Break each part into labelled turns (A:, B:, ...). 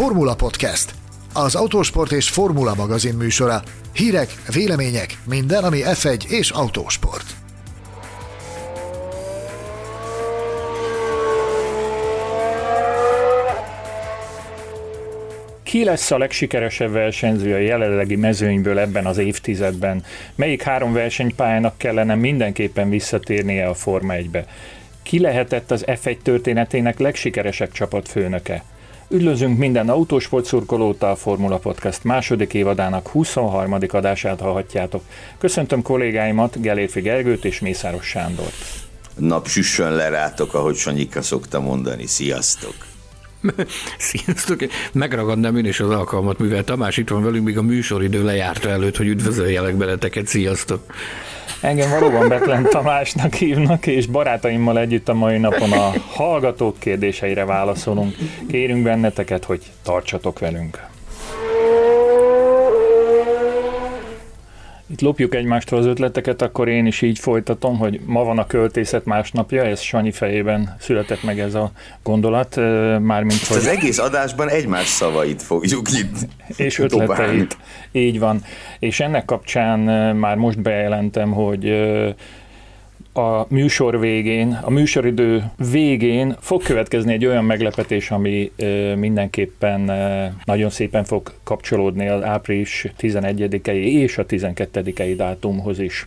A: Formula Podcast, az autósport és formula magazin műsora. Hírek, vélemények, minden, ami F1 és autósport.
B: Ki lesz a legsikeresebb versenyző a jelenlegi mezőnyből ebben az évtizedben? Melyik három versenypályának kellene mindenképpen visszatérnie a Forma 1-be? Ki lehetett az F1 történetének legsikeresebb csapatfőnöke? Üdvözlünk minden autósport szurkolót a Formula Podcast második évadának 23. adását hallhatjátok. Köszöntöm kollégáimat, Gelérfi Gergőt és Mészáros Sándort.
C: Nap süssön le rátok, ahogy Sanyika szokta mondani. Sziasztok!
D: Sziasztok! Megragadnám én is az alkalmat, mivel Tamás itt van velünk, míg a műsoridő lejárta előtt, hogy üdvözöljelek beleteket. Sziasztok!
B: Engem valóban Betlen Tamásnak hívnak, és barátaimmal együtt a mai napon a hallgatók kérdéseire válaszolunk. Kérünk benneteket, hogy tartsatok velünk. Itt lopjuk egymástól az ötleteket, akkor én is így folytatom, hogy ma van a költészet másnapja, ez Sanyi fejében született meg ez a gondolat, mármint
C: hogy... Az egész adásban egymás szavait fogjuk itt
B: És ötleteit. Így van. És ennek kapcsán már most bejelentem, hogy a műsor végén, a műsoridő végén fog következni egy olyan meglepetés, ami mindenképpen nagyon szépen fog kapcsolódni az április 11-i és a 12-i dátumhoz is.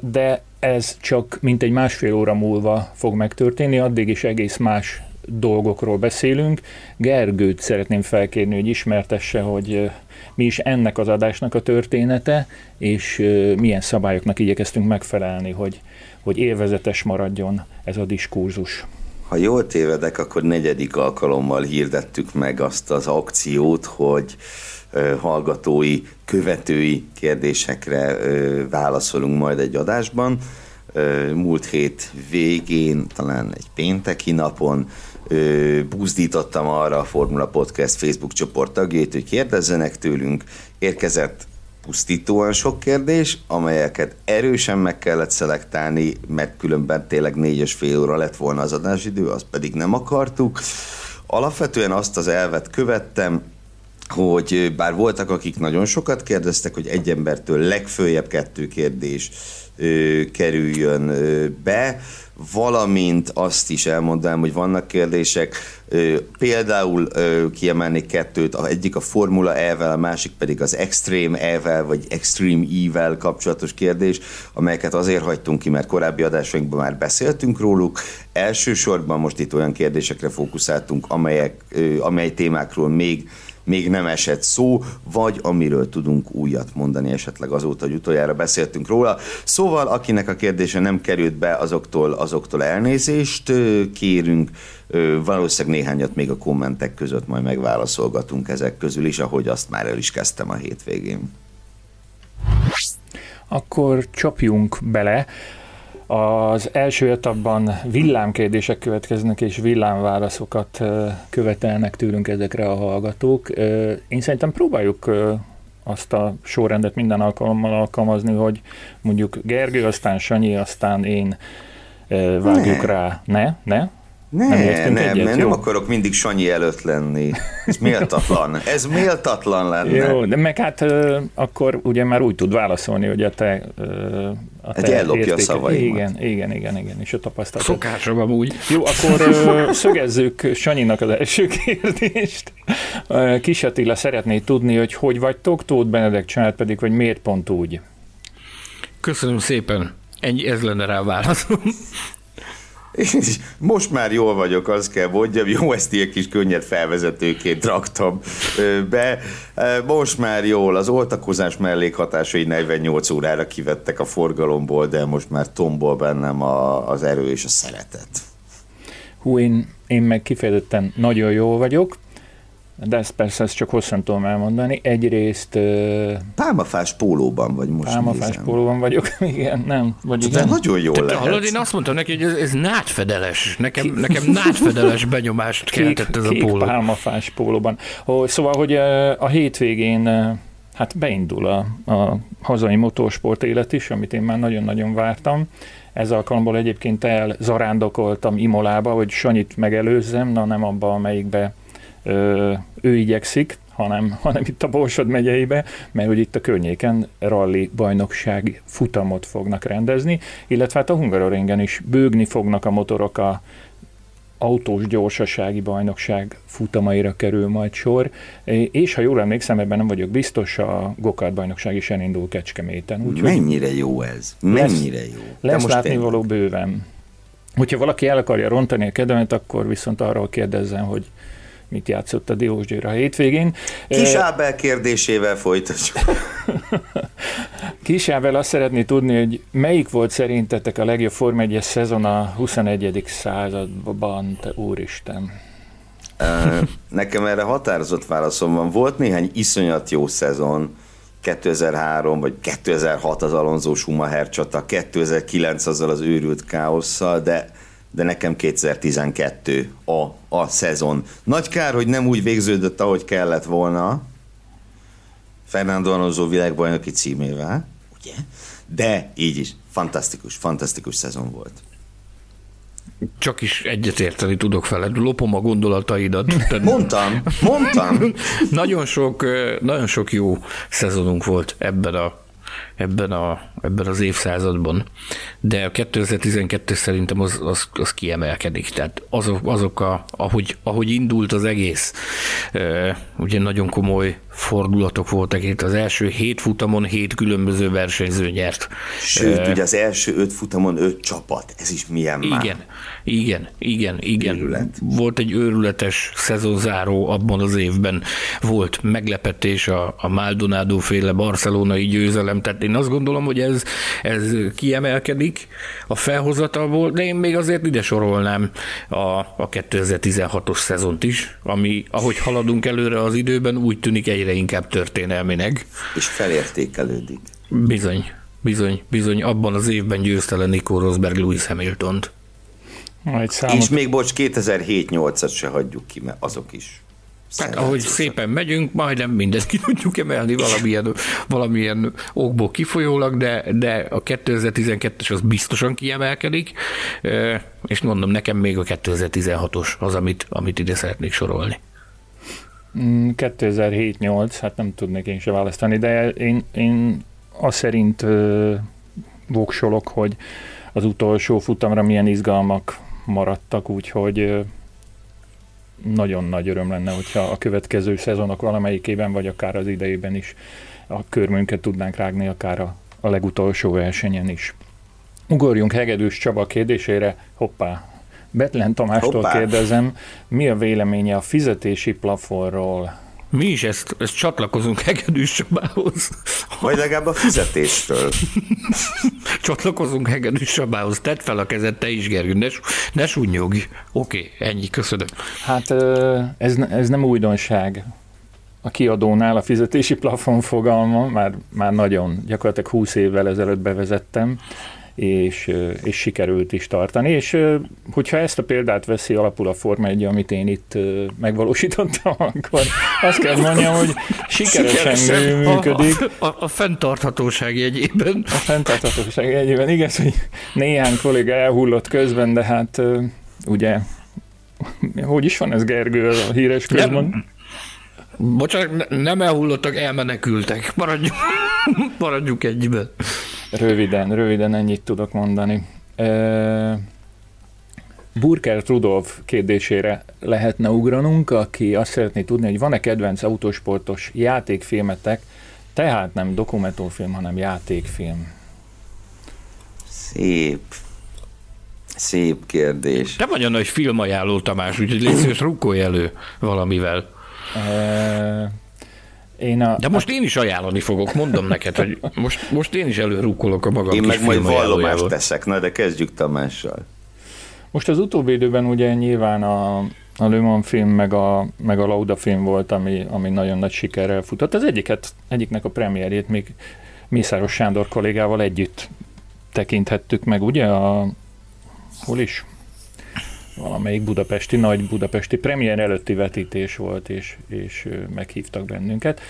B: De ez csak mintegy másfél óra múlva fog megtörténni, addig is egész más dolgokról beszélünk. Gergőt szeretném felkérni, hogy ismertesse, hogy mi is ennek az adásnak a története, és milyen szabályoknak igyekeztünk megfelelni, hogy, hogy élvezetes maradjon ez a diskurzus.
C: Ha jól tévedek, akkor negyedik alkalommal hirdettük meg azt az akciót, hogy hallgatói, követői kérdésekre válaszolunk majd egy adásban. Múlt hét végén, talán egy pénteki napon buzdítottam arra a Formula Podcast Facebook csoport tagjait, hogy kérdezzenek tőlünk. Érkezett pusztítóan sok kérdés, amelyeket erősen meg kellett szelektálni, mert különben tényleg négyes fél óra lett volna az adásidő, azt pedig nem akartuk. Alapvetően azt az elvet követtem, hogy bár voltak, akik nagyon sokat kérdeztek, hogy egy embertől legfőjebb kettő kérdés ö, kerüljön ö, be, valamint azt is elmondanám, hogy vannak kérdések, például kiemelnék kettőt, egyik a Formula E-vel, a másik pedig az Extreme E-vel, vagy Extreme E-vel kapcsolatos kérdés, amelyeket azért hagytunk ki, mert korábbi adásainkban már beszéltünk róluk. Elsősorban most itt olyan kérdésekre fókuszáltunk, amelyek, amely témákról még még nem esett szó, vagy amiről tudunk újat mondani esetleg azóta, hogy utoljára beszéltünk róla. Szóval, akinek a kérdése nem került be, azoktól, azoktól elnézést kérünk, valószínűleg néhányat még a kommentek között majd megválaszolgatunk ezek közül is, ahogy azt már el is kezdtem a hétvégén.
B: Akkor csapjunk bele. Az első etapban villámkérdések következnek, és villámválaszokat követelnek tőlünk ezekre a hallgatók. Én szerintem próbáljuk azt a sorrendet minden alkalommal alkalmazni, hogy mondjuk Gergő, aztán Sanyi, aztán én vágjuk ne. rá. Ne? Ne?
C: Ne, nem, nem, egyet? nem, nem akarok mindig Sanyi előtt lenni. Ez méltatlan. Ez méltatlan lenne.
B: Jó, de meg hát akkor ugye már úgy tud válaszolni, hogy a te,
C: a hát ellopja értéke. a szavaimat.
B: Igen, igen, igen, igen, és a tapasztalat.
D: Szokásom amúgy.
B: Jó, akkor szögezzük Sanyinak az első kérdést. Kis Attila szeretné tudni, hogy hogy vagytok, Tóth Benedek család pedig, hogy miért pont úgy?
D: Köszönöm szépen. Ennyi, ez lenne rá válaszom.
C: Most már jól vagyok, az kell mondjam, jó, ezt ilyen kis könnyed felvezetőként raktam be. Most már jól, az oltakozás mellékhatásai 48 órára kivettek a forgalomból, de most már tombol bennem a, az erő és a szeretet.
B: Hú, én, én meg kifejezetten nagyon jól vagyok, de ezt persze ezt csak hosszan tudom elmondani. Egyrészt...
C: Pálmafás pólóban vagy most
B: Pálmafás nézem. pólóban vagyok, igen, nem. Vagy
C: igen. De nagyon jól lehet.
D: Hallod, én azt mondtam neki, hogy ez, ez nátfedeles. Nekem, nekem nátfedeles benyomást keltett ez
B: kék
D: a póló.
B: pálmafás pólóban. Szóval, hogy a hétvégén hát beindul a, a hazai motorsport élet is, amit én már nagyon-nagyon vártam. Ez alkalomból egyébként elzarándokoltam Imolába, hogy Sanyit megelőzzem, na nem abba, amelyikbe ő igyekszik, hanem, hanem itt a Borsod megyeibe, mert hogy itt a környéken rally bajnokság futamot fognak rendezni, illetve hát a Hungaroringen is bőgni fognak a motorok a autós gyorsasági bajnokság futamaira kerül majd sor, és ha jól emlékszem, ebben nem vagyok biztos, a gokart bajnokság is elindul Kecskeméten.
C: Úgy, Mennyire jó ez? Mennyire
B: lesz,
C: jó?
B: Lesz most látni való bőven. Hogyha valaki el akarja rontani a kedvemet, akkor viszont arról kérdezzen, hogy mit játszott a Diós Győr a hétvégén.
C: Kis Ábel kérdésével folytatjuk.
B: Kis Ábel azt szeretné tudni, hogy melyik volt szerintetek a legjobb Form 1 szezon a 21. században, te úristen?
C: Nekem erre határozott válaszom van. Volt néhány iszonyat jó szezon, 2003 vagy 2006 az Alonso Schumacher csata, 2009 azzal az őrült káosszal, de de nekem 2012 a, a szezon. Nagy kár, hogy nem úgy végződött, ahogy kellett volna, Fernando Alonso világbajnoki címével, ugye? De így is, fantasztikus, fantasztikus szezon volt.
D: Csak is egyetérteni tudok veled, lopom a gondolataidat.
C: mondtam, mondtam.
D: nagyon, sok, nagyon sok jó szezonunk volt ebben a ebben, a, ebben az évszázadban, de a 2012 szerintem az, az, az kiemelkedik. Tehát azok, azok a, ahogy, ahogy indult az egész, ugye nagyon komoly fordulatok voltak itt. Az első hét futamon hét különböző versenyző nyert.
C: Sőt, ugye az első öt futamon öt csapat. Ez is milyen
D: igen,
C: már.
D: Igen, igen, igen. Őrület. Volt egy őrületes szezonzáró abban az évben. Volt meglepetés a, a Maldonado féle barcelonai győzelem. Tehát én azt gondolom, hogy ez, ez kiemelkedik a felhozatalból, de én még azért ide sorolnám a, a 2016-os szezont is, ami ahogy haladunk előre az időben, úgy tűnik egy egyre inkább történelminek.
C: És felértékelődik.
D: Bizony, bizony, bizony. Abban az évben győzte le Nico Rosberg Lewis Hamilton-t.
C: számot... És még bocs, 2007-8-at se hagyjuk ki, mert azok is.
D: Hát ahogy szépen megyünk, majdnem mindent ki tudjuk emelni valamilyen, valamilyen okból kifolyólag, de, de a 2012-es az biztosan kiemelkedik, és mondom, nekem még a 2016-os az, amit, amit ide szeretnék sorolni.
B: 2007-8, mm, hát nem tudnék én se választani, de én, én azt szerint ö, voksolok, hogy az utolsó futamra milyen izgalmak maradtak, úgyhogy nagyon nagy öröm lenne, hogyha a következő szezonok valamelyikében, vagy akár az idejében is a körmünket tudnánk rágni, akár a, a legutolsó versenyen is. Ugorjunk Hegedűs Csaba kérdésére, hoppá, Betlen Tamástól Hoppá. kérdezem, mi a véleménye a fizetési plafonról?
D: Mi is ezt, ezt csatlakozunk Hegedűs Csabához.
C: Vagy legalább a fizetésről.
D: csatlakozunk Hegedűs Csabához. Tedd fel a kezed, te is, Gergő, ne, ne sunnyogj. Oké, okay, ennyi, köszönöm.
B: Hát ez, ez nem újdonság. A kiadónál a fizetési plafon fogalma már, már nagyon, gyakorlatilag 20 évvel ezelőtt bevezettem, és, és sikerült is tartani, és hogyha ezt a példát veszi alapul a Forma 1, amit én itt megvalósítottam, akkor azt kell mondjam, hogy sikeresen, sikeresen működik.
D: A, a, a fenntarthatóság jegyében.
B: A fenntarthatóság jegyében, igaz, hogy néhány kolléga elhullott közben, de hát ugye, hogy is van ez Gergő, a híres közben?
D: Bocsánat, nem elhullottak, elmenekültek. Maradjunk, maradjunk egyben.
B: Röviden, röviden ennyit tudok mondani. Burker Rudolf kérdésére lehetne ugranunk, aki azt szeretné tudni, hogy van-e kedvenc autósportos játékfilmetek, tehát nem dokumentumfilm, hanem játékfilm.
C: Szép. Szép kérdés.
D: Te vagy a nagy filmajánló, Tamás, úgyhogy légy rukkolj elő valamivel. E- én a, De most én is ajánlani fogok, mondom neked, hogy most, most én is előrúkolok a magam
C: Én meg majd vallomást teszek, na de kezdjük Tamással.
B: Most az utóbbi időben ugye nyilván a, a Le Mans film meg a, meg a Lauda film volt, ami, ami nagyon nagy sikerrel futott. Az egyiket, egyiknek a premierjét még Mészáros Sándor kollégával együtt tekinthettük meg, ugye? A, hol is? Valamelyik budapesti, nagy budapesti premier előtti vetítés volt, és, és meghívtak bennünket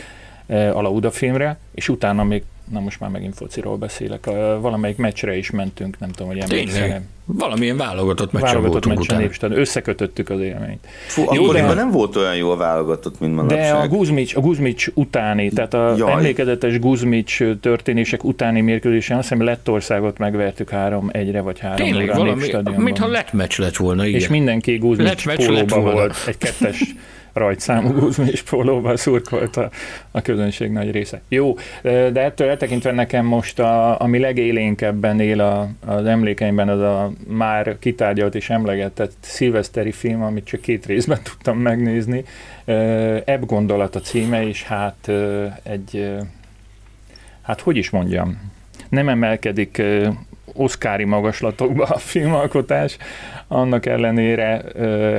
B: a Lauda filmre, és utána még, na most már megint fociról beszélek, valamelyik meccsre is mentünk, nem tudom, hogy emlékszem.
D: Valamilyen válogatott meccsen válogatott voltunk meccsen
B: utána. Összekötöttük az élményt.
C: Fú, jó, akkoriban nem volt olyan jól válogatott, mint manapság.
B: De a Guzmics, a Guzmics utáni, tehát a Jaj. emlékezetes Guzmics történések utáni mérkőzésen azt hiszem Lettországot megvertük három egyre vagy három
D: Tényleg, valami, mintha lett meccs lett volna, igen.
B: És mindenki Guzmics pólóba volt, egy kettes rajtszámú guzmi és pólóval szurkolt a, a közönség nagy része. Jó, de ettől eltekintve nekem most, a, ami legélénkebben él a, az emlékeimben, az a már kitárgyalt és emlegetett szilveszteri film, amit csak két részben tudtam megnézni. Ebb gondolat a címe, és hát egy, hát hogy is mondjam, nem emelkedik oszkári magaslatokba a filmalkotás, annak ellenére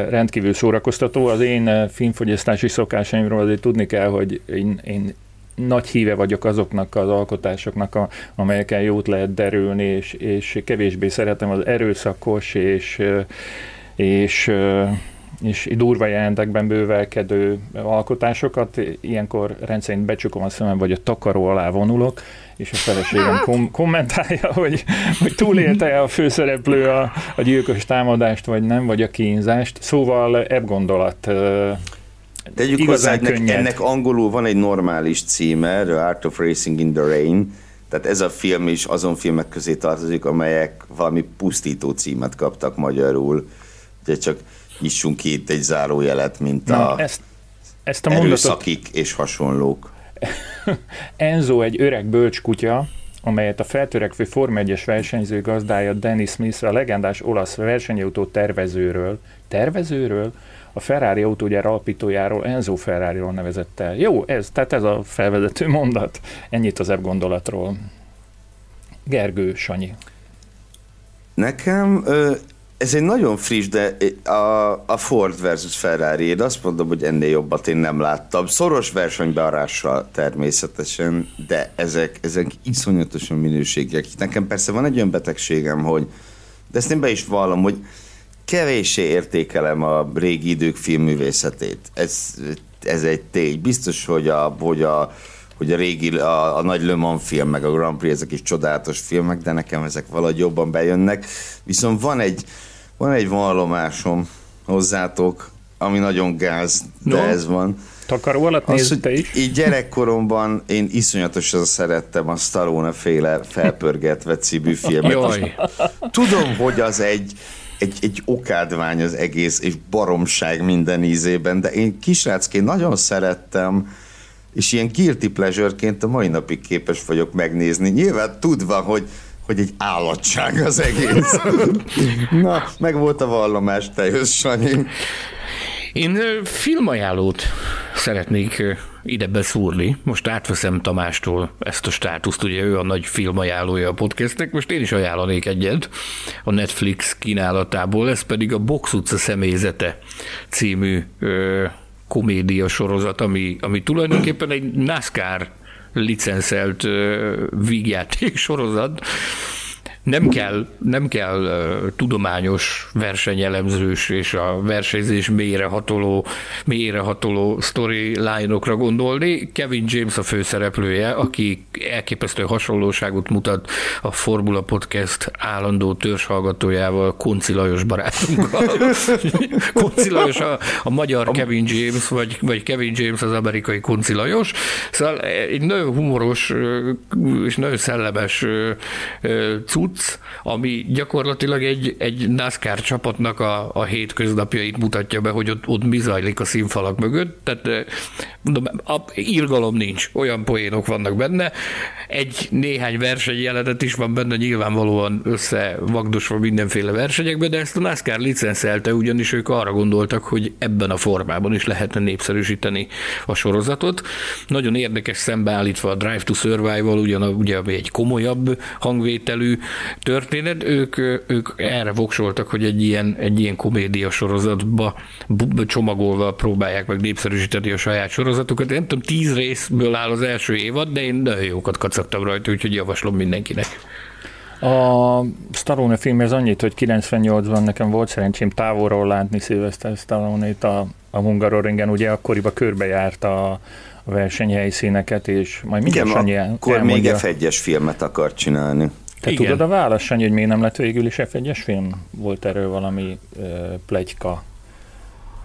B: rendkívül szórakoztató. Az én filmfogyasztási szokásaimról azért tudni kell, hogy én, én nagy híve vagyok azoknak az alkotásoknak, a, amelyeken jót lehet derülni, és, és kevésbé szeretem az erőszakos és, és és durva jelentekben bővelkedő alkotásokat, ilyenkor rendszerint becsukom a szemem, vagy a takaró alá vonulok, és a feleségem kom- kommentálja, hogy, hogy túlélte a főszereplő a, a gyilkos támadást, vagy nem, vagy a kínzást. Szóval ebb gondolat
C: Tegyük hozzá, ennek, ennek angolul van egy normális címe, The Art of Racing in the Rain, tehát ez a film is azon filmek közé tartozik, amelyek valami pusztító címet kaptak magyarul. Ugye csak nyissunk ki itt egy zárójelet, mint Na, a ezt, ezt a erőszakik mondatot... és hasonlók.
B: Enzo egy öreg bölcs kutya, amelyet a feltörekvő Form 1-es versenyző gazdája Dennis Smith, a legendás olasz versenyautó tervezőről, tervezőről, a Ferrari autógyár alapítójáról, Enzo Ferrari-ról nevezett el. Jó, ez, tehát ez a felvezető mondat. Ennyit az ebb gondolatról. Gergő, Sanyi.
C: Nekem ez egy nagyon friss, de a, a Ford versus Ferrari, én azt mondom, hogy ennél jobbat én nem láttam. Szoros versenybearással természetesen, de ezek, ezek iszonyatosan minőségek. Nekem persze van egy olyan betegségem, hogy, de ezt én be is vallom, hogy kevéssé értékelem a régi idők filmművészetét. Ez, ez egy tény. Biztos, hogy a, hogy a, hogy a régi, a, a nagy Le Mans film, meg a Grand Prix, ezek is csodálatos filmek, de nekem ezek valahogy jobban bejönnek. Viszont van egy, van egy vallomásom hozzátok, ami nagyon gáz, de no. ez van.
B: Takaró alatt nézd te is.
C: Így gyerekkoromban én iszonyatosan szerettem a Stallone féle felpörgetve című filmet. Tudom, hogy az egy, egy, egy okádvány az egész, és baromság minden ízében, de én kisrácként nagyon szerettem, és ilyen guilty pleasure-ként a mai napig képes vagyok megnézni. Nyilván tudva, hogy hogy egy állatság az egész. Na, meg volt a vallomás, te jössz, Sanyi.
D: Én filmajánlót szeretnék ide beszúrni. Most átveszem Tamástól ezt a státuszt, ugye ő a nagy filmajánlója a podcastnek, most én is ajánlanék egyet a Netflix kínálatából, ez pedig a Box utca személyzete című ö, komédia sorozat, ami, ami tulajdonképpen egy NASCAR licenszelt vígjáték sorozat, nem kell, nem kell uh, tudományos versenyelemzős és a versenyzés mélyrehatoló, mélyrehatoló storyline-okra gondolni. Kevin James a főszereplője, aki elképesztő hasonlóságot mutat a Formula Podcast állandó törzshallgatójával, Konci Lajos barátunkkal. Konci Lajos a, a magyar Kevin James, vagy, vagy Kevin James az amerikai Konci Lajos. Szóval egy nagyon humoros és nagyon szellemes cucc, cucc, ami gyakorlatilag egy, egy NASCAR csapatnak a, a hétköznapjait mutatja be, hogy ott, ott mi zajlik a színfalak mögött. Tehát mondom, a, írgalom nincs, olyan poénok vannak benne. Egy néhány versenyjelenet is van benne, nyilvánvalóan összevagdosva mindenféle versenyekbe, de ezt a NASCAR licenszelte, ugyanis ők arra gondoltak, hogy ebben a formában is lehetne népszerűsíteni a sorozatot. Nagyon érdekes szembeállítva a Drive to Survival, ugyan, ugye egy komolyabb hangvételű történet, ők, ők erre voksoltak, hogy egy ilyen, egy ilyen komédia sorozatba csomagolva próbálják meg népszerűsíteni a saját sorozatukat. Nem tudom, tíz részből áll az első évad, de én nagyon jókat kacagtam rajta, úgyhogy javaslom mindenkinek.
B: A Stallone film ez annyit, hogy 98-ban nekem volt szerencsém távolról látni Sylvester Stallone-t a, a Hungaroringen, ugye akkoriban körbejárt a, a versenyhelyszíneket, és majd mindjárt
C: Igen, annyi akkor még F1-es filmet akar csinálni.
B: Te Igen. tudod a választ, Sanyi, hogy miért nem lett végül is F1-es film? Volt erről valami uh, plegyka?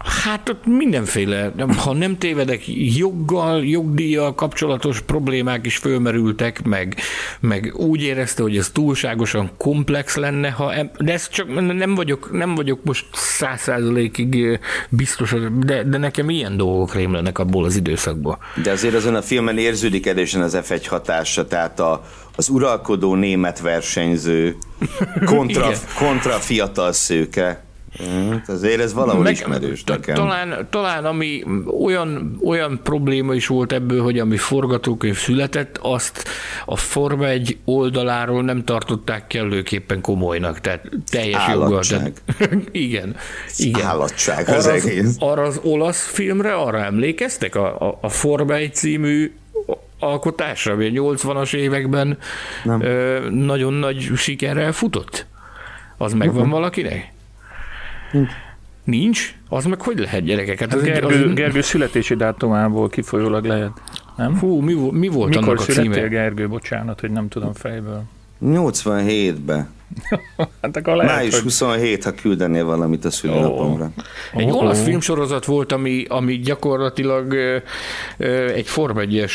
D: Hát ott mindenféle, ha nem tévedek, joggal, jogdíjjal kapcsolatos problémák is fölmerültek, meg, meg úgy érezte, hogy ez túlságosan komplex lenne, ha, de ez csak nem vagyok, nem vagyok most száz százalékig biztos, de, de nekem ilyen dolgok rémlenek abból az időszakból.
C: De azért azon a filmen érződik erősen az F1 hatása, tehát a, az uralkodó német versenyző kontra, kontra fiatal szőke Hát azért ez valahol Meg, ismerős nekem.
D: Talán, talán ami olyan, olyan probléma is volt ebből, hogy ami forgatókönyv született, azt a Forma egy oldaláról nem tartották kellőképpen komolynak, tehát teljes joggal. Tehát, igen, igen.
C: Állatság az arra egész. Az,
D: arra az olasz filmre, arra emlékeztek? A, a, a Forma egy című alkotásra, ami a 80-as években ö, nagyon nagy sikerrel futott? Az megvan uh-huh. valakinek?
B: Nincs.
D: Nincs? Az meg hogy lehet gyerekeket?
B: Hát Gergő, az... Gergő születési dátumából kifolyólag lehet. Nem?
D: Hú, mi, mi volt
B: Mikor
D: annak a
B: címe? Gergő, bocsánat, hogy nem tudom fejből.
C: 87-ben. hát akkor lehet, Május hogy... 27, ha küldenél valamit a szülinapomra.
D: Oh. Egy oh. olasz filmsorozat volt, ami, ami gyakorlatilag egy Form 1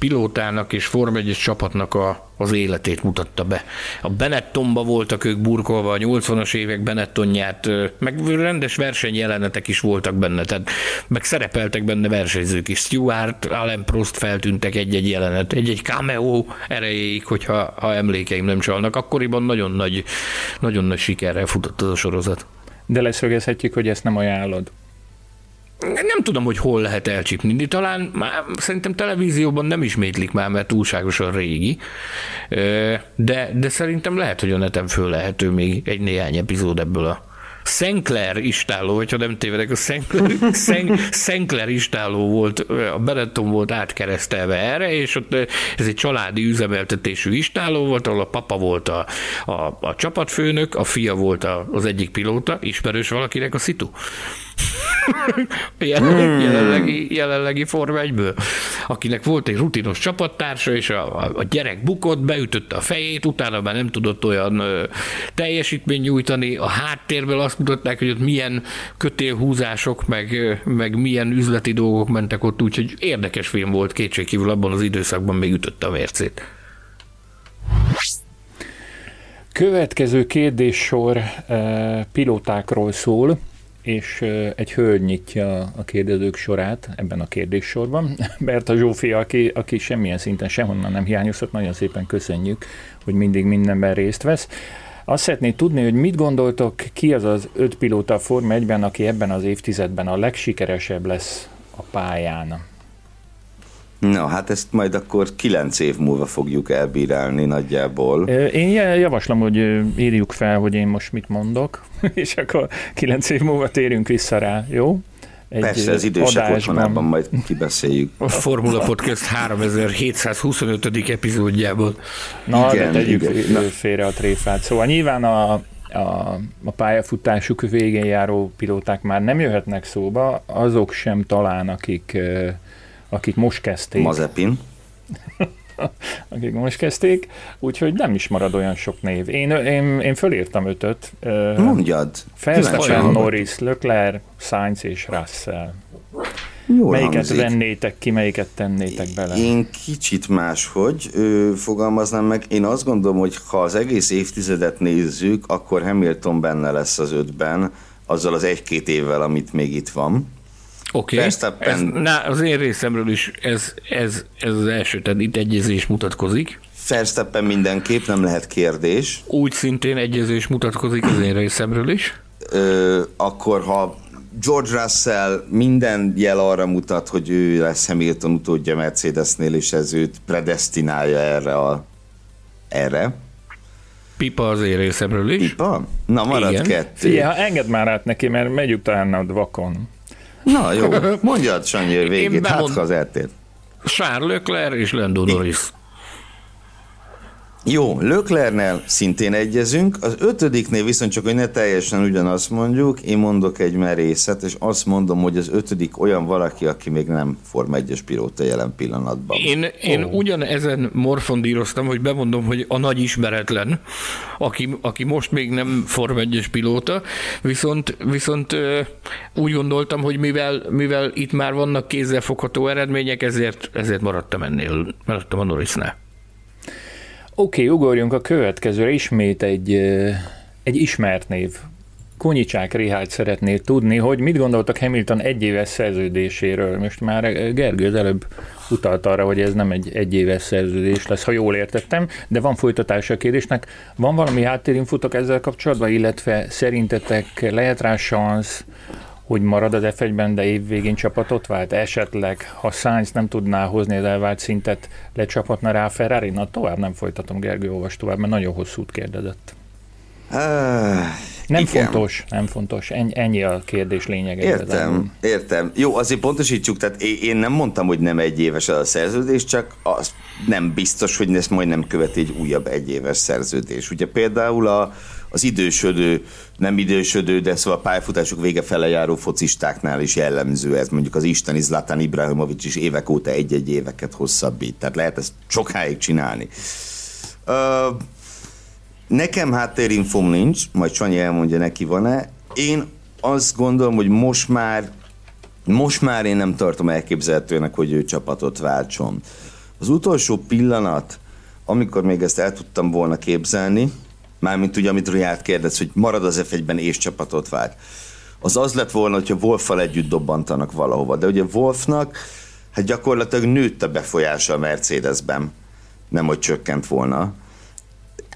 D: pilótának és Form 1 csapatnak a, az életét mutatta be. A Benettonba voltak ők burkolva, a 80-as évek Benettonját, meg rendes versenyjelenetek is voltak benne, tehát meg szerepeltek benne versenyzők is. Stuart, Allen Prost feltűntek egy-egy jelenet, egy-egy cameo erejéig, hogyha ha emlékeim nem csalnak. Akkoriban nagyon nagy, nagyon nagy sikerrel futott az a sorozat.
B: De leszögezhetjük, hogy ezt nem ajánlod.
D: Nem tudom, hogy hol lehet elcsípni. Talán már szerintem televízióban nem ismétlik már, mert túlságosan régi, de, de szerintem lehet, hogy a neten föl lehető még egy néhány epizód ebből a Sinclair istáló, hogyha nem tévedek, a Sinclair, Sinclair istáló volt, a Benetton volt átkeresztelve erre, és ott ez egy családi üzemeltetésű istáló volt, ahol a papa volt a, a, a csapatfőnök, a fia volt a, az egyik pilóta, ismerős valakinek a szitu. Hmm. jelenlegi, jelenlegi Forma 1 akinek volt egy rutinos csapattársa, és a, a gyerek bukott, beütötte a fejét, utána már nem tudott olyan ö, teljesítmény nyújtani, a háttérből azt mutatták, hogy ott milyen kötélhúzások, meg, meg milyen üzleti dolgok mentek ott, úgyhogy érdekes film volt, kétségkívül abban az időszakban még ütötte a mércét.
B: Következő kérdéssor pilótákról szól és egy hölgy nyitja a kérdezők sorát ebben a kérdéssorban. a Zsófia, aki, aki semmilyen szinten sehonnan nem hiányozhat, nagyon szépen köszönjük, hogy mindig mindenben részt vesz. Azt szeretnéd tudni, hogy mit gondoltok, ki az az öt pilóta Forma 1-ben, aki ebben az évtizedben a legsikeresebb lesz a pályán?
C: Na, hát ezt majd akkor kilenc év múlva fogjuk elbírálni nagyjából.
B: Én javaslom, hogy írjuk fel, hogy én most mit mondok, és akkor kilenc év múlva térünk vissza rá, jó?
C: Egy Persze, az idősek otthonában majd kibeszéljük.
D: A Formula Podcast 3725. epizódjából.
B: Na, igen, de tegyük igen. félre a tréfát. Szóval nyilván a, a, a pályafutásuk végén járó pilóták már nem jöhetnek szóba, azok sem talán, akik akik most kezdték.
C: Mazepin.
B: akik most kezdték, úgyhogy nem is marad olyan sok név. Én, én, én fölírtam ötöt.
C: Mondjad.
B: Verstappen, Norris, Leclerc, Sainz és Russell. Jól melyiket hangzik. vennétek ki, melyiket tennétek bele?
C: Én kicsit máshogy ö, fogalmaznám meg. Én azt gondolom, hogy ha az egész évtizedet nézzük, akkor Hamilton benne lesz az ötben, azzal az egy-két évvel, amit még itt van.
D: Oké, okay. Verstappen... az én részemről is ez, ez, ez az első, tehát itt egyezés mutatkozik.
C: Verstappen mindenképp nem lehet kérdés.
D: Úgy szintén egyezés mutatkozik az én részemről is.
C: Ö, akkor ha George Russell minden jel arra mutat, hogy ő lesz Hamilton utódja Mercedesnél, és ez őt predestinálja erre a erre.
D: Pipa az én részemről is.
C: Pipa? Na, marad Igen. kettő.
B: Fia, engedd már át neki, mert megyük talán a vakon.
C: Na jó, mondjad Sanyi végét, hát ha az eltér.
D: Charles Leclerc és Lando Norris.
C: Jó, Löklernél szintén egyezünk, az ötödiknél viszont csak, hogy ne teljesen ugyanazt mondjuk, én mondok egy merészet, és azt mondom, hogy az ötödik olyan valaki, aki még nem Form 1-es pilóta jelen pillanatban.
D: Én, én oh. ugyan ezen morfondíroztam, hogy bemondom, hogy a nagy ismeretlen, aki, aki most még nem Form 1-es pilóta, viszont, viszont úgy gondoltam, hogy mivel, mivel itt már vannak kézzelfogható eredmények, ezért, ezért maradtam ennél, maradtam a Norrisnál.
B: Oké, okay, ugorjunk a következőre. Ismét egy, egy ismert név. Kunyicsák Rihált szeretné tudni, hogy mit gondoltak Hamilton egyéves szerződéséről. Most már Gergő az előbb utalt arra, hogy ez nem egy egyéves szerződés lesz, ha jól értettem, de van folytatása a kérdésnek. Van valami háttérinfutok ezzel kapcsolatban, illetve szerintetek lehet rá szansz, hogy marad az F1-ben, de évvégén csapatot vált? Esetleg, ha Sainz nem tudná hozni az elvált szintet, lecsaphatna rá a ferrari Na, tovább nem folytatom, Gergő, olvas tovább, mert nagyon hosszút kérdezett. Uh, nem igen. fontos, nem fontos. Ennyi, ennyi a kérdés lényege.
C: Értem, igazán. értem. Jó, azért pontosítsuk, tehát én nem mondtam, hogy nem egy éves a szerződés, csak az nem biztos, hogy ezt majd nem követi egy újabb egyéves szerződés. Ugye például a, az idősödő, nem idősödő, de szóval a pályafutásuk vége fele járó focistáknál is jellemző ez. Mondjuk az isteni Zlatan Ibrahimovic is évek óta egy-egy éveket hosszabbít. Tehát lehet ezt sokáig csinálni. Uh, nekem háttérinfom nincs, majd Sanyi elmondja neki van-e. Én azt gondolom, hogy most már most már én nem tartom elképzelhetőnek, hogy ő csapatot váltson. Az utolsó pillanat, amikor még ezt el tudtam volna képzelni, Mármint ugye, amit Riát kérdez, hogy marad az F1-ben és csapatot vált. Az az lett volna, hogyha Wolffal együtt dobbantanak valahova. De ugye Wolfnak hát gyakorlatilag nőtt a befolyása a Mercedesben. Nem, hogy csökkent volna.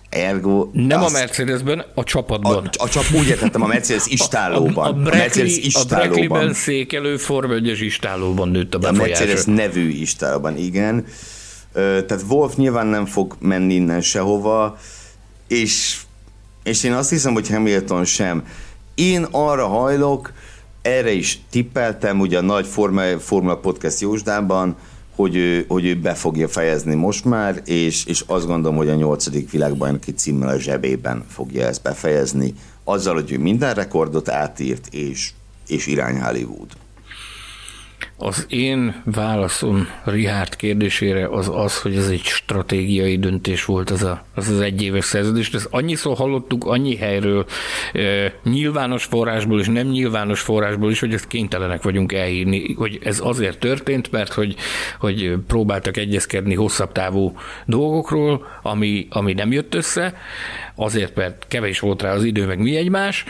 D: Ergo, nem azt, a Mercedesben, a csapatban.
C: A, a csap, úgy értettem, a Mercedes istálóban. A,
D: a, a, Mercedes istálóban. A székelő Form 1 istálóban nőtt a befolyása.
C: A Mercedes nevű istálóban, igen. Tehát Wolf nyilván nem fog menni innen sehova és, és én azt hiszem, hogy Hamilton sem. Én arra hajlok, erre is tippeltem, ugye a nagy Formula, Formula Podcast Jósdában, hogy ő, hogy ő be fogja fejezni most már, és, és azt gondolom, hogy a nyolcadik világbajnoki címmel a zsebében fogja ezt befejezni, azzal, hogy ő minden rekordot átírt, és, és irány Hollywood.
D: Az én válaszom Rihárd kérdésére az az, hogy ez egy stratégiai döntés volt az a, az, az egyéves szerződés. Ezt annyiszor hallottuk annyi helyről, e, nyilvános forrásból és nem nyilvános forrásból is, hogy ezt kénytelenek vagyunk elhívni, hogy ez azért történt, mert hogy, hogy próbáltak egyezkedni hosszabb távú dolgokról, ami, ami nem jött össze, azért, mert kevés volt rá az idő, meg mi egymás,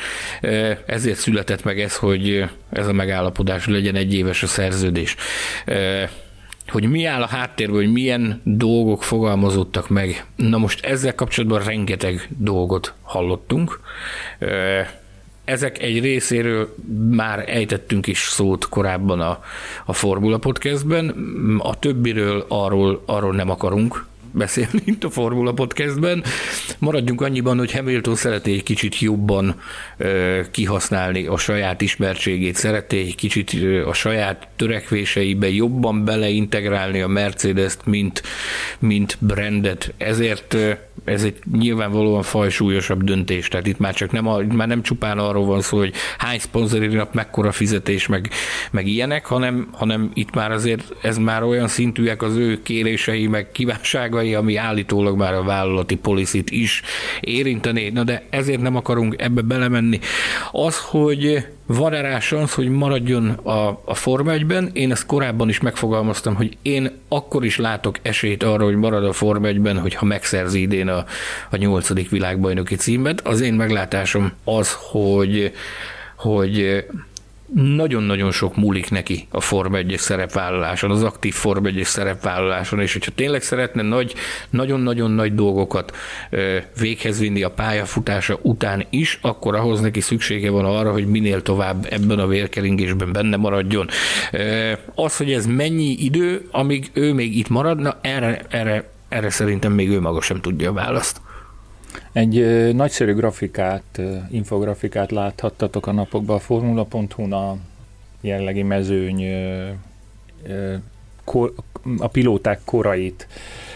D: ezért született meg ez, hogy ez a megállapodás legyen egy éves a szerződés hogy mi áll a háttérben, hogy milyen dolgok fogalmazottak meg. Na most ezzel kapcsolatban rengeteg dolgot hallottunk. Ezek egy részéről már ejtettünk is szót korábban a, a Formula Podcastben, a többiről arról, arról nem akarunk beszélni, mint a Formula Podcastben. Maradjunk annyiban, hogy Hamilton szereti egy kicsit jobban kihasználni a saját ismertségét, szereti egy kicsit a saját törekvéseibe jobban beleintegrálni a Mercedes-t, mint, mint brandet. Ezért ez egy nyilvánvalóan fajsúlyosabb döntés. Tehát itt már csak nem, a, már nem csupán arról van szó, hogy hány szponzori nap mekkora fizetés, meg, meg ilyenek, hanem, hanem itt már azért ez már olyan szintűek az ő kérései, meg kívánságai, dolgai, ami állítólag már a vállalati policit is érinteni, na de ezért nem akarunk ebbe belemenni. Az, hogy van-e rá szansz, hogy maradjon a, a Forma 1-ben? Én ezt korábban is megfogalmaztam, hogy én akkor is látok esélyt arra, hogy marad a Forma 1-ben, hogyha megszerzi idén a, a nyolcadik világbajnoki címet. Az én meglátásom az, hogy hogy nagyon-nagyon sok múlik neki a Form 1 szerepvállaláson, az aktív Form 1 szerepvállaláson, és hogyha tényleg szeretne nagy, nagyon-nagyon nagy dolgokat véghez vinni a pályafutása után is, akkor ahhoz neki szüksége van arra, hogy minél tovább ebben a vérkeringésben benne maradjon. Az, hogy ez mennyi idő, amíg ő még itt maradna, erre, erre, erre szerintem még ő maga sem tudja a választ.
B: Egy nagyszerű grafikát, infografikát láthattatok a napokban a Formula.hu-n a jellegi mezőny a pilóták korait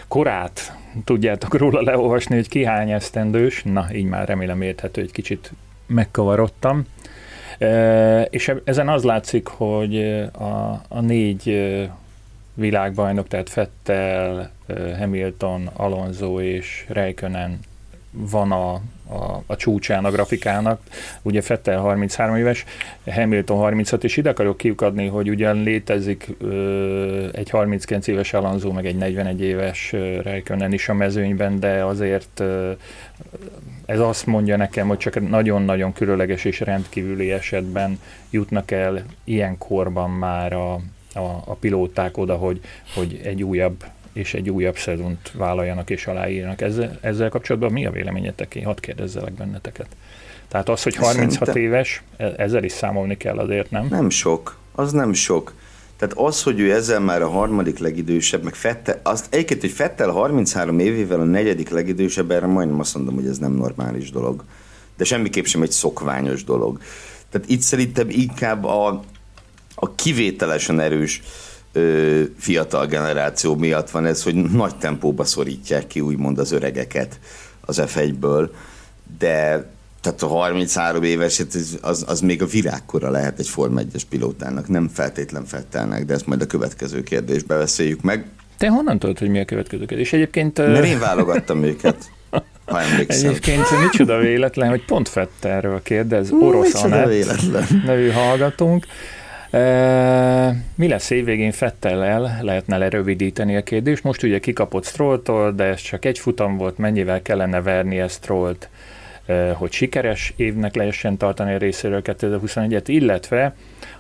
B: korát tudjátok róla leolvasni, hogy ki hány esztendős, na így már remélem érthető, hogy kicsit megkavarodtam. És ezen az látszik, hogy a, a négy világbajnok, tehát Fettel, Hamilton, Alonso és Räikkönen van a, a, a csúcsán a grafikának. Ugye Fettel 33 éves, Hamilton 36, és ide akarok kiukadni, hogy ugyan létezik ö, egy 39 éves Alonso, meg egy 41 éves Räikkönen is a mezőnyben, de azért ö, ez azt mondja nekem, hogy csak nagyon-nagyon különleges és rendkívüli esetben jutnak el ilyen korban már a, a, a pilóták oda, hogy, hogy egy újabb és egy újabb szezont vállaljanak és aláírjanak. Ezzel, ezzel kapcsolatban mi a véleményetek? Én hadd kérdezzelek benneteket. Tehát az, hogy 36 Szerintem... éves, e- ezzel is számolni kell azért, nem?
C: Nem sok. Az nem sok. Tehát az, hogy ő ezzel már a harmadik legidősebb, meg Fettel, azt egyébként, hogy Fettel 33 évével a negyedik legidősebb, erre majdnem azt mondom, hogy ez nem normális dolog. De semmiképp sem egy szokványos dolog. Tehát itt szerintem inkább a, a kivételesen erős ö, fiatal generáció miatt van ez, hogy nagy tempóba szorítják ki úgymond az öregeket az F1-ből, de tehát a 33 éves, hát az, az még a virágkora lehet egy Form 1-es pilótának, nem feltétlen fettelnek, de ezt majd a következő kérdésbe beszéljük meg.
B: Te honnan tudod, hogy mi a következő kérdés? Egyébként...
C: Mert én válogattam őket. Ha emlékszem.
B: Egyébként micsoda véletlen, hogy pont Fettelről kérdez, orosz Anett nevű hallgatónk. Mi lesz évvégén Fettellel? Lehetne lerövidíteni a kérdést. Most ugye kikapott Strolltól, de ez csak egy futam volt, mennyivel kellene verni ezt Strollt, hogy sikeres évnek lehessen tartani a részéről 2021-et, illetve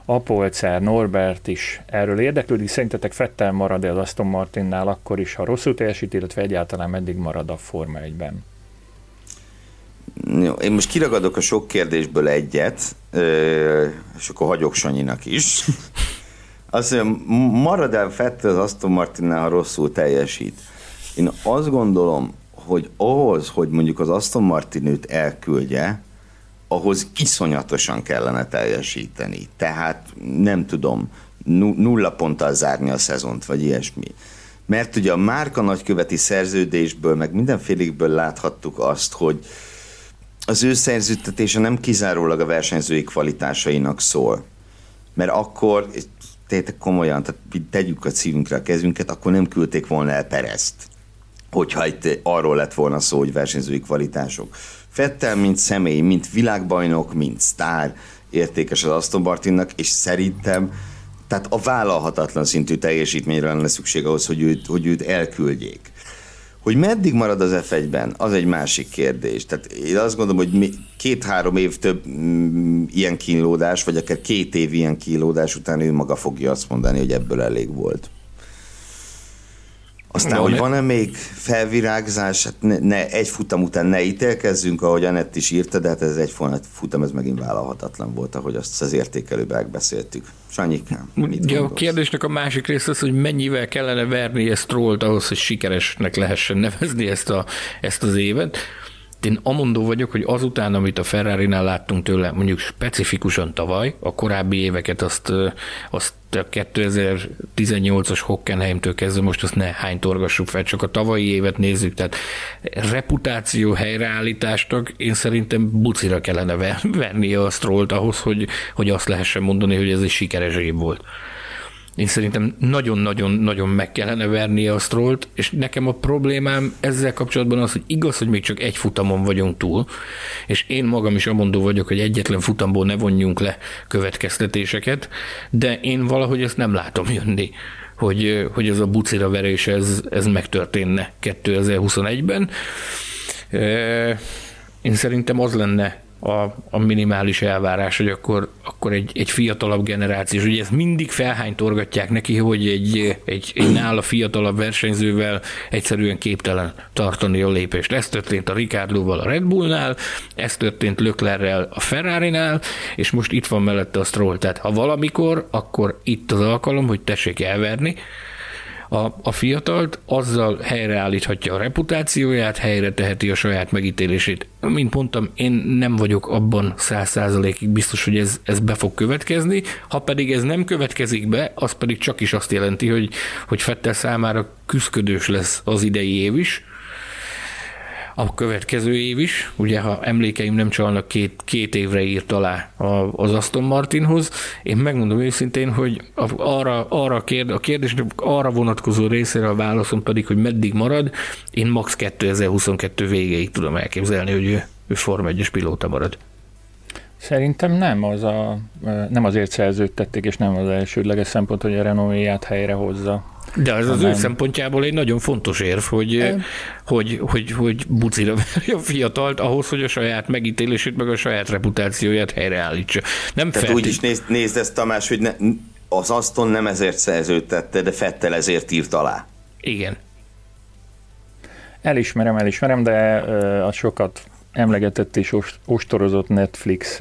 B: Apolcer Norbert is erről érdeklődik. Szerintetek Fettel marad-e az Aston Martinnál akkor is, ha rosszul teljesít, illetve egyáltalán meddig marad a Forma 1-ben?
C: Jó, én most kiragadok a sok kérdésből egyet, és akkor hagyok Sanyinak is. Azt mondja, marad el Fettel az Aston Martinnál, ha rosszul teljesít. Én azt gondolom, hogy ahhoz, hogy mondjuk az Aston Martin elküldje, ahhoz iszonyatosan kellene teljesíteni. Tehát nem tudom, nulla ponttal zárni a szezont, vagy ilyesmi. Mert ugye a márka nagyköveti szerződésből, meg mindenfélékből láthattuk azt, hogy az ő szerződtetése nem kizárólag a versenyzői kvalitásainak szól. Mert akkor, tétek komolyan, tehát tegyük a szívünkre a kezünket, akkor nem küldték volna el Perezt. Hogyha itt arról lett volna szó, hogy versenyzői kvalitások. Fettel, mint személy, mint világbajnok, mint sztár, értékes az Aston Martinnak, és szerintem tehát a vállalhatatlan szintű teljesítményre lenne szükség ahhoz, hogy őt, hogy őt elküldjék. Hogy meddig marad az F1-ben, az egy másik kérdés. Tehát én azt gondolom, hogy két-három év több mm, ilyen kínlódás, vagy akár két év ilyen kínlódás után ő maga fogja azt mondani, hogy ebből elég volt. Aztán, no, hogy van-e még felvirágzás, hát ne, ne, egy futam után ne ítélkezzünk, ahogy Anett is írta, de hát ez egy futam, ez megint vállalhatatlan volt, ahogy azt az értékelőben megbeszéltük. Sanyikám, mit
D: ja, A kérdésnek a másik része az, hogy mennyivel kellene verni ezt trollt ahhoz, hogy sikeresnek lehessen nevezni ezt, a, ezt az évet. Én amondó vagyok, hogy azután, amit a Ferrari-nál láttunk tőle, mondjuk specifikusan tavaly, a korábbi éveket azt, azt a 2018-as Hockenheimtől kezdve most azt ne hány torgassuk fel, csak a tavalyi évet nézzük, tehát reputáció helyreállításnak én szerintem bucira kellene venni a Strollt ahhoz, hogy, hogy azt lehessen mondani, hogy ez egy sikeres év volt. Én szerintem nagyon-nagyon-nagyon meg kellene verni a strollt, és nekem a problémám ezzel kapcsolatban az, hogy igaz, hogy még csak egy futamon vagyunk túl, és én magam is amondó vagyok, hogy egyetlen futamból ne vonjunk le következtetéseket, de én valahogy ezt nem látom jönni hogy, hogy ez a bucira verés ez, ez megtörténne 2021-ben. Én szerintem az lenne a, a minimális elvárás, hogy akkor, akkor egy, egy fiatalabb generáció, és ugye ezt mindig felhánytorgatják neki, hogy egy, egy, egy nála fiatalabb versenyzővel egyszerűen képtelen tartani a lépést. Ez történt a Ricardoval a Red Bullnál, ez történt Löklerrel a Ferrari-nál, és most itt van mellette a Stroll. Tehát ha valamikor, akkor itt az alkalom, hogy tessék elverni, a, a fiatalt, azzal helyreállíthatja a reputációját, helyre teheti a saját megítélését. Mint mondtam, én nem vagyok abban száz százalékig biztos, hogy ez, ez be fog következni, ha pedig ez nem következik be, az pedig csak is azt jelenti, hogy, hogy Fettel számára küszködős lesz az idei év is, a következő év is, ugye ha emlékeim nem csalnak, két, két évre írt alá az Aston Martinhoz. Én megmondom őszintén, hogy arra, arra a, kérd, a kérdés arra vonatkozó részére a válaszom pedig, hogy meddig marad, én max 2022 végéig tudom elképzelni, hogy ő, ő Form 1 pilóta marad.
B: Szerintem nem, az a, nem azért szerződtették, és nem az elsődleges szempont, hogy a Renault-ját helyre hozza.
D: De ez az ő szempontjából egy nagyon fontos érv, hogy, hogy, hogy, hogy bucira a fiatalt ahhoz, hogy a saját megítélését, meg a saját reputációját helyreállítsa.
C: Nem Tehát úgy is nézd, nézd ezt, Tamás, hogy ne, az Aston nem ezért szerződtette, de Fettel ezért írt alá.
D: Igen.
B: Elismerem, elismerem, de a sokat emlegetett és ostorozott Netflix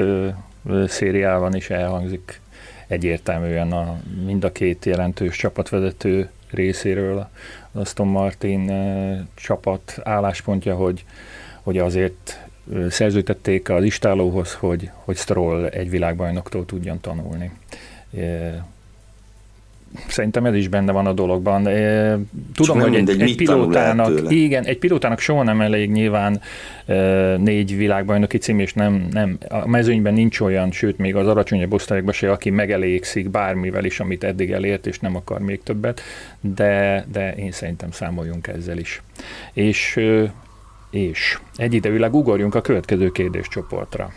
B: szériában is elhangzik egyértelműen a, mind a két jelentős csapatvezető részéről az Aston Martin csapat álláspontja, hogy, hogy azért szerződtették az istálóhoz, hogy, hogy Stroll egy világbajnoktól tudjon tanulni. Szerintem ez is benne van a dologban. Tudom, hogy egy, egy pilótának, igen, egy pilótának soha nem elég nyilván négy világbajnoki cím, és nem, nem, a mezőnyben nincs olyan, sőt még az alacsonyabb osztályokban se, aki megelégszik bármivel is, amit eddig elért, és nem akar még többet, de, de én szerintem számoljunk ezzel is. És, és egyidejűleg ugorjunk a következő kérdéscsoportra.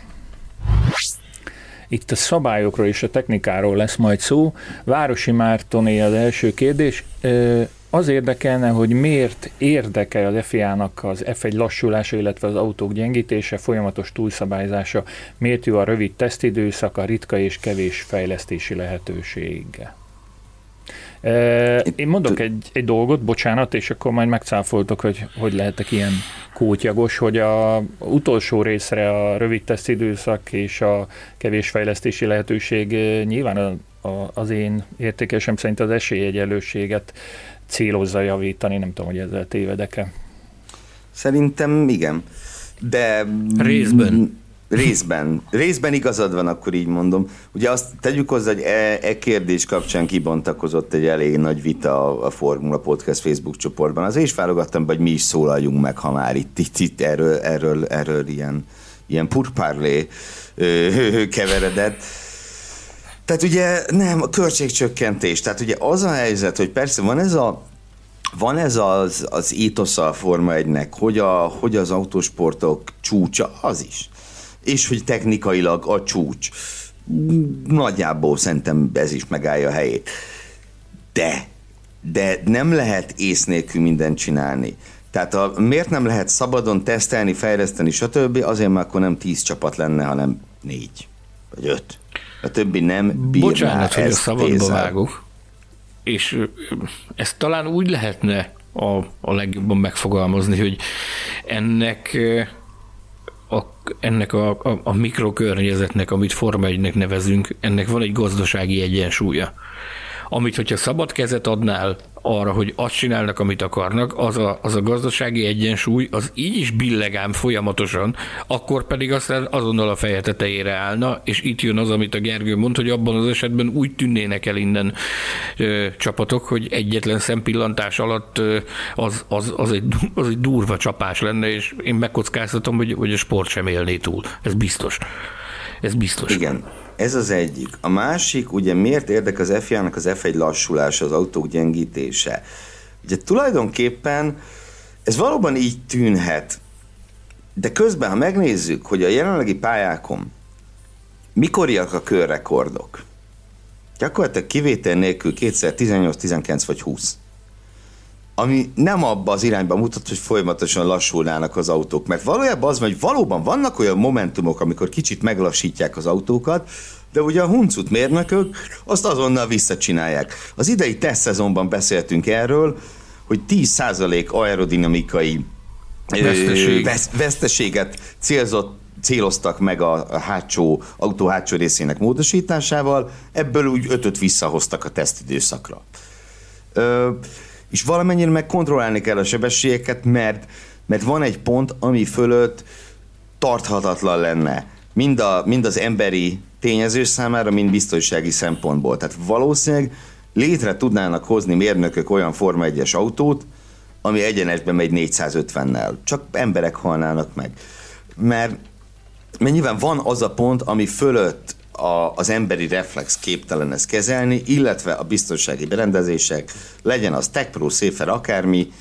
B: Itt a szabályokról és a technikáról lesz majd szó. Városi Mártoné az első kérdés. Az érdekelne, hogy miért érdekel az FIA-nak az F1 lassulása, illetve az autók gyengítése, folyamatos túlszabályzása, miért jó a rövid tesztidőszak, a ritka és kevés fejlesztési lehetősége? Én mondok egy, egy dolgot, bocsánat, és akkor majd megcáfoltok, hogy hogy lehetek ilyen kótyagos, hogy a utolsó részre a rövid tesztidőszak és a kevés fejlesztési lehetőség nyilván a, a, az én értékesem szerint az esélyegyelőséget célozza javítani, nem tudom, hogy ezzel tévedek-e.
C: Szerintem igen. De
D: részben.
C: Részben. Részben igazad van, akkor így mondom. Ugye azt tegyük hozzá, hogy e, e kérdés kapcsán kibontakozott egy elég nagy vita a, Formula Podcast Facebook csoportban. Azért is válogattam, hogy mi is szólaljunk meg, ha már itt, itt, itt erről, erről, erről ilyen, ilyen purpárlé keveredett. Tehát ugye nem, a költségcsökkentés. Tehát ugye az a helyzet, hogy persze van ez a van ez az, az étosza a Forma 1 hogy, a, hogy az autósportok csúcsa, az is és hogy technikailag a csúcs. Nagyjából szerintem ez is megállja a helyét. De, de nem lehet ész nélkül mindent csinálni. Tehát a, miért nem lehet szabadon tesztelni, fejleszteni, stb. Azért már akkor nem tíz csapat lenne, hanem négy, vagy öt. A többi nem bírná
D: Bocsánat, hogy a szabadba vágok. És ezt talán úgy lehetne a, a legjobban megfogalmazni, hogy ennek a, ennek a, a, a mikrokörnyezetnek, amit Forma 1 nevezünk, ennek van egy gazdasági egyensúlya. Amit, hogyha szabad kezet adnál arra, hogy azt csinálnak, amit akarnak, az a, az a gazdasági egyensúly, az így is billegám folyamatosan, akkor pedig aztán azonnal a feje tetejére állna, és itt jön az, amit a Gergő mond, hogy abban az esetben úgy tűnnének el innen ö, csapatok, hogy egyetlen szempillantás alatt ö, az, az, az, egy, az egy durva csapás lenne, és én megkockáztatom, hogy, hogy a sport sem élné túl. Ez biztos. Ez biztos.
C: Igen. Ez az egyik. A másik, ugye miért érdek az FIA-nak az F1 lassulása, az autók gyengítése? Ugye tulajdonképpen ez valóban így tűnhet, de közben, ha megnézzük, hogy a jelenlegi pályákon mikoriak a körrekordok, gyakorlatilag kivétel nélkül 2018, 19 vagy 20 ami nem abba az irányba mutat, hogy folyamatosan lassulnának az autók. Mert valójában az, hogy valóban vannak olyan momentumok, amikor kicsit meglassítják az autókat, de ugye a huncut mérnökök azt azonnal visszacsinálják. Az idei teszt szezonban beszéltünk erről, hogy 10% aerodinamikai Veszteség. Vesz, veszteséget célzott céloztak meg a, a hátsó, autó hátsó részének módosításával, ebből úgy ötöt visszahoztak a tesztidőszakra. Ö, És valamennyire meg kontrollálni kell a sebességeket, mert, mert van egy pont, ami fölött tarthatatlan lenne. Mind, a, mind az emberi tényező számára, mind biztonsági szempontból. Tehát valószínűleg létre tudnának hozni mérnökök olyan Forma 1-es autót, ami egyenesben megy 450-nel. Csak emberek halnának meg. Mert, mert nyilván van az a pont, ami fölött a, az emberi reflex képtelen ezt kezelni, illetve a biztonsági berendezések, legyen az Tech Pro, Safer, akármi,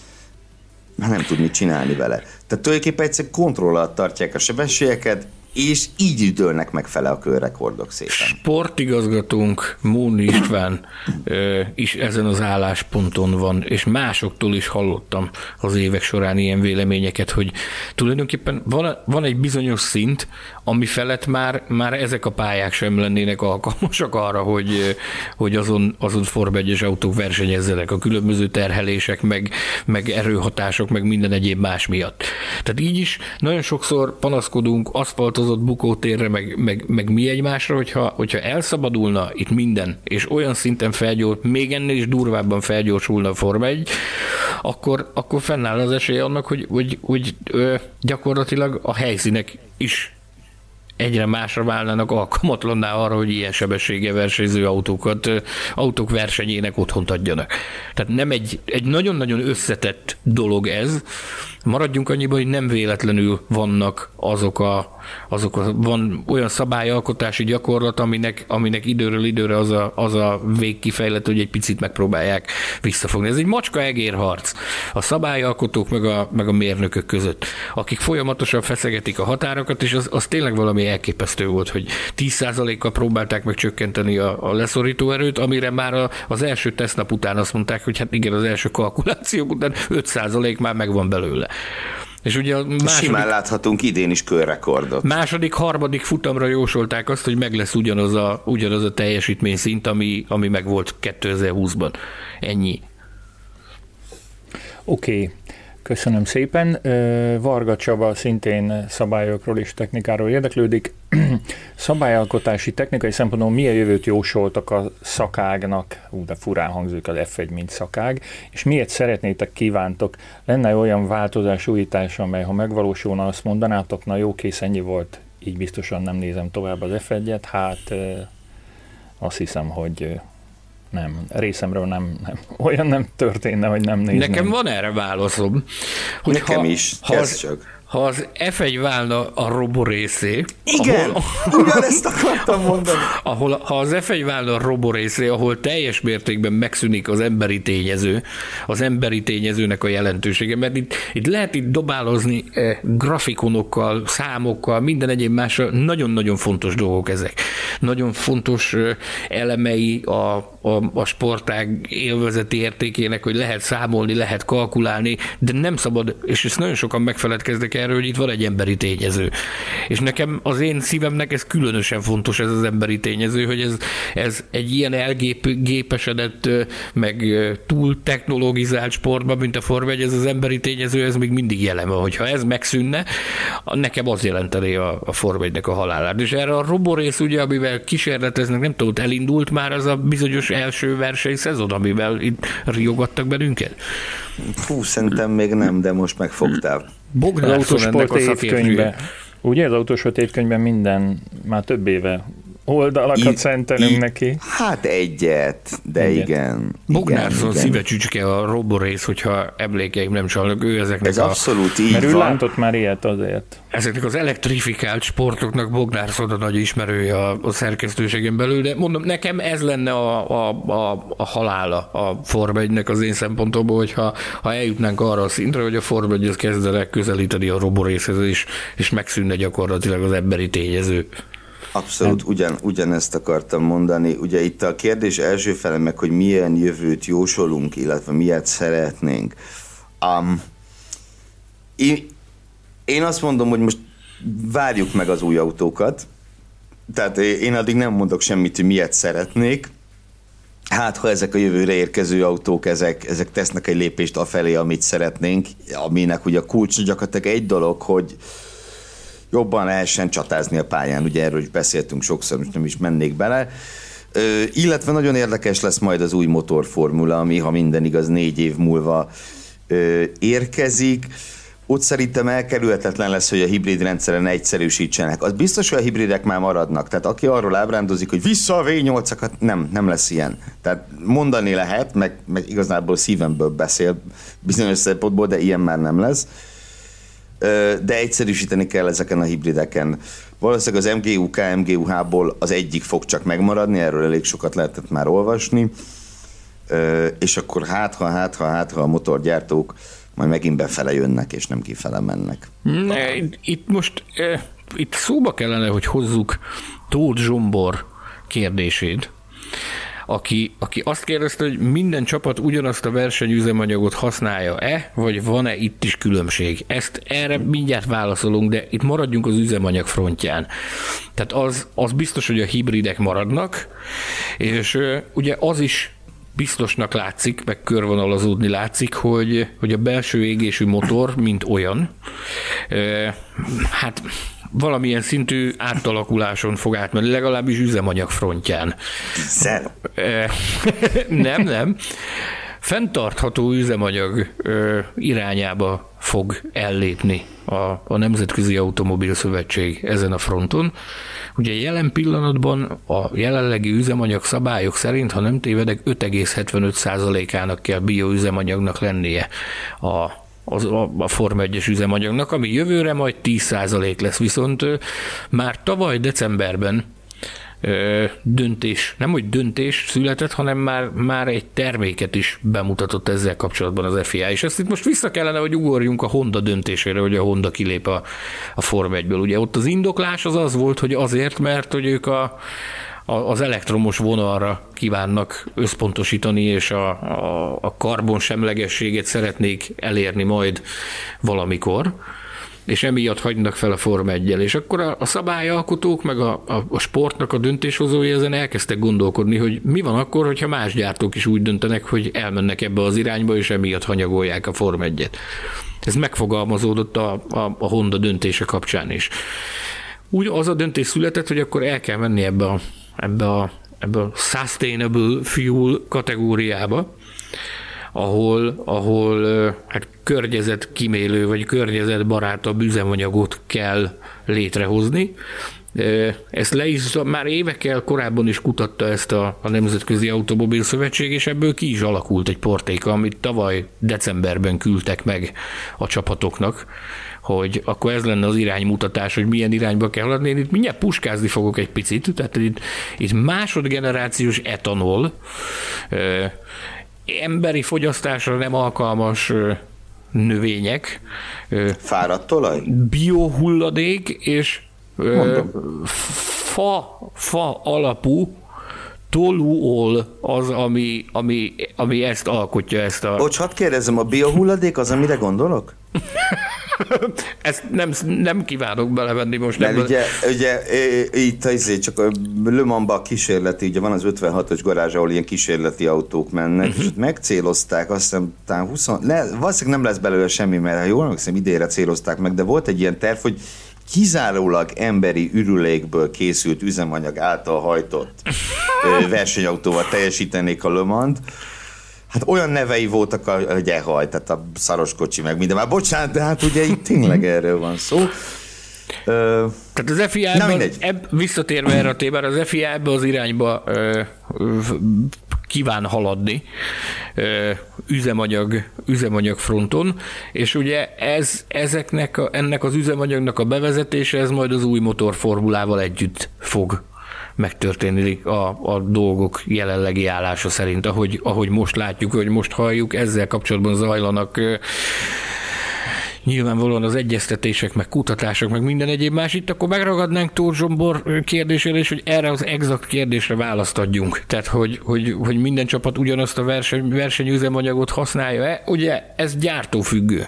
C: már nem tud mit csinálni vele. Tehát tulajdonképpen egyszer kontroll alatt tartják a sebességeket, és így üdölnek meg fele a körrekordok szépen.
D: Sportigazgatónk Móni István is ezen az állásponton van, és másoktól is hallottam az évek során ilyen véleményeket, hogy tulajdonképpen van, van egy bizonyos szint, ami felett már, már ezek a pályák sem lennének alkalmasak arra, hogy, hogy azon, azon Form 1 autók versenyezzenek a különböző terhelések, meg, meg erőhatások, meg minden egyéb más miatt. Tehát így is nagyon sokszor panaszkodunk aszfaltozott bukótérre, meg, meg, meg mi egymásra, hogyha, hogyha elszabadulna itt minden, és olyan szinten felgyors, még ennél is durvábban felgyorsulna a Form 1, akkor, akkor fennáll az esély annak, hogy, hogy, hogy ö, gyakorlatilag a helyszínek is egyre másra válnának alkalmatlanná arra, hogy ilyen sebessége versenyző autókat, autók versenyének otthont adjanak. Tehát nem egy, egy nagyon-nagyon összetett dolog ez. Maradjunk annyiban, hogy nem véletlenül vannak azok a azok a, van olyan szabályalkotási gyakorlat, aminek, aminek időről időre az a, az a végkifejlet, hogy egy picit megpróbálják visszafogni. Ez egy macska-egér harc a szabályalkotók meg a, meg a mérnökök között, akik folyamatosan feszegetik a határokat, és az, az tényleg valami elképesztő volt, hogy 10%-kal próbálták meg csökkenteni a, a leszorító erőt, amire már a, az első tesztnap után azt mondták, hogy hát igen, az első kalkulációk után 5% már megvan belőle.
C: És ugye a második, Simán láthatunk idén is körrekordot.
D: Második, harmadik futamra jósolták azt, hogy meg lesz ugyanaz a, ugyanaz a teljesítmény szint, ami, ami meg volt 2020-ban. Ennyi.
B: Oké. Okay. Köszönöm szépen. Varga Csaba szintén szabályokról és technikáról érdeklődik. Szabályalkotási technikai szempontból milyen jövőt jósoltak a szakágnak, ú, de furán hangzik az F1, mint szakág, és miért szeretnétek, kívántok, lenne olyan változás, újítás, amely ha megvalósulna, azt mondanátok, na jó, kész, ennyi volt, így biztosan nem nézem tovább az F1-et, hát azt hiszem, hogy nem, részemről nem, nem, olyan nem történne, hogy nem nézném.
D: Nekem van erre válaszom.
C: Hogy Nekem ha, is, ha az, csak
D: ha az F1 válna a roborészé,
C: igen, ahol, ugyanezt akartam mondani.
D: Ahol, ha az F1 válna a roborészé, ahol teljes mértékben megszűnik az emberi tényező, az emberi tényezőnek a jelentősége, mert itt, itt lehet itt dobálozni eh, grafikonokkal, számokkal, minden egyéb másra, nagyon-nagyon fontos dolgok ezek. Nagyon fontos eh, elemei a, a, a sportág élvezeti értékének, hogy lehet számolni, lehet kalkulálni, de nem szabad, és ezt nagyon sokan megfeledkeznek erről, hogy itt van egy emberi tényező. És nekem az én szívemnek ez különösen fontos, ez az emberi tényező, hogy ez, ez egy ilyen elgépesedett, meg túl technologizált sportban, mint a Forma 1, ez az emberi tényező, ez még mindig jelen van. Hogyha ez megszűnne, nekem az jelenteni a, a Forma 1 a halálát. És erre a roborész, ugye, amivel kísérleteznek, nem tudom, elindult már az a bizonyos első verseny szezon, amivel itt riogattak bennünket?
C: Hú, szerintem még nem, de most megfogtál.
B: Bognár az autósport évkönyvben. Ugye az autósport évkönyvben minden, már több éve oldalakat I, szentelünk I, neki.
C: Hát egyet, de egyet. igen.
D: Bognárszon szíve csücske a roborész, hogyha emlékeim nem csalnak, ő ezeknek
C: Ez a, abszolút így
B: Mert
C: van.
B: ő látott már ilyet azért.
D: Ezeknek az elektrifikált sportoknak Bognárszon a nagy ismerője a, a szerkesztőségen belül, de mondom, nekem ez lenne a, a, a, a halála a Forma 1 az én szempontomból, hogyha ha eljutnánk arra a szintre, hogy a Forma 1 kezdene közelíteni a roborészhez, és, és megszűnne gyakorlatilag az emberi tényező.
C: Abszolút ugyan, ugyanezt akartam mondani. Ugye itt a kérdés első fele meg, hogy milyen jövőt jósolunk, illetve miért szeretnénk. Um, én, én azt mondom, hogy most várjuk meg az új autókat. Tehát én addig nem mondok semmit, hogy miért szeretnék. Hát, ha ezek a jövőre érkező autók, ezek, ezek tesznek egy lépést afelé, amit szeretnénk, aminek ugye a kulcs gyakorlatilag egy dolog, hogy, jobban lehessen csatázni a pályán. Ugye erről is beszéltünk sokszor, most nem is mennék bele. Ö, illetve nagyon érdekes lesz majd az új motorformula, ami, ha minden igaz, négy év múlva ö, érkezik ott szerintem elkerülhetetlen lesz, hogy a hibrid rendszeren egyszerűsítsenek. Az biztos, hogy a hibridek már maradnak. Tehát aki arról ábrándozik, hogy vissza a V8-akat, nem, nem lesz ilyen. Tehát mondani lehet, meg, meg igazából szívemből beszél bizonyos szempontból, de ilyen már nem lesz. De egyszerűsíteni kell ezeken a hibrideken. Valószínűleg az MGUK, MGUH-ból az egyik fog csak megmaradni, erről elég sokat lehetett már olvasni. És akkor hát, ha, hát, ha, hát, ha a motorgyártók majd megint befele jönnek, és nem kifele mennek.
D: Ne, itt most itt szóba kellene, hogy hozzuk Tóth Zsombor kérdését, aki, aki azt kérdezte, hogy minden csapat ugyanazt a versenyüzemanyagot használja-e, vagy van-e itt is különbség? Ezt erre mindjárt válaszolunk, de itt maradjunk az üzemanyag frontján. Tehát az, az biztos, hogy a hibridek maradnak, és ugye az is biztosnak látszik, meg körvonalazódni látszik, hogy, hogy a belső égésű motor, mint olyan, hát valamilyen szintű átalakuláson fog átmenni, legalábbis üzemanyag frontján.
C: Zero.
D: nem, nem. Fentartható üzemanyag irányába fog ellépni a, a Nemzetközi Automobil Szövetség ezen a fronton. Ugye jelen pillanatban a jelenlegi üzemanyag szabályok szerint, ha nem tévedek, 5,75%-ának kell bioüzemanyagnak lennie a az, a, a Forma 1-es üzemanyagnak, ami jövőre majd 10% lesz, viszont már tavaly decemberben döntés, nem hogy döntés született, hanem már, már egy terméket is bemutatott ezzel kapcsolatban az FIA, és ezt itt most vissza kellene, hogy ugorjunk a Honda döntésére, hogy a Honda kilép a, a Form 1-ből. Ugye ott az indoklás az az volt, hogy azért, mert hogy ők a, az elektromos vonalra kívánnak összpontosítani, és a, a, a karbonsemlegességet szeretnék elérni majd valamikor. És emiatt hagynak fel a Forma 1 és akkor a, a szabályalkotók, meg a, a, a sportnak a döntéshozói ezen elkezdtek gondolkodni, hogy mi van akkor, hogyha más gyártók is úgy döntenek, hogy elmennek ebbe az irányba, és emiatt hanyagolják a Forma 1 Ez megfogalmazódott a, a, a Honda döntése kapcsán is. Úgy az a döntés született, hogy akkor el kell menni ebbe a, ebbe a, ebbe a sustainable fuel kategóriába, ahol, ahol hát környezetkímélő vagy környezetbarátabb üzemanyagot kell létrehozni. Ezt le is, már évekkel korábban is kutatta ezt a, a Nemzetközi Automobil Szövetség, és ebből ki is alakult egy portéka, amit tavaly decemberben küldtek meg a csapatoknak, hogy akkor ez lenne az iránymutatás, hogy milyen irányba kell haladni. Én itt mindjárt puskázni fogok egy picit, tehát itt, itt másodgenerációs etanol, emberi fogyasztásra nem alkalmas növények.
C: Fáradt olaj?
D: Biohulladék és fa, fa alapú tolúol az, ami, ami, ami ezt alkotja, ezt a...
C: Bocs, hadd kérdezem, a biohulladék az, amire gondolok?
D: Ezt nem, nem kívánok belevenni most.
C: Mert nem ugye, ugye itt azért csak a Le Mans-ba kísérleti, ugye van az 56-os garázs, ahol ilyen kísérleti autók mennek, uh-huh. és ott megcélozták, azt hiszem, talán 20, le, valószínűleg nem lesz belőle semmi, mert ha jól emlékszem, idénre célozták meg, de volt egy ilyen terv, hogy kizárólag emberi ürülékből készült üzemanyag által hajtott versenyautóval teljesítenék a Le Mans-t, Hát olyan nevei voltak, hogy ehaj, tehát a szaros kocsi, meg minden. Már bocsánat, de hát ugye itt tényleg erről van szó.
D: Ö, Tehát az FIA ebben, ebb, visszatérve erre a témára, az FIA ebbe az irányba ö, ö, kíván haladni ö, üzemanyag, üzemanyag fronton, és ugye ez, ezeknek a, ennek az üzemanyagnak a bevezetése, ez majd az új motorformulával együtt fog megtörténik a, a dolgok jelenlegi állása szerint, ahogy, ahogy most látjuk, hogy most halljuk, ezzel kapcsolatban zajlanak nyilvánvalóan az egyeztetések, meg kutatások, meg minden egyéb más. Itt akkor megragadnánk Tóth Zsombor kérdésére, és hogy erre az exakt kérdésre választ adjunk. Tehát, hogy, hogy, hogy minden csapat ugyanazt a verseny, versenyüzemanyagot használja-e, ugye ez gyártófüggő.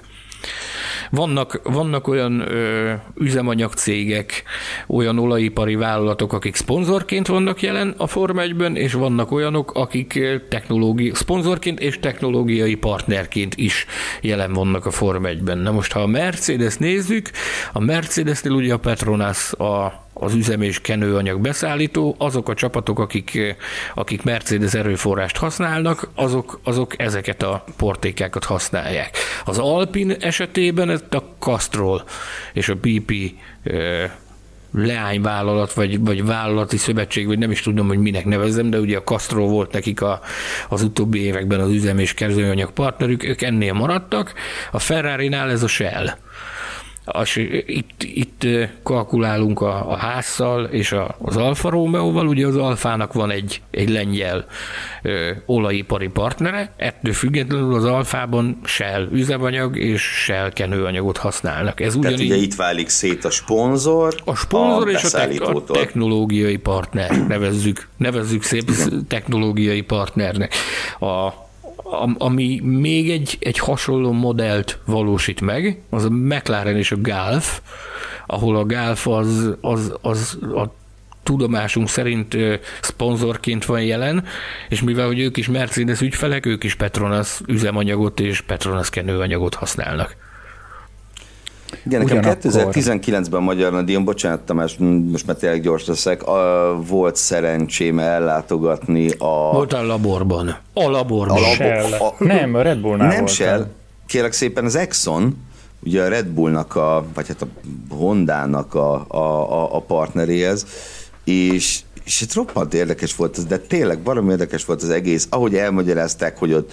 D: Vannak, vannak olyan ö, üzemanyagcégek, olyan olajipari vállalatok, akik szponzorként vannak jelen a Forma 1-ben, és vannak olyanok, akik technológi, szponzorként és technológiai partnerként is jelen vannak a Forma 1-ben. Na most, ha a Mercedes nézzük, a Mercedesnél ugye a Petronas a az üzem és kenőanyag beszállító, azok a csapatok, akik, akik Mercedes erőforrást használnak, azok, azok ezeket a portékákat használják. Az Alpin esetében ez a Castrol és a BP leányvállalat, vagy, vagy vállalati szövetség, vagy nem is tudom, hogy minek nevezzem, de ugye a Castrol volt nekik a, az utóbbi években az üzem és kezdőanyag partnerük, ők ennél maradtak. A Ferrari-nál ez a Shell. Az, itt, itt kalkulálunk a, a házszal és a, az Alfa Romeo-val, ugye az Alfának van egy, egy lengyel ö, olajipari partnere, ettől függetlenül az Alfában Shell üzemanyag és Shell kenőanyagot használnak.
C: Ez ugyanígy, Tehát ugye itt válik szét a sponzor,
D: a sponsor a és a, te- a technológiai partner, nevezzük, nevezzük szép technológiai partnernek. A, ami még egy, egy hasonló modellt valósít meg, az a McLaren és a Golf, ahol a Golf az, az, az a tudomásunk szerint szponzorként van jelen, és mivel hogy ők is Mercedes ügyfelek, ők is Petronas üzemanyagot és Petronas kenőanyagot használnak.
C: Igen, nekem Ugyanakkor... 2019-ben a Magyar Nadion, bocsánat Tamás, most már tényleg gyors leszek, a, volt szerencsém ellátogatni a...
D: Volt a laborban. A laborban. A
B: labor, a, nem, a Red Bullnál
C: Nem Shell, kérlek szépen az Exxon, ugye a Red Bullnak, a, vagy hát a Hondának a, a, a, a partneréhez, és, és itt roppant érdekes volt ez, de tényleg valami érdekes volt az egész, ahogy elmagyarázták, hogy ott,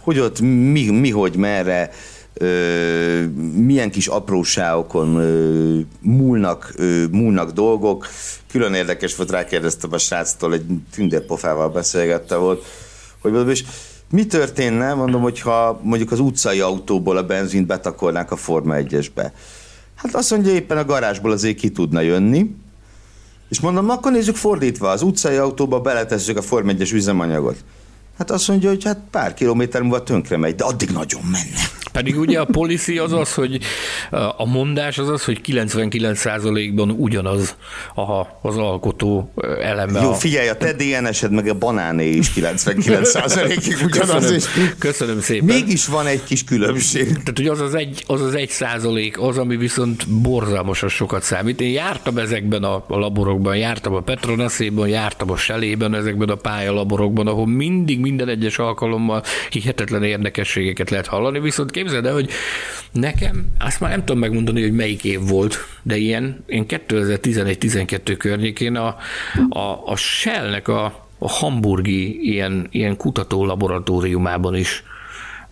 C: hogy ott mi, mi hogy merre, ö, milyen kis apróságokon ö, múlnak, ö, múlnak dolgok. Külön érdekes volt, rákérdeztem a sráctól, egy tündérpofával beszélgette volt, hogy és mi történne, mondom, hogyha mondjuk az utcai autóból a benzint betakolnák a Forma 1-esbe? Hát azt mondja, éppen a garázsból azért ki tudna jönni, és mondom, akkor nézzük fordítva, az utcai autóba beletesszük a Forma 1-es üzemanyagot. Hát azt mondja, hogy hát pár kilométer múlva tönkre megy, de addig nagyon menne.
D: Pedig ugye a policy az az, hogy a mondás az az, hogy 99%-ban ugyanaz a, az alkotó eleme.
C: Jó, figyelj, a te DNS-ed meg a banáné is 99%-ig ugyanaz.
D: Köszönöm, és köszönöm szépen.
C: Mégis van egy kis különbség.
D: Tehát, hogy az az egy, az az egy százalék, az, ami viszont borzalmasan sokat számít. Én jártam ezekben a, a laborokban, jártam a Petronaszéban, jártam a Selében, ezekben a pályalaborokban, ahol mindig minden egyes alkalommal hihetetlen érdekességeket lehet hallani, viszont képzeld el, hogy nekem, azt már nem tudom megmondani, hogy melyik év volt, de ilyen, én 2011-12 környékén a, a, a Shell-nek a, a hamburgi ilyen, ilyen kutató laboratóriumában is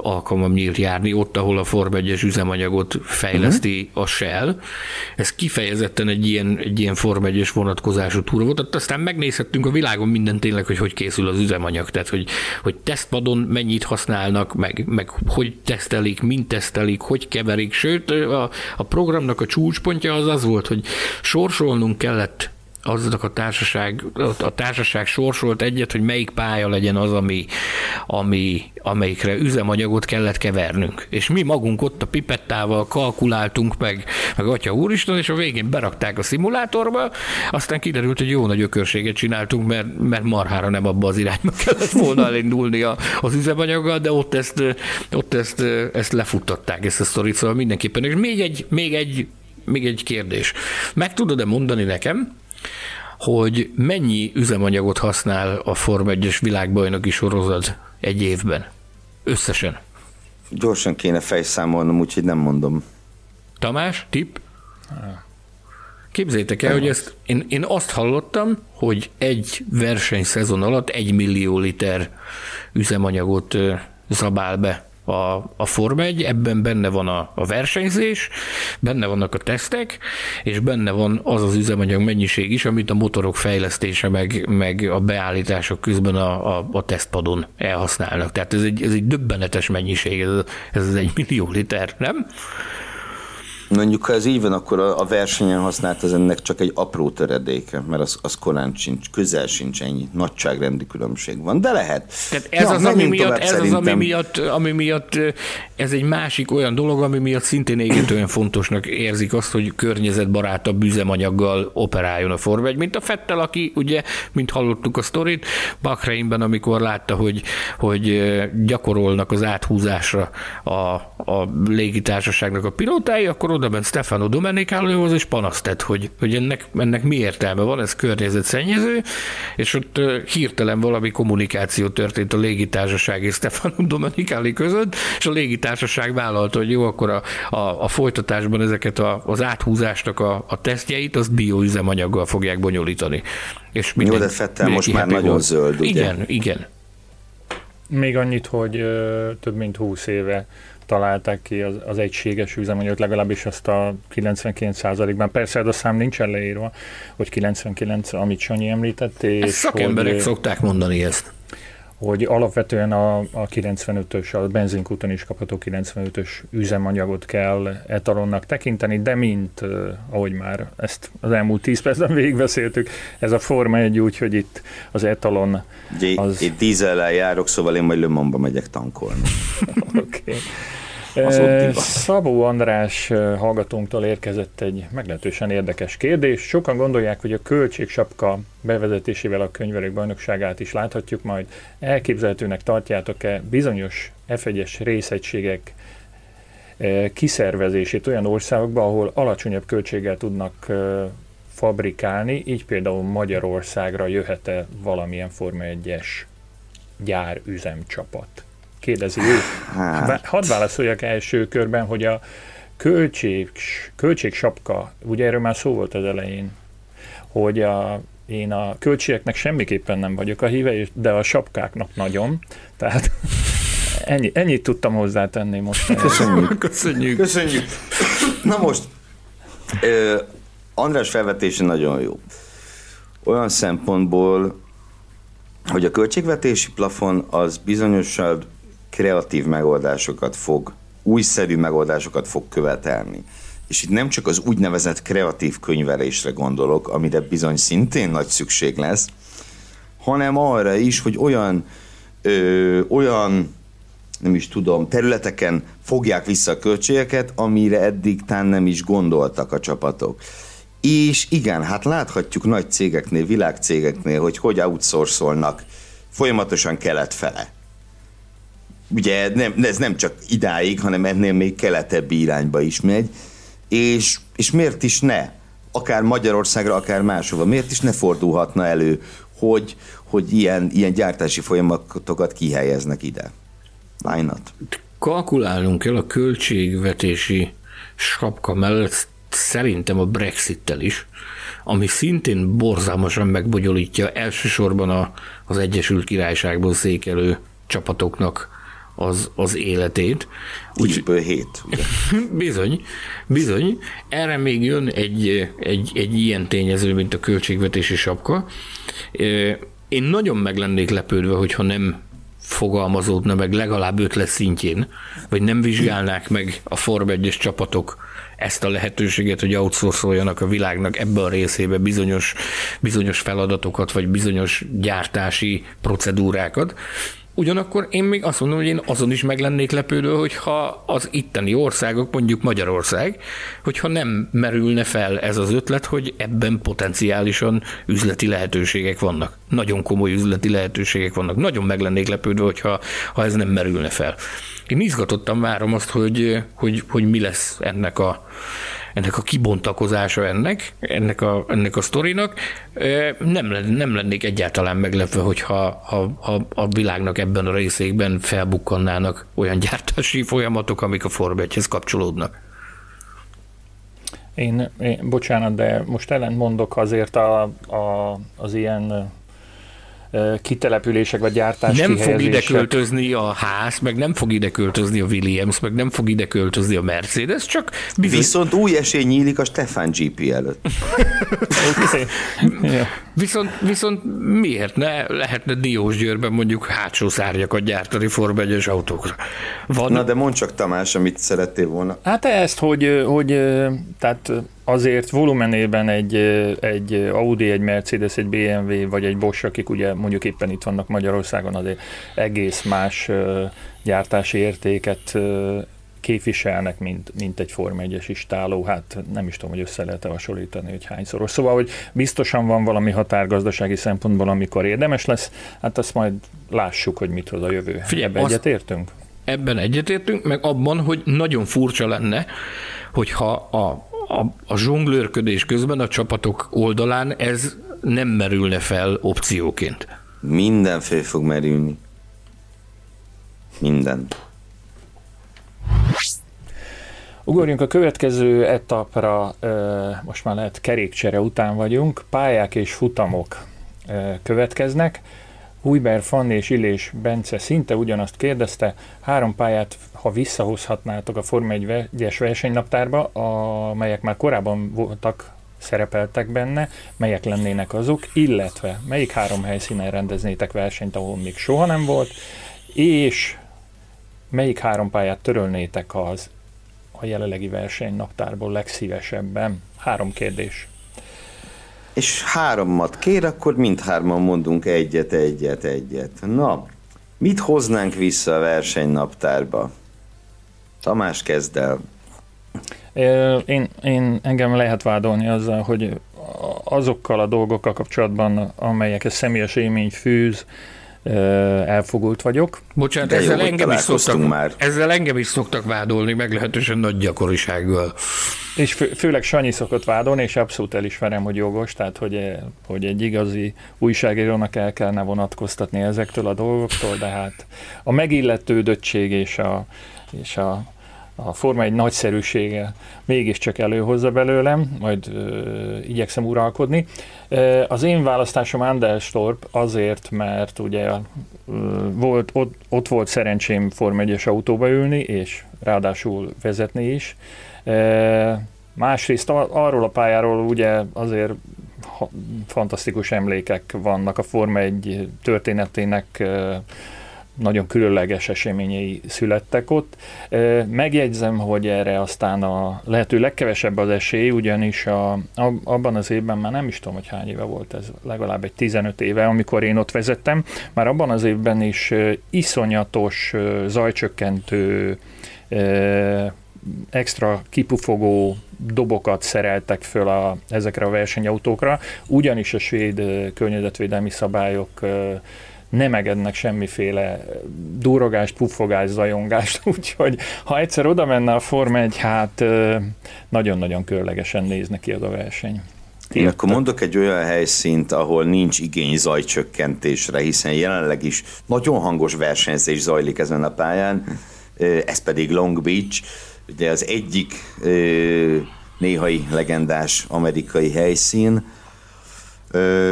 D: alkalmam nyílt járni, ott, ahol a Form 1 üzemanyagot fejleszti uh-huh. a Shell. Ez kifejezetten egy ilyen, egy ilyen Form 1 vonatkozású túra volt. Ott aztán megnézhettünk a világon minden tényleg, hogy hogy készül az üzemanyag, tehát hogy, hogy tesztpadon mennyit használnak, meg, meg hogy tesztelik, mint tesztelik, hogy keverik, sőt a, a programnak a csúcspontja az az volt, hogy sorsolnunk kellett aznak a társaság, a társaság sorsolt egyet, hogy melyik pálya legyen az, ami, ami, amelyikre üzemanyagot kellett kevernünk. És mi magunk ott a pipettával kalkuláltunk meg, meg atya úristen, és a végén berakták a szimulátorba, aztán kiderült, hogy jó nagy ökörséget csináltunk, mert, mert marhára nem abba az irányba kellett volna elindulni a, az üzemanyaggal, de ott ezt, ott ezt, ezt lefuttatták, ezt a sztorit, szóval mindenképpen. És még egy, még egy még egy kérdés. Meg tudod-e mondani nekem, hogy mennyi üzemanyagot használ a Form 1-es világbajnoki sorozat egy évben? Összesen.
C: Gyorsan kéne fejszámolnom, úgyhogy nem mondom.
D: Tamás, tipp? Képzétek el, hogy ezt, én, én azt hallottam, hogy egy versenyszezon alatt egy millió liter üzemanyagot zabál be a, a Forma 1, ebben benne van a, a versenyzés, benne vannak a tesztek, és benne van az az üzemanyag mennyiség is, amit a motorok fejlesztése meg, meg a beállítások közben a, a, a tesztpadon elhasználnak. Tehát ez egy, ez egy döbbenetes mennyiség, ez, ez egy millió liter, nem?
C: Mondjuk, ha ez így van, akkor a, a versenyen használt az ennek csak egy apró töredéke, mert az, az korán sincs, közel sincs ennyi, nagyságrendi különbség van, de lehet.
D: Tehát ez, ja, az, ami miatt, ez az, ami miatt, ami miatt ez egy másik olyan dolog, ami miatt szintén égetően fontosnak érzik azt, hogy környezetbarátabb üzemanyaggal operáljon a Form 1, mint a Fettel, aki ugye, mint hallottuk a sztorit, Bakreinben, amikor látta, hogy, hogy gyakorolnak az áthúzásra a, a légitársaságnak a pilótái, akkor oda ment Stefano Domenicalihoz, és panaszt tett, hogy, hogy ennek, ennek mi értelme van, ez környezetszennyező, és ott hirtelen valami kommunikáció történt a légitársaság és Stefano Domenicali között, és a légitársaság vállalta, hogy jó, akkor a, a, a folytatásban ezeket a, az áthúzásnak a, a tesztjeit, azt bioüzemanyaggal fogják bonyolítani.
C: És minden, jó, de Fettel most már nagyon volt. zöld, ugye?
D: Igen, igen.
B: Még annyit, hogy ö, több mint 20 éve találták ki az, az egységes üzemanyagot, legalábbis azt a 99%-ban. Persze ez a szám nincsen leírva, hogy 99, amit Sanyi említett. És ezt
D: szakemberek hogy, szokták mondani ezt
B: hogy alapvetően a, a 95-ös, a benzinkúton is kapható 95-ös üzemanyagot kell etalonnak tekinteni, de mint, ahogy már ezt az elmúlt 10 percben végigbeszéltük, ez a Forma egy úgy, hogy itt az etalon
C: az... Itt dízellel járok, szóval én majd Le megyek tankolni.
B: Oké. okay. Szabó András hallgatónktól érkezett egy meglehetősen érdekes kérdés. Sokan gondolják, hogy a költségsapka bevezetésével a könyvelők bajnokságát is láthatjuk majd. Elképzelhetőnek tartjátok-e bizonyos f részegységek kiszervezését olyan országokban, ahol alacsonyabb költséggel tudnak fabrikálni, így például Magyarországra jöhet-e valamilyen Forma 1-es gyárüzemcsapat? Kérdezi ő. Hát. Hadd válaszoljak első körben, hogy a költség, költségsapka, ugye erről már szó volt az elején, hogy a, én a költségeknek semmiképpen nem vagyok a híve, de a sapkáknak nagyon. Tehát ennyi, ennyit tudtam hozzátenni most.
C: Köszönjük. Köszönjük. Köszönjük. Na most, András felvetése nagyon jó. Olyan szempontból, hogy a költségvetési plafon az bizonyosabb kreatív megoldásokat fog, újszerű megoldásokat fog követelni. És itt nem csak az úgynevezett kreatív könyvelésre gondolok, amire bizony szintén nagy szükség lesz, hanem arra is, hogy olyan, ö, olyan nem is tudom, területeken fogják vissza a költségeket, amire eddig tán nem is gondoltak a csapatok. És igen, hát láthatjuk nagy cégeknél, világcégeknél, hogy hogy outsourcolnak folyamatosan kelet fele ugye nem, ez nem csak idáig, hanem ennél még keletebbi irányba is megy, és, és miért is ne? Akár Magyarországra, akár máshova. Miért is ne fordulhatna elő, hogy, hogy ilyen, ilyen gyártási folyamatokat kihelyeznek ide? Why not?
D: Kalkulálnunk kell a költségvetési sapka mellett szerintem a Brexit-tel is, ami szintén borzalmasan megbonyolítja elsősorban a, az Egyesült Királyságból székelő csapatoknak az, az életét.
C: Hét. Ugye?
D: bizony, bizony. Erre még jön egy, egy, egy ilyen tényező, mint a költségvetési sapka. Én nagyon meg lennék lepődve, hogyha nem fogalmazódna meg legalább ötlet szintjén, vagy nem vizsgálnák meg a Form 1 csapatok ezt a lehetőséget, hogy outsourcoljanak a világnak ebbe a részébe bizonyos, bizonyos feladatokat, vagy bizonyos gyártási procedúrákat, Ugyanakkor én még azt mondom, hogy én azon is meg lennék lepődő, hogyha az itteni országok, mondjuk Magyarország, hogyha nem merülne fel ez az ötlet, hogy ebben potenciálisan üzleti lehetőségek vannak. Nagyon komoly üzleti lehetőségek vannak. Nagyon meg lennék lepődve, hogyha ha ez nem merülne fel. Én izgatottan várom azt, hogy, hogy, hogy mi lesz ennek a, ennek a kibontakozása ennek, ennek a, ennek a sztorinak. Nem, nem lennék egyáltalán meglepve, hogyha ha, ha a világnak ebben a részékben felbukkannának olyan gyártási folyamatok, amik a Form kapcsolódnak.
B: Én, én, bocsánat, de most ellent mondok azért a, a, az ilyen kitelepülések vagy gyártás
D: Nem fog ide költözni a ház, meg nem fog ide költözni a Williams, meg nem fog ide költözni a Mercedes, csak
C: bizony... Viszont új esély nyílik a Stefan GP előtt.
D: viszont, viszont miért ne lehetne Diósgyőrben mondjuk hátsó szárnyakat gyártani Form 1 autókra?
C: Van... Na de mondd csak Tamás, amit szerettél volna.
B: Hát ezt, hogy, hogy tehát azért volumenében egy, egy Audi, egy Mercedes, egy BMW vagy egy Bosch, akik ugye mondjuk éppen itt vannak Magyarországon, azért egész más gyártási értéket képviselnek, mint, mint egy Form 1-es istáló, hát nem is tudom, hogy össze lehet hasonlítani, hogy hányszoros. Szóval, hogy biztosan van valami határgazdasági szempontból, amikor érdemes lesz, hát azt majd lássuk, hogy mit hoz a jövő. Figyelj, Ebbe egyet értünk?
D: ebben egyetértünk, meg abban, hogy nagyon furcsa lenne, hogyha a, a, a zsonglőrködés közben a csapatok oldalán ez nem merülne fel opcióként.
C: Minden fel fog merülni. Minden.
B: Ugorjunk a következő etapra, most már lehet kerékcsere után vagyunk, pályák és futamok következnek. Újber Fanni és Illés Bence szinte ugyanazt kérdezte, három pályát, ha visszahozhatnátok a Forma 1-es versenynaptárba, amelyek már korábban voltak, szerepeltek benne, melyek lennének azok, illetve melyik három helyszínen rendeznétek versenyt, ahol még soha nem volt, és melyik három pályát törölnétek az a jelenlegi versenynaptárból legszívesebben? Három kérdés.
C: És hárommat kér, akkor mindhárman mondunk egyet, egyet, egyet. Na, mit hoznánk vissza a versenynaptárba? Tamás, kezd el.
B: Én, én engem lehet vádolni azzal, hogy azokkal a dolgokkal kapcsolatban, amelyek személyes élmény fűz, elfogult vagyok.
D: Bocsánat, De ezzel, jó, engem is szoktak, már. ezzel engem is szoktak vádolni, meglehetősen nagy gyakorisággal.
B: És fő, főleg Sanyi szokott vádolni, és abszolút elismerem, hogy jogos, tehát hogy, hogy egy igazi újságírónak el kellene vonatkoztatni ezektől a dolgoktól, de hát a megilletődöttség és a, és a a Forma egy nagyszerűsége mégiscsak előhozza belőlem, majd ö, igyekszem uralkodni. Az én választásom Andelstorp azért, mert ugye ö, volt, ott, ott volt szerencsém Forma 1 autóba ülni, és ráadásul vezetni is. E, másrészt arról a pályáról ugye azért fantasztikus emlékek vannak a Forma 1 történetének nagyon különleges eseményei születtek ott. Megjegyzem, hogy erre aztán a lehető legkevesebb az esély, ugyanis a, abban az évben már nem is tudom, hogy hány éve volt ez, legalább egy 15 éve, amikor én ott vezettem, már abban az évben is iszonyatos zajcsökkentő extra kipufogó dobokat szereltek föl a, ezekre a versenyautókra, ugyanis a svéd környezetvédelmi szabályok nem egednek semmiféle durrogást, puffogást, zajongást, úgyhogy ha egyszer oda menne a Forma 1, hát nagyon-nagyon körlegesen néz neki az a verseny.
C: Én akkor mondok egy olyan helyszínt, ahol nincs igény zajcsökkentésre, hiszen jelenleg is nagyon hangos versenyzés zajlik ezen a pályán, ez pedig Long Beach, ugye az egyik néhai legendás amerikai helyszín,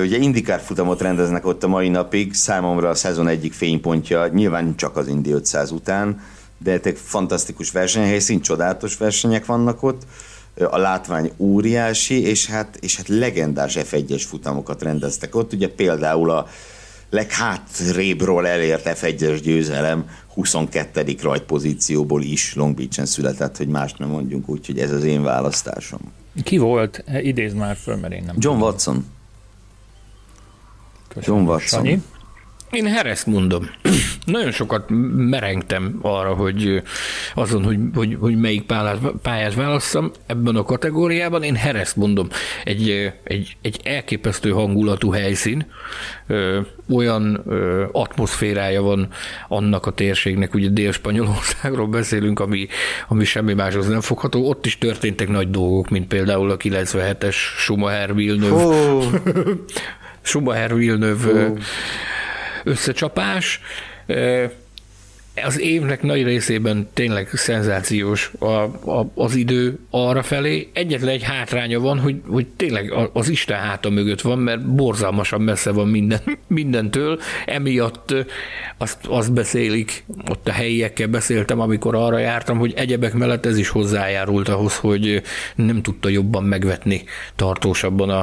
C: Ugye indikár futamot rendeznek ott a mai napig, számomra a szezon egyik fénypontja, nyilván csak az Indi 500 után, de egy fantasztikus versenyhelyszín, csodálatos versenyek vannak ott, a látvány óriási, és hát, és hát legendás F1-es futamokat rendeztek ott, ugye például a leghátrébbről elért F1-es győzelem 22. rajtpozícióból is Long Beach-en született, hogy más nem mondjunk, úgyhogy ez az én választásom.
B: Ki volt? Idézd már föl, mert én nem
C: John tudom. Watson. Köszönöm. John Watson. Sanyi?
D: Én Hereszt mondom. Nagyon sokat merengtem arra, hogy azon, hogy, hogy, hogy melyik pályát, pályát válasszam ebben a kategóriában. Én Hereszt mondom. Egy, egy, egy elképesztő hangulatú helyszín, ö, olyan ö, atmoszférája van annak a térségnek, ugye Dél-Spanyolországról beszélünk, ami, ami semmi máshoz nem fogható. Ott is történtek nagy dolgok, mint például a 97-es Schumacher Villeneuve. Oh. Schumacher Villeneuve oh. összecsapás. Az évnek nagy részében tényleg szenzációs a, a, az idő arra felé. Egyetlen egy hátránya van, hogy, hogy tényleg az Isten háta mögött van, mert borzalmasan messze van minden, mindentől. Emiatt azt, azt beszélik, ott a helyiekkel beszéltem, amikor arra jártam, hogy egyebek mellett ez is hozzájárult ahhoz, hogy nem tudta jobban megvetni tartósabban a,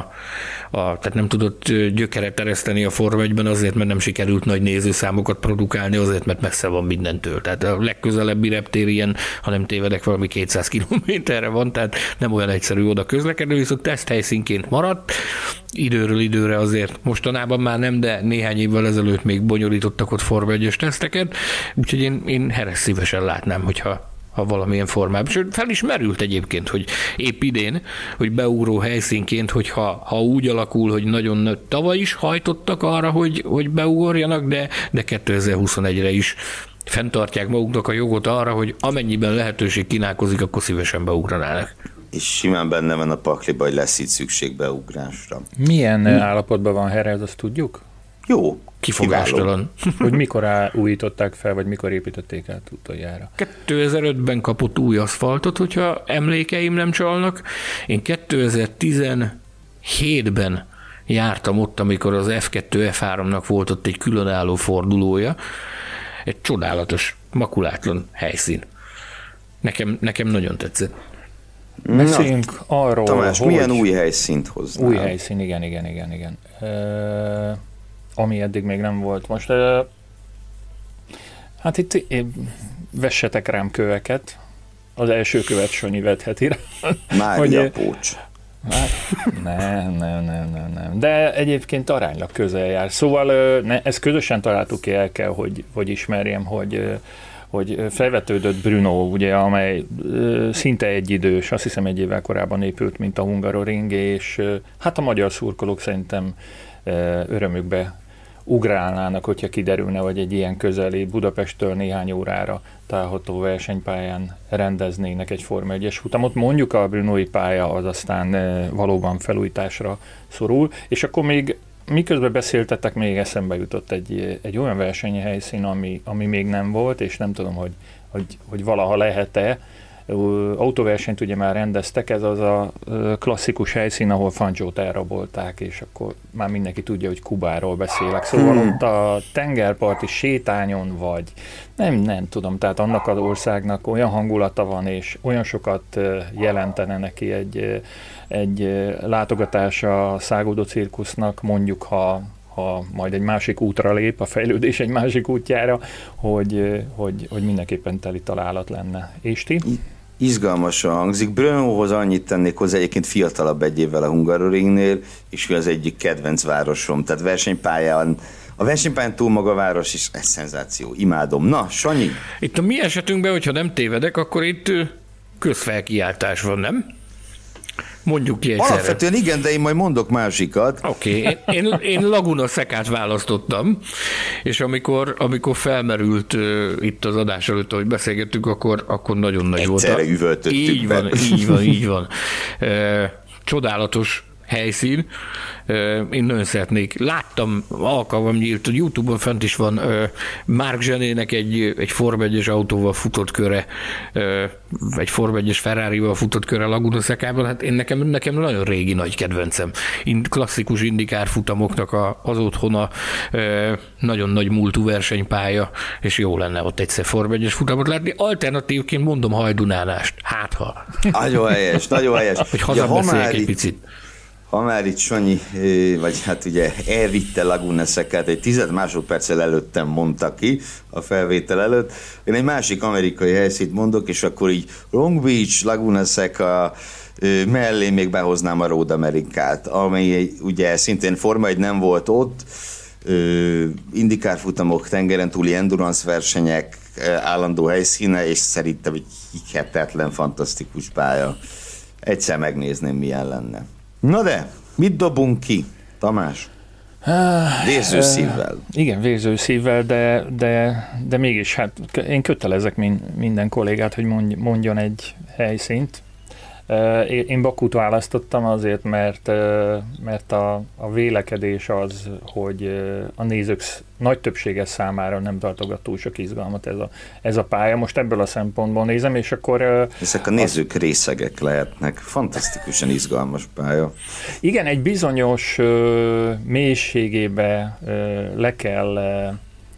D: a tehát nem tudott gyökeret ereszteni a Forma 1 azért, mert nem sikerült nagy nézőszámokat produkálni, azért, mert messze van mindentől. Tehát a legközelebbi reptér ilyen, ha nem tévedek, valami 200 kilométerre van, tehát nem olyan egyszerű oda közlekedni, viszont teszt helyszínként maradt, időről időre azért mostanában már nem, de néhány évvel ezelőtt még bonyolítottak ott Forma 1 teszteket, úgyhogy én, én Heres szívesen látnám, hogyha ha valamilyen formában. Sőt, fel is merült egyébként, hogy épp idén, hogy beugró helyszínként, hogyha ha úgy alakul, hogy nagyon tavaly is hajtottak arra, hogy, hogy beugorjanak, de, de 2021-re is fenntartják maguknak a jogot arra, hogy amennyiben lehetőség kínálkozik, akkor szívesen beugranának.
C: És simán benne van a pakliba, hogy lesz itt szükség beugrásra.
B: Milyen hm. állapotban van Herez, azt tudjuk?
C: Jó,
D: kifogástalan.
B: hogy mikor újították fel, vagy mikor építették át utoljára?
D: 2005-ben kapott új aszfaltot, hogyha emlékeim nem csalnak. Én 2017-ben jártam ott, amikor az F2, F3-nak volt ott egy különálló fordulója. Egy csodálatos, makulátlan helyszín. Nekem, nekem nagyon tetszett.
B: Beszéljünk Na, arról,
C: Tamás, hogy... milyen új helyszínt hoznál?
B: Új helyszín, igen, igen, igen, igen. Uh, ami eddig még nem volt. Most uh, hát itt vessetek rám köveket. Az első követ Sanyi vetheti rá.
C: Mária hogy, Pócs.
B: Hát, nem, nem, nem, nem, nem. De egyébként aránylag közel jár. Szóval ne, ezt közösen találtuk ki, el kell, hogy, hogy ismerjem, hogy hogy felvetődött Bruno, ugye, amely szinte egyidős, azt hiszem egy évvel korábban épült, mint a Hungaroring, és hát a magyar szurkolók szerintem örömükbe ugrálnának, hogyha kiderülne, hogy egy ilyen közeli Budapesttől néhány órára található versenypályán rendeznének egy Forma 1-es futamot. Mondjuk a Brunoi pálya az aztán valóban felújításra szorul, és akkor még miközben beszéltetek, még eszembe jutott egy, egy olyan versenyhelyszín, ami, ami még nem volt, és nem tudom, hogy, hogy, hogy valaha lehet-e, autóversenyt ugye már rendeztek, ez az a klasszikus helyszín, ahol Fancsót elrabolták, és akkor már mindenki tudja, hogy Kubáról beszélek. Szóval hmm. ott a tengerparti sétányon, vagy nem, nem tudom, tehát annak az országnak olyan hangulata van, és olyan sokat jelentene neki egy, egy látogatás a Szágódó cirkusznak, mondjuk ha ha majd egy másik útra lép, a fejlődés egy másik útjára, hogy, hogy, hogy mindenképpen teli találat lenne. És ti?
C: Izgalmasan hangzik. Brnóhoz annyit tennék hozzá, egyébként fiatalabb egy évvel a Hungaroringnél, és ő az egyik kedvenc városom, tehát versenypályán a versenypályán túl maga a város is egy szenzáció. Imádom. Na, Sanyi?
D: Itt a mi esetünkben, hogyha nem tévedek, akkor itt közfelkiáltás van, nem? Mondjuk ki egyszerre.
C: Alapvetően igen, de én majd mondok másikat.
D: Oké, okay. én, én, én Laguna Szekát választottam, és amikor, amikor felmerült uh, itt az adás előtt, hogy beszélgettünk, akkor, akkor nagyon nagy volt.
C: Egyszerre üvöltöttük
D: Így van, így van, így van. Uh, csodálatos helyszín. Én nagyon szeretnék. Láttam alkalmam nyílt, Youtube-on fent is van Mark Zsenének egy, egy Form 1 autóval futott köre, egy Form 1 Ferrari-val futott köre Laguna Szekában. Hát én nekem, nekem nagyon régi nagy kedvencem. Klasszikus indikár futamoknak a, az otthona, nagyon nagy múltú versenypálya, és jó lenne ott egyszer Form 1 futamot látni. Alternatívként mondom hajdunálást. Hát ha.
C: Nagyon helyes, nagyon helyes.
D: Hogy hazabeszéljek egy picit
C: ha már itt Sanyi, vagy hát ugye elvitte Laguna Szekát, egy tized másodperccel előttem mondta ki a felvétel előtt. Én egy másik amerikai helyszínt mondok, és akkor így Long Beach, Laguna Seca, mellé még behoznám a Road Amerikát, ami ugye szintén Forma egy nem volt ott, indikárfutamok, tengeren túli endurance versenyek állandó helyszíne, és szerintem egy hihetetlen, fantasztikus pálya. Egyszer megnézném, milyen lenne. Na de, mit dobunk ki, Tamás? Vérző szívvel.
B: Igen, vérző szívvel, de, de, de mégis hát én kötelezek minden kollégát, hogy mondjon egy helyszínt, én Bakut választottam azért, mert, mert a, a vélekedés az, hogy a nézők nagy többsége számára nem tartogat túl sok izgalmat ez a, ez a pálya. Most ebből a szempontból nézem, és akkor...
C: Ezek a nézők az... részegek lehetnek. Fantasztikusan izgalmas pálya.
B: Igen, egy bizonyos mélységébe le kell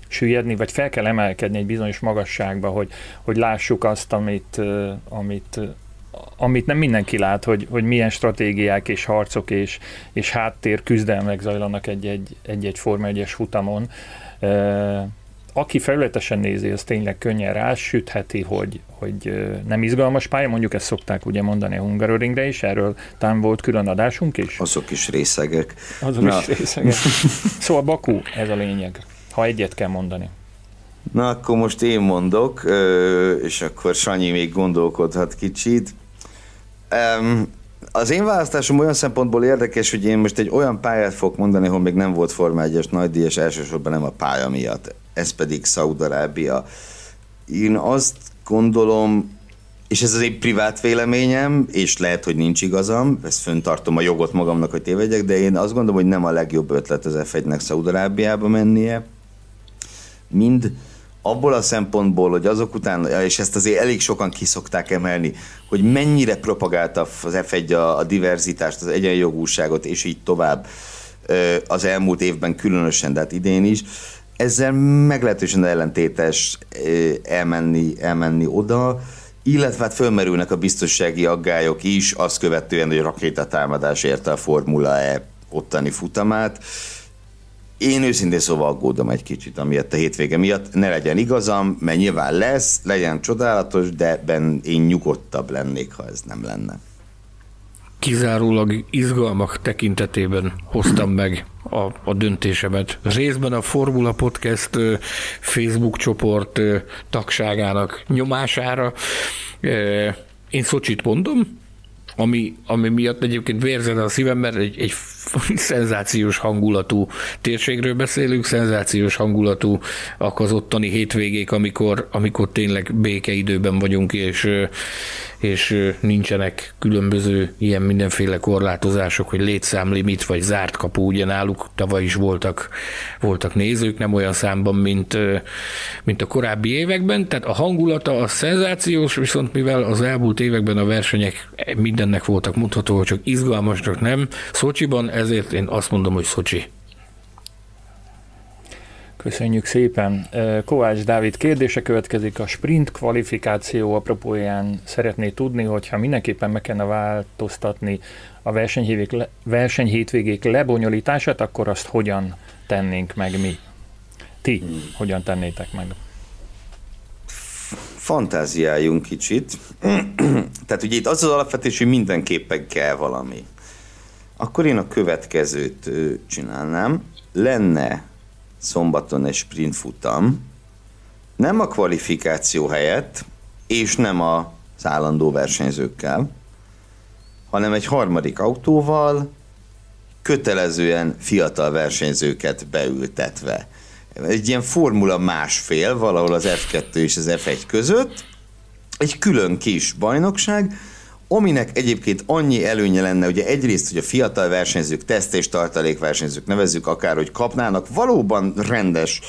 B: süllyedni, vagy fel kell emelkedni egy bizonyos magasságba, hogy, hogy lássuk azt, amit, amit amit nem mindenki lát, hogy, hogy milyen stratégiák és harcok és, és háttér küzdelmek zajlanak egy-egy, egy-egy Forma 1 futamon. Aki felületesen nézi, az tényleg könnyen rásütheti, hogy, hogy nem izgalmas pálya, mondjuk ezt szokták ugye mondani a Hungaroringre is, erről talán volt külön adásunk is.
C: Azok is részegek.
B: Azok Na. is részegek. Szóval Baku, ez a lényeg, ha egyet kell mondani.
C: Na, akkor most én mondok, és akkor Sanyi még gondolkodhat kicsit. Az én választásom olyan szempontból érdekes, hogy én most egy olyan pályát fogok mondani, ahol még nem volt Forma 1-es nagydíjas, elsősorban nem a pálya miatt. Ez pedig Szaudarábia. én azt gondolom, és ez az egy privát véleményem, és lehet, hogy nincs igazam, ezt föntartom a jogot magamnak, hogy tévedjek, de én azt gondolom, hogy nem a legjobb ötlet az F1-nek Szaudarábiába mennie. Mind abból a szempontból, hogy azok után, és ezt azért elég sokan kiszokták emelni, hogy mennyire propagálta az F1 a, a diverzitást, az egyenjogúságot, és így tovább az elmúlt évben különösen, de hát idén is, ezzel meglehetősen ellentétes elmenni, elmenni oda, illetve hát fölmerülnek a biztonsági aggályok is, azt követően, hogy rakétatámadás érte a Formula E ottani futamát. Én őszintén szóval aggódom egy kicsit amiatt a hétvége miatt. Ne legyen igazam, mert nyilván lesz, legyen csodálatos, de ben én nyugodtabb lennék, ha ez nem lenne
D: kizárólag izgalmak tekintetében hoztam meg a, a döntésemet. Részben a Formula Podcast Facebook csoport tagságának nyomására. Én Szocsit mondom, ami, ami miatt egyébként vérzene a szívem, mert egy, egy szenzációs hangulatú térségről beszélünk, szenzációs hangulatú az ottani hétvégék, amikor, amikor tényleg békeidőben vagyunk, és, és nincsenek különböző ilyen mindenféle korlátozások, hogy létszámlimit vagy zárt kapu, ugye náluk tavaly is voltak, voltak nézők, nem olyan számban, mint, mint a korábbi években, tehát a hangulata a szenzációs, viszont mivel az elmúlt években a versenyek mindennek voltak hogy csak izgalmasnak nem, Szocsiban ezért én azt mondom, hogy Szocsi.
B: Köszönjük szépen. Kovács Dávid kérdése következik. A sprint kvalifikáció apropóján szeretné tudni, hogyha mindenképpen meg kellene változtatni a versenyhétvégék lebonyolítását, akkor azt hogyan tennénk meg mi? Ti hogyan tennétek meg?
C: Fantáziáljunk kicsit. Tehát ugye itt az az alapvetés, hogy mindenképpen kell valami akkor én a következőt csinálnám. Lenne szombaton egy sprint futam, nem a kvalifikáció helyett, és nem az állandó versenyzőkkel, hanem egy harmadik autóval, kötelezően fiatal versenyzőket beültetve. Egy ilyen formula másfél, valahol az F2 és az F1 között, egy külön kis bajnokság, Aminek egyébként annyi előnye lenne, ugye egyrészt, hogy a fiatal versenyzők, teszt és tartalékversenyzők nevezzük akár, hogy kapnának valóban rendes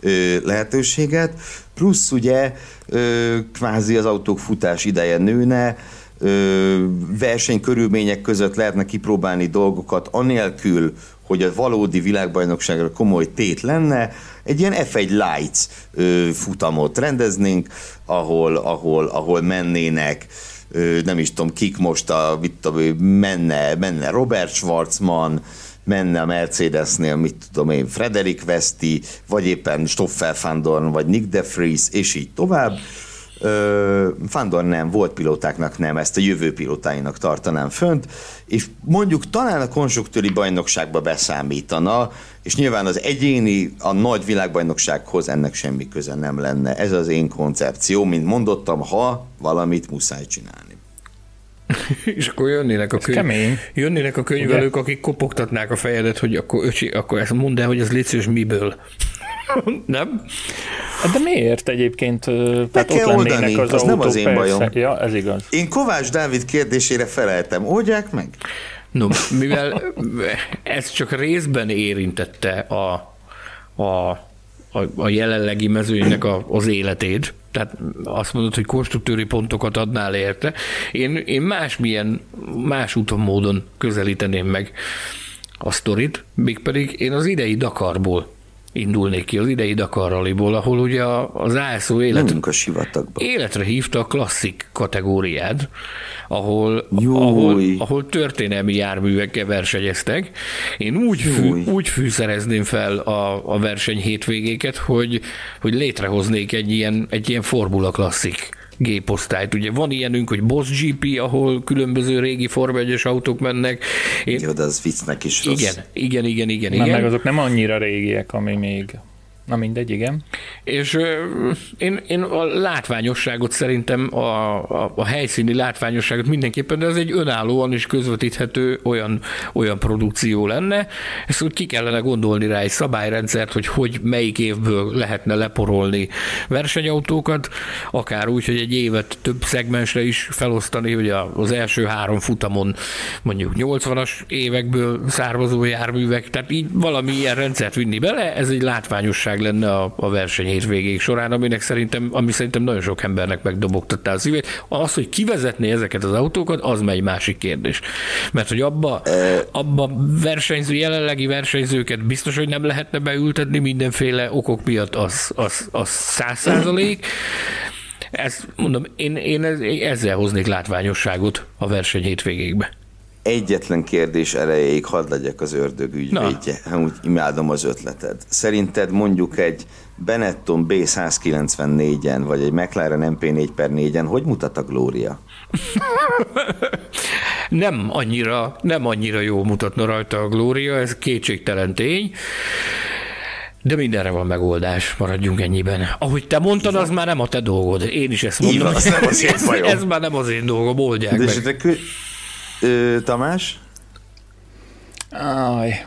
C: ö, lehetőséget, plusz ugye ö, kvázi az autók futás ideje nőne, ö, versenykörülmények között lehetne kipróbálni dolgokat, anélkül, hogy a valódi világbajnokságra komoly tét lenne, egy ilyen F1 Lights ö, futamot rendeznénk, ahol, ahol, ahol mennének nem is tudom, kik most a, mit tudom, menne, menne Robert Schwarzman, menne a Mercedesnél, mit tudom én, Frederik Vesti, vagy éppen Stoffel Fandorn, vagy Nick de Vries, és így tovább. Fandor nem, volt pilótáknak nem, ezt a jövő pilótáinak tartanám fönt, és mondjuk talán a konstruktőri bajnokságba beszámítana, és nyilván az egyéni, a nagy világbajnoksághoz ennek semmi köze nem lenne. Ez az én koncepció, mint mondottam, ha valamit muszáj csinálni.
D: és akkor jönnének a, könyv, jönnének a könyvelők, Ugye? akik kopogtatnák a fejedet, hogy akkor, öcsi, akkor ezt mondd el, hogy ez létszős miből. nem?
B: De miért egyébként?
C: Meg tehát kell ott oldani, az, az nem az én
B: persze.
C: bajom.
B: Ja, ez igaz.
C: Én Kovács Dávid kérdésére feleltem. Oldják meg?
D: No, mivel ez csak részben érintette a, a, a, a jelenlegi mezőnynek a, az életét, tehát azt mondod, hogy konstruktőri pontokat adnál érte. Én, én másmilyen, más úton, módon közelíteném meg a sztorit, mégpedig én az idei Dakarból indulnék ki az idei Dakar Rallyból, ahol ugye az ASO élet,
C: a sivatagba.
D: életre hívta a klasszik kategóriát, ahol, ahol, ahol történelmi járművekkel versenyeztek. Én úgy, fű, úgy fűszerezném fel a, a verseny hétvégéket, hogy, hogy létrehoznék egy ilyen, egy ilyen Formula klasszik géposztályt. Ugye van ilyenünk, hogy Boss GP, ahol különböző régi Forma 1 autók mennek.
C: Én... Jó, de az viccnek is
D: rossz. Igen, igen, igen, igen.
B: igen. meg azok nem annyira régiek, ami még Na mindegy, igen.
D: És én, én a látványosságot szerintem, a, a, a helyszíni látványosságot mindenképpen, de ez egy önállóan is közvetíthető olyan, olyan produkció lenne. Ezt úgy ki kellene gondolni rá egy szabályrendszert, hogy hogy melyik évből lehetne leporolni versenyautókat, akár úgy, hogy egy évet több szegmensre is felosztani, hogy az első három futamon mondjuk 80-as évekből származó járművek, tehát így valami ilyen rendszert vinni bele, ez egy látványosság lenne a, a verseny hétvégéig során, aminek szerintem, ami szerintem nagyon sok embernek megdobogtatta a szívét. Az, hogy kivezetné ezeket az autókat, az egy másik kérdés. Mert hogy abba, abba versenyző, jelenlegi versenyzőket biztos, hogy nem lehetne beültetni mindenféle okok miatt, az, az, az száz százalék. Ezt mondom, én, én ezzel hoznék látványosságot a verseny hétvégékbe
C: egyetlen kérdés erejéig hadd legyek az ördög ügyvédje. Úgy imádom az ötleted. Szerinted mondjuk egy Benetton B194-en, vagy egy McLaren MP4 per 4-en, hogy mutat a Glória?
D: nem annyira, nem annyira jó mutatna rajta a Glória, ez kétségtelen tény. De mindenre van megoldás, maradjunk ennyiben. Ahogy te mondtad, az már nem a te dolgod. Én is ezt mondom. Így van,
C: az nem az én
D: ez, ez már nem az én dolgom, oldják De meg.
C: Ö, Tamás?
B: Aj,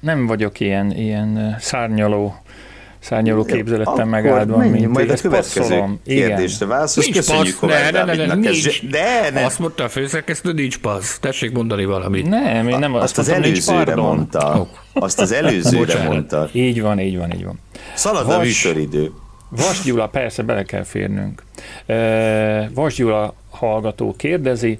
B: nem vagyok ilyen, ilyen szárnyaló szárnyaló képzeletten megáldva,
C: menj, mint majd a következő kérdésre válaszol, és köszönjük
D: passz, ne, ne, ne, ne, nincs, de, ne. Azt mondta a főszerkesztő, nincs passz. Tessék mondani valamit.
B: Nem, én nem
C: azt, azt az előzőre mondta. Oh. Azt az előzőre mondta.
B: Így van, így van, így van.
C: Szalad Vas, a műsoridő.
B: Vas Gyula, persze bele kell férnünk. Vas Gyula hallgató kérdezi,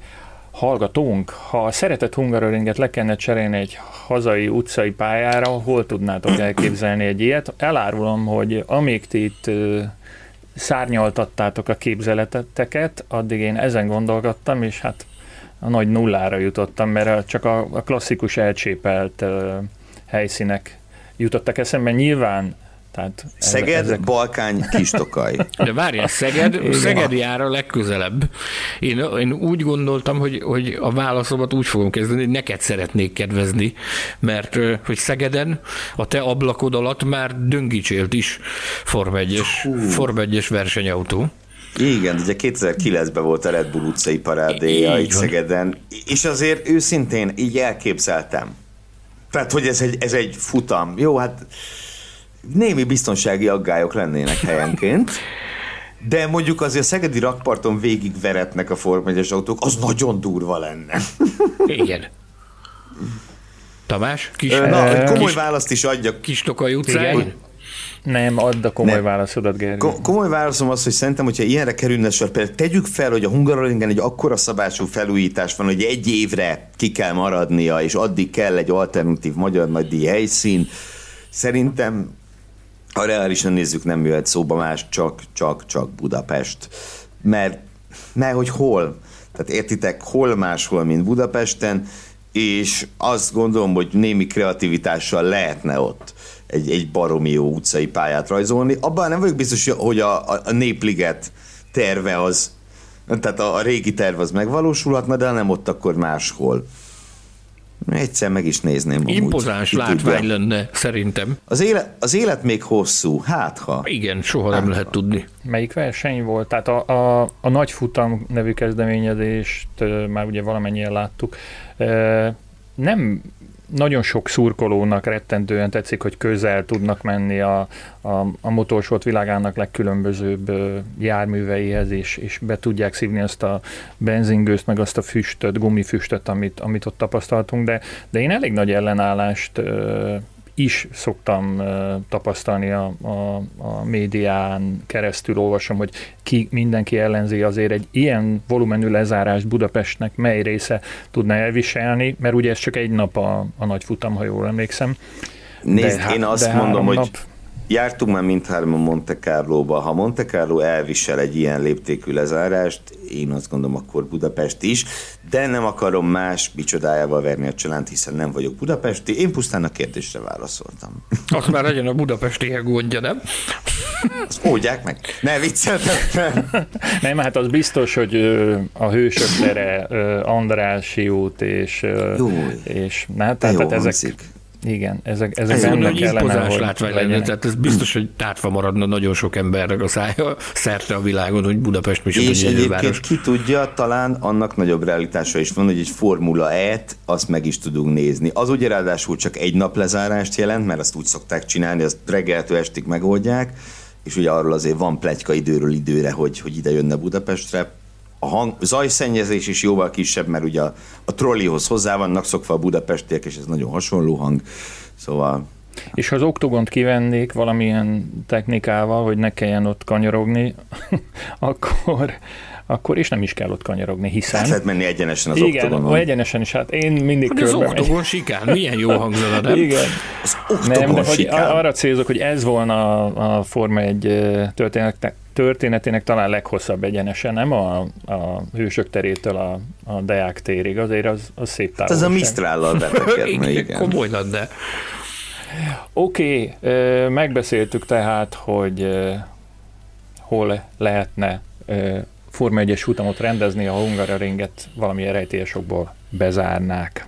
B: hallgatónk, ha szeretett Hungaroringet le kellene cserélni egy hazai utcai pályára, hol tudnátok elképzelni egy ilyet? Elárulom, hogy amíg ti itt szárnyaltattátok a képzeleteket, addig én ezen gondolkodtam, és hát a nagy nullára jutottam, mert csak a, a klasszikus elcsépelt helyszínek jutottak eszembe. Nyilván tehát
C: Szeged, ezek... Balkány, Kistokaj.
D: De várjál, Szeged, Szeged jár a legközelebb. Én, én úgy gondoltam, hogy, hogy a válaszomat úgy fogom kezdeni, hogy neked szeretnék kedvezni, mert hogy Szegeden a te ablakod alatt már döngicsélt is Form 1-es, Form 1-es versenyautó.
C: Igen, ugye 2009-ben volt a Red Bull utcai parádéja itt Szegeden, és azért őszintén így elképzeltem. Tehát, hogy ez egy, ez egy futam. Jó, hát némi biztonsági aggályok lennének helyenként, de mondjuk azért a Szegedi rakparton végig veretnek a formegyes autók, az nagyon durva lenne.
D: Igen. Tamás?
C: Kis, Na, komoly kis, választ is adjak.
D: Kis Tokaj utcáin?
B: Nem, add a komoly Nem. válaszodat, Gergely.
C: Ko- komoly válaszom az, hogy szerintem, hogyha ilyenre kerülne sor, például tegyük fel, hogy a Hungaroringen egy akkora szabású felújítás van, hogy egy évre ki kell maradnia, és addig kell egy alternatív magyar nagydíj helyszín, szerintem ha reálisan nézzük, nem jöhet szóba más, csak, csak, csak Budapest. Mert, mert hogy hol? Tehát értitek, hol máshol, mint Budapesten, és azt gondolom, hogy némi kreativitással lehetne ott egy, egy baromi jó utcai pályát rajzolni. Abban nem vagyok biztos, hogy a, a, a Népliget terve az, tehát a, a régi terv az megvalósulhatna, de nem ott akkor máshol. Egyszer meg is nézném.
D: Impozáns amúgy. látvány tudja. lenne, szerintem.
C: Az élet, az élet még hosszú, hát ha.
D: Igen, soha hát, nem lehet tudni.
B: Melyik verseny volt? Tehát a, a, a Nagy Futam nevű kezdeményezést már ugye valamennyien láttuk. Nem nagyon sok szurkolónak rettentően tetszik, hogy közel tudnak menni a, a, a motorsport világának legkülönbözőbb járműveihez, és, és be tudják szívni azt a benzingőzt, meg azt a füstöt, gumifüstöt, amit, amit ott tapasztaltunk, de, de én elég nagy ellenállást is szoktam tapasztalni a, a, a médián keresztül olvasom, hogy ki mindenki ellenzi azért egy ilyen volumenű lezárást Budapestnek mely része tudna elviselni, mert ugye ez csak egy nap a, a nagy futam, ha jól emlékszem.
C: Nézd, de, én azt mondom, hogy nap... Jártunk már mindhárman Monte Carlo-ba. Ha Monte Carlo elvisel egy ilyen léptékű lezárást, én azt gondolom, akkor Budapest is, de nem akarom más bicsodájával verni a csalánt, hiszen nem vagyok budapesti. Én pusztán a kérdésre válaszoltam.
D: Azt már legyen a budapesti gondja, nem?
C: Azt mondják meg. Ne vicceltem.
B: nem, hát az biztos, hogy a hősök tere, Andrási út és, Jó, és
C: na, tehát, tehát ezek,
B: Igen, ezek, ezek ez benne
D: kellene, hogy látvány lenne, tehát ez biztos, hogy tátva maradna nagyon sok embernek a szája szerte a világon, hogy Budapest mi
C: És egyébként ki tudja, talán annak nagyobb realitása is van, hogy egy Formula E-t azt meg is tudunk nézni. Az ugye ráadásul csak egy nap lezárást jelent, mert azt úgy szokták csinálni, azt reggeltől estig megoldják, és ugye arról azért van plegyka időről időre, hogy, hogy ide jönne Budapestre, a hang, zajszennyezés is jóval kisebb, mert ugye a, a trollihoz hozzá vannak szokva a budapestiek, és ez nagyon hasonló hang, szóval...
B: És ha az oktogont kivennék valamilyen technikával, hogy ne kelljen ott kanyarogni, akkor, akkor is nem is kell ott kanyarogni, hiszen... Hát
C: lehet menni egyenesen az
B: Igen,
C: oktogonon.
B: egyenesen is, hát én mindig
D: hogy az oktogon sikán, milyen jó hangzana, nem?
B: Igen. Az nem, de hogy arra célzok, hogy ez volna a, Forma egy történet, történetének talán leghosszabb egyenesen, nem a, a hősök terétől a, a Deák térig, azért az, az szép távolság.
C: Hát ez a Mistrállal betekedne, igen.
D: Komoly de.
B: Oké, okay, megbeszéltük tehát, hogy hol lehetne Forma 1-es futamot rendezni, a Hungaroringet valami rejtélyes bezárnák.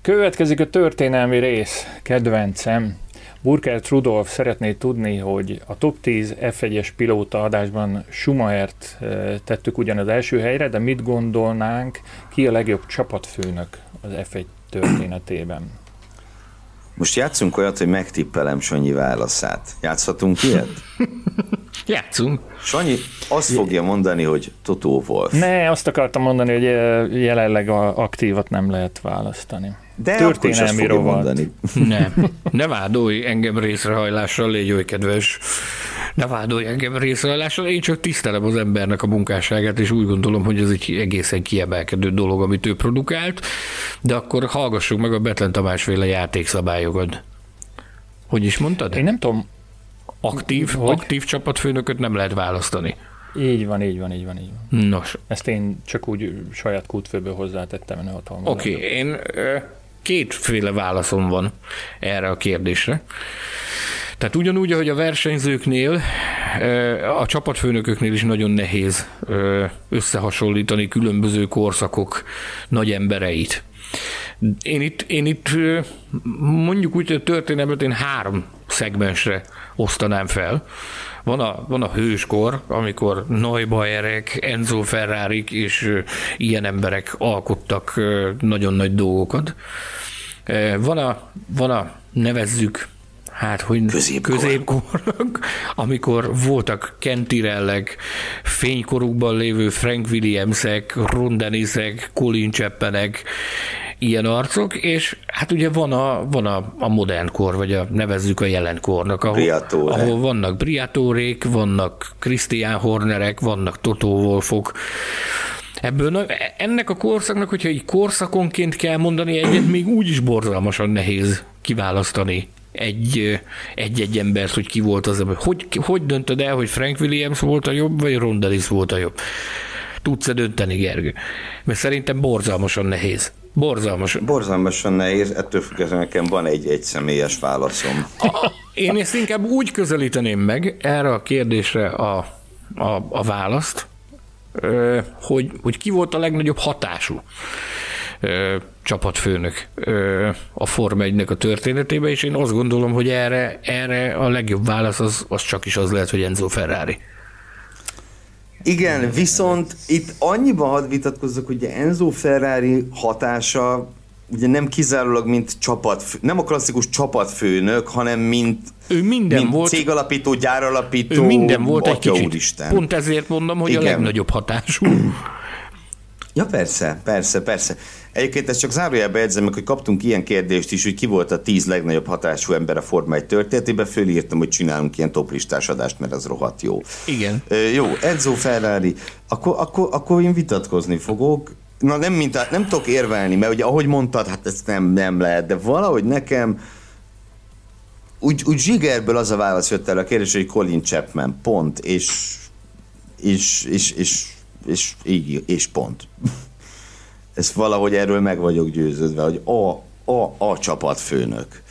B: Következik a történelmi rész, kedvencem. Burkert Rudolf szeretné tudni, hogy a top 10 F1-es pilóta adásban Schumachert tettük ugyan az első helyre, de mit gondolnánk, ki a legjobb csapatfőnök az F1 történetében?
C: Most játszunk olyat, hogy megtippelem Sanyi válaszát. Játszhatunk ilyet?
D: Játszunk.
C: Sanyi azt fogja mondani, hogy Totó Wolf.
B: Ne, azt akartam mondani, hogy jelenleg a aktívat nem lehet választani.
C: De történelmi rovat.
D: Ne, ne vádolj engem részrehajlással, légy oly kedves. Ne vádolj engem részrehajlással, én csak tisztelem az embernek a munkásságát, és úgy gondolom, hogy ez egy egészen kiemelkedő dolog, amit ő produkált, de akkor hallgassuk meg a Betlen Tamás féle játékszabályokat. Hogy is mondtad?
B: Én nem tudom.
D: Aktív, hogy? aktív csapatfőnököt nem lehet választani.
B: Így van, így van, így van, így van.
D: Nos.
B: Ezt én csak úgy saját kútfőből hozzátettem, mert otthon
D: Oké, okay, én kétféle válaszom van erre a kérdésre. Tehát ugyanúgy, ahogy a versenyzőknél, a csapatfőnököknél is nagyon nehéz összehasonlítani különböző korszakok nagy embereit. Én itt, én itt mondjuk úgy, hogy a történelmet én három szegmensre osztanám fel. Van a, van a hőskor, amikor Neubayerek, Enzo Ferrari és ilyen emberek alkottak nagyon nagy dolgokat. Van a, van a nevezzük hát hogy
C: középkor.
D: középkorok, amikor voltak Kentirellek, fénykorukban lévő Frank Williamsek, Ron Dennisek, Colin Chapmanek, ilyen arcok, és hát ugye van a, van a, a modern kor, vagy a nevezzük a jelenkornak, ahol, ahol vannak Briatórék, vannak Christian Hornerek, vannak Toto Wolfok, Ebből ennek a korszaknak, hogyha így korszakonként kell mondani egyet, még úgy is borzalmasan nehéz kiválasztani egy, egy-egy embert, hogy ki volt az, hogy, hogy döntöd el, hogy Frank Williams volt a jobb, vagy Ron Dennis volt a jobb? Tudsz-e dönteni, Gergő? Mert szerintem borzalmasan nehéz. Borzalmas.
C: Borzalmasan nehéz, ettől függetlenül nekem van egy egy személyes válaszom.
D: A, én ezt inkább úgy közelíteném meg erre a kérdésre a, a, a választ, hogy, hogy ki volt a legnagyobb hatású csapatfőnök a Forma 1 a történetében, és én azt gondolom, hogy erre, erre a legjobb válasz az, az csak is az lehet, hogy Enzo Ferrari.
C: Igen, viszont itt annyiban hadd vitatkozzak, hogy Enzo Ferrari hatása ugye nem kizárólag mint csapat, nem a klasszikus csapatfőnök, hanem mint,
D: ő minden
C: mint
D: volt,
C: cégalapító, gyáralapító,
D: ő minden volt egy kicsit.
C: Úristen.
D: Pont ezért mondom, hogy Igen. a legnagyobb hatású.
C: Ja persze, persze, persze. Egyébként ezt csak zárójelbe edzem meg, hogy kaptunk ilyen kérdést is, hogy ki volt a tíz legnagyobb hatású ember a Forma 1 történetében, fölírtam, hogy csinálunk ilyen toplistás adást, mert az rohadt jó.
D: Igen.
C: Ö, jó, Enzo Ferrari, akkor, akkor, akkor én vitatkozni fogok. Na nem, mint a, nem tudok érvelni, mert ugye ahogy mondtad, hát ez nem, nem lehet, de valahogy nekem úgy, úgy zsigerből az a válasz jött el a kérdés, hogy Colin Chapman, pont, és és, és, és, és, és, és pont ezt valahogy erről meg vagyok győződve, hogy a, a, a csapatfőnök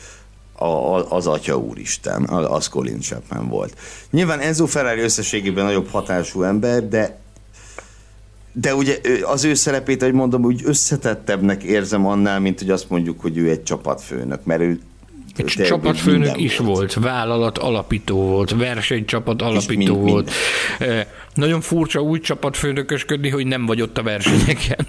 C: a, a, az Atya Úristen, az Colin Chapman volt. Nyilván Enzo Ferrari összességében nagyobb hatású ember, de de ugye az ő szerepét, hogy mondom, úgy összetettebbnek érzem annál, mint hogy azt mondjuk, hogy ő egy csapatfőnök, mert ő
D: egy csapatfőnök is volt. volt, vállalat alapító volt, versenycsapat alapító volt. Nagyon furcsa úgy csapatfőnökösködni, hogy nem vagy ott a versenyeken.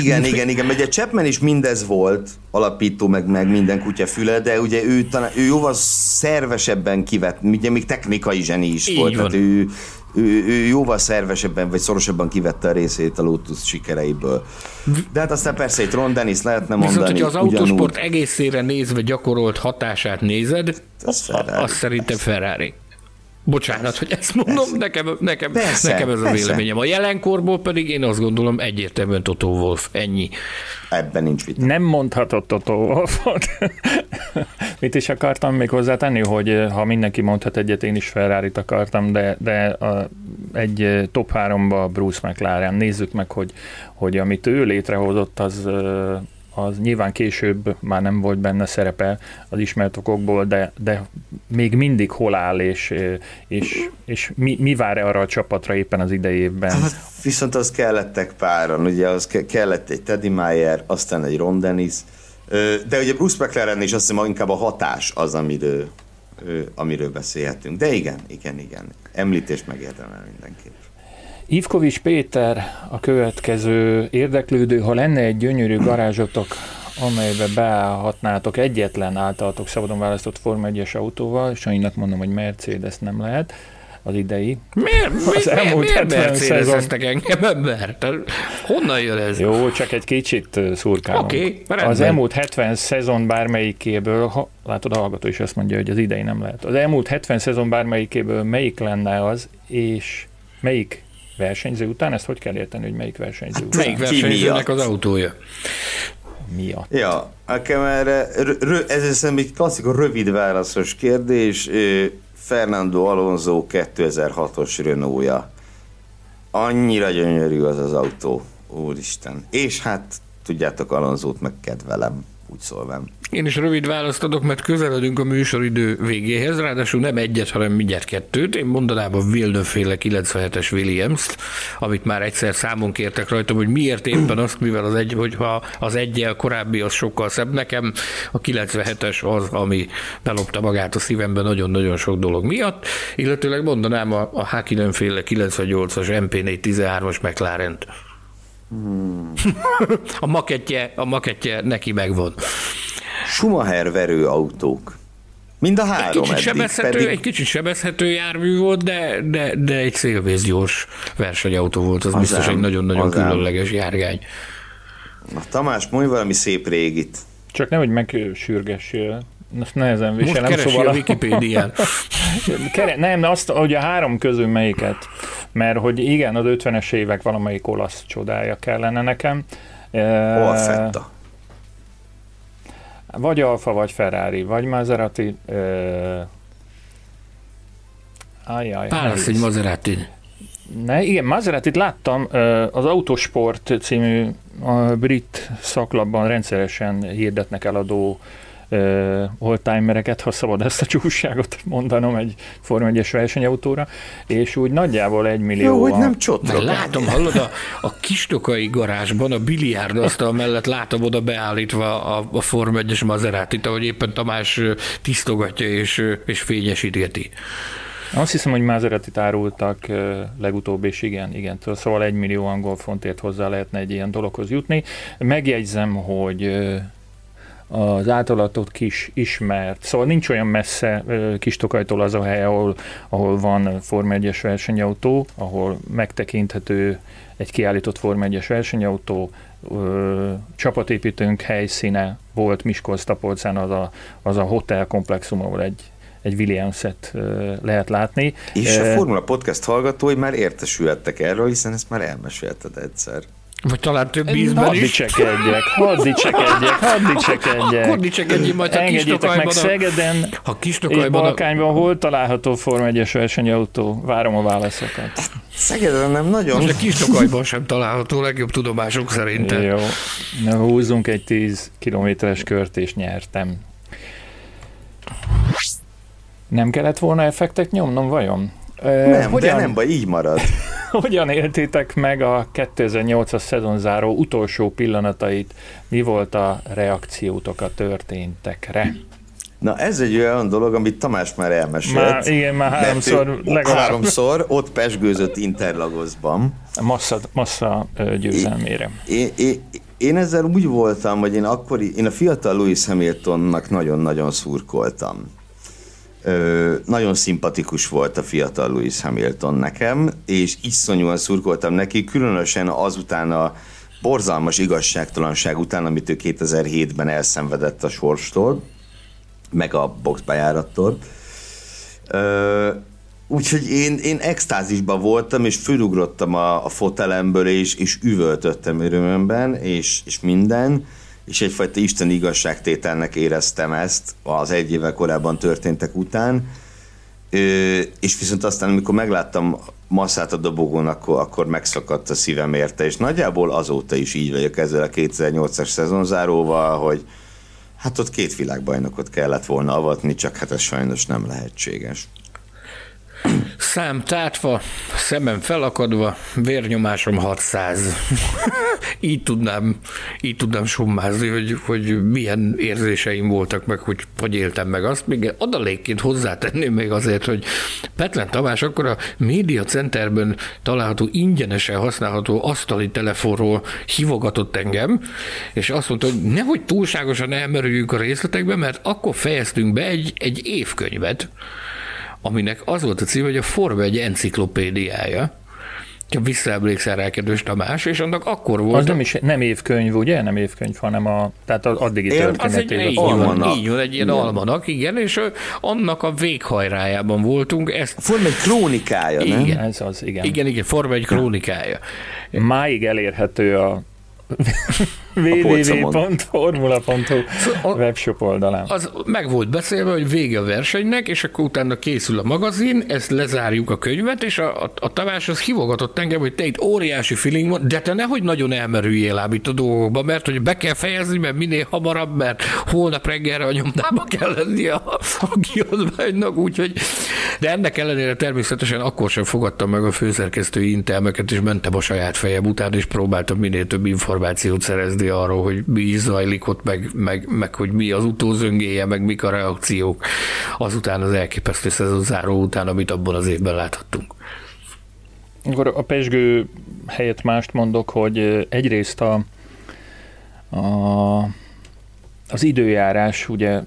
C: Igen, igen, igen. Ugye Chapman is mindez volt, alapító, meg, meg minden kutya füle, de ugye ő, talán, ő jóval szervesebben kivett, ugye még technikai zseni is Így volt, van. tehát ő, ő, ő jóval szervesebben vagy szorosabban kivette a részét a Lotus sikereiből. De hát aztán persze itt Ron Dennis lehetne mondani. Viszont,
D: hogyha az autósport egészére nézve gyakorolt hatását nézed, az, az szerintem Ferrari. Bocsánat, hogy ezt mondom, persze. nekem, nekem, persze, nekem ez a persze. véleményem. A jelenkorból pedig én azt gondolom egyértelműen Toto Wolf, ennyi.
C: Ebben nincs vita.
B: Nem mondhatott Toto Wolfot. Mit is akartam még hozzátenni, hogy eh, ha mindenki mondhat egyet, én is ferrari akartam, de, de a, egy eh, top 3-ba Bruce McLaren. Nézzük meg, hogy, hogy amit ő létrehozott, az eh, az nyilván később már nem volt benne szerepe az ismert okokból, de, de még mindig hol áll, és, és, és mi, mi vár arra a csapatra éppen az idejében? Hát,
C: viszont az kellettek páran, ugye az kellett egy Teddy Meyer, aztán egy Ron Dennis, de ugye Bruce McLaren is azt hiszem inkább a hatás az, amiről, amiről beszélhetünk. De igen, igen, igen. Említés megérdemel mindenképp.
B: Ivkovics Péter a következő érdeklődő, ha lenne egy gyönyörű garázsotok, amelybe beállhatnátok egyetlen általatok szabadon választott Forma 1-es autóval, és annak mondom, hogy Mercedes nem lehet, az idei.
D: Miért, az miért, elmúlt miért Mercedes-eztek engem ember? Honnan jön ez?
B: Jó, csak egy kicsit szurkálunk.
D: Okay,
B: az elmúlt 70 szezon bármelyikéből, ha, látod, a hallgató is azt mondja, hogy az idei nem lehet. Az elmúlt 70 szezon bármelyikéből melyik lenne az, és melyik versenyző után? Ezt hogy kell érteni, hogy melyik versenyző hát,
D: után? Melyik versenyzőnek az autója?
B: Miatt.
C: Ja, nekem erre, ez hiszem egy klasszikus rövid válaszos kérdés. Fernando Alonso 2006-os Renault-ja. Annyira gyönyörű az az autó, úristen. És hát tudjátok, Alonzót meg kedvelem úgy szólván.
D: Én is rövid választ adok, mert közeledünk a műsoridő végéhez, ráadásul nem egyet, hanem mindjárt kettőt. Én mondanám a Villeneuve-féle 97-es Williams-t, amit már egyszer számon kértek rajtam, hogy miért éppen azt, mivel az egy, hogyha az egyel korábbi az sokkal szebb. Nekem a 97-es az, ami belopta magát a szívemben nagyon-nagyon sok dolog miatt, illetőleg mondanám a, a Hakkinen-féle 98-as MP413-as McLaren-t. Hmm. a, makettje, a makettje neki megvan.
C: Schumacher verő autók. Mind a három
D: egy kicsit, eddig, sebezhető, pedig... egy kicsit sebezhető jármű volt, de, de, de egy szélvész gyors versenyautó volt, az, az biztos ám, egy nagyon-nagyon különleges járgány.
C: Na Tamás, mondj valami szép régit.
B: Csak nehogy megsürgessél. Azt nehezen viselem.
D: Most szóval a Wikipédián.
B: nem, azt, hogy a három közül melyiket. Mert hogy igen, az 50-es évek valamelyik olasz csodája kellene nekem.
C: Alfetta.
B: Vagy Alfa, vagy Ferrari, vagy Maserati.
D: Ajaj. Pálasz egy Maserati.
B: Ne, igen, Maserati-t láttam, az Autosport című a brit szaklapban rendszeresen hirdetnek eladó uh, oldtimereket, ha szabad ezt a csúságot mondanom egy Forma 1-es versenyautóra, és úgy nagyjából egy millió. Jó,
C: hogy nem csotra.
D: Látom, hallod, a, a kistokai garázsban, a biliárd asztal mellett látom oda beállítva a, a Forma 1-es Maserati-t, ahogy éppen Tamás tisztogatja és, és fényesítgeti.
B: Azt hiszem, hogy maserati árultak legutóbb, és igen, igen. Szóval egy millió angol fontért hozzá lehetne egy ilyen dologhoz jutni. Megjegyzem, hogy az általatot kis ismert. Szóval nincs olyan messze kis Tokajtól az a hely, ahol, ahol van Forma 1-es versenyautó, ahol megtekinthető egy kiállított Forma 1-es versenyautó, ö, csapatépítőnk helyszíne volt Miskolc-Tapolcán az a, az a hotel komplexum, ahol egy, egy Williams-et lehet látni.
C: És a Formula Podcast hallgatói már értesülhettek erről, hiszen ezt már elmesélted egyszer.
D: Vagy talán több ízben hadd
B: is. Dicsekedjek, hadd dicsekedjek, hadd dicsekedjek.
D: Akkor dicsekedjél majd a Kistokajban.
B: meg Szegeden
D: a Kistokajban. És
B: Balkányban hol található Forma 1-es versenyautó? Várom a válaszokat.
C: Szegeden nem nagyon.
D: Most a Kistokajban sem található, legjobb tudomások szerint.
B: Jó, Na, húzzunk egy 10 kilométeres kört és nyertem. Nem kellett volna effektet nyomnom, vajon?
C: Nem, Hogyan? de nem baj, így marad.
B: hogyan éltétek meg a 2008-as szezonzáró utolsó pillanatait? Mi volt a reakciótok a történtekre?
C: Na ez egy olyan dolog, amit Tamás már elmesélt.
B: Már, igen, már háromszor
C: legalább. Háromszor, ott pesgőzött Interlagosban.
B: Massza, massza győzelmére.
C: Én, én, én ezzel úgy voltam, hogy én akkor, én a fiatal Louis Hamiltonnak nagyon-nagyon szurkoltam. Nagyon szimpatikus volt a fiatal Louis Hamilton nekem, és iszonyúan szurkoltam neki, különösen azután a borzalmas igazságtalanság után, amit ő 2007-ben elszenvedett a sorstól, meg a boxbejárattól. Úgyhogy én, én extázisban voltam, és fölugrottam a, a fotelemből, és, és üvöltöttem örömömben, és, és minden, és egyfajta Isten igazságtételnek éreztem ezt az egy éve korábban történtek után, és viszont aztán, amikor megláttam masszát a dobogón, akkor, akkor megszakadt a szívem érte, és nagyjából azóta is így vagyok ezzel a 2008-as szezonzáróval, hogy hát ott két világbajnokot kellett volna avatni, csak hát ez sajnos nem lehetséges.
D: Szám tátva, szemem felakadva, vérnyomásom 600. így tudnám, így tudnám summázni, hogy, hogy milyen érzéseim voltak meg, hogy hogy éltem meg azt. Még adalékként hozzátenném még azért, hogy Petlen Tamás akkor a Média Centerben található ingyenesen használható asztali telefonról hívogatott engem, és azt mondta, hogy nehogy túlságosan elmerüljünk a részletekbe, mert akkor fejeztünk be egy, egy évkönyvet, aminek az volt a cím, hogy a Forma egy enciklopédiája, ha visszaemlékszel rá, kedves Tamás, és annak akkor volt...
B: Az nem, is, nem évkönyv, ugye? Nem évkönyv, hanem a, tehát az addigi történetét.
D: Az egy, így, van, így van, egy ilyen igen. almanak, igen, és annak a véghajrájában voltunk. Ezt...
C: Forma egy krónikája,
B: igen, nem? Ez az, igen.
D: Igen, igen, Forma egy krónikája.
B: Máig elérhető a www.formula.hu webshop oldalán.
D: Az meg volt beszélve, hogy vége a versenynek, és akkor utána készül a magazin, ezt lezárjuk a könyvet, és a, a, a Tamás az hívogatott engem, hogy te itt óriási feeling van, de te nehogy nagyon elmerüljél ám itt a dolgokba, mert hogy be kell fejezni, mert minél hamarabb, mert holnap reggelre a nyomdába kell lenni a, a kiadványnak, úgyhogy de ennek ellenére természetesen akkor sem fogadtam meg a főszerkesztői intelmeket, és mentem a saját fejem után, és próbáltam minél több információt szerezni arról, hogy mi is zajlik ott, meg, meg, meg hogy mi az utózöngéje, meg mik a reakciók azután az elképesztő szezon záró után, amit abban az évben láthattunk.
B: Akkor a pesgő helyett mást mondok, hogy egyrészt a, a, az időjárás ugye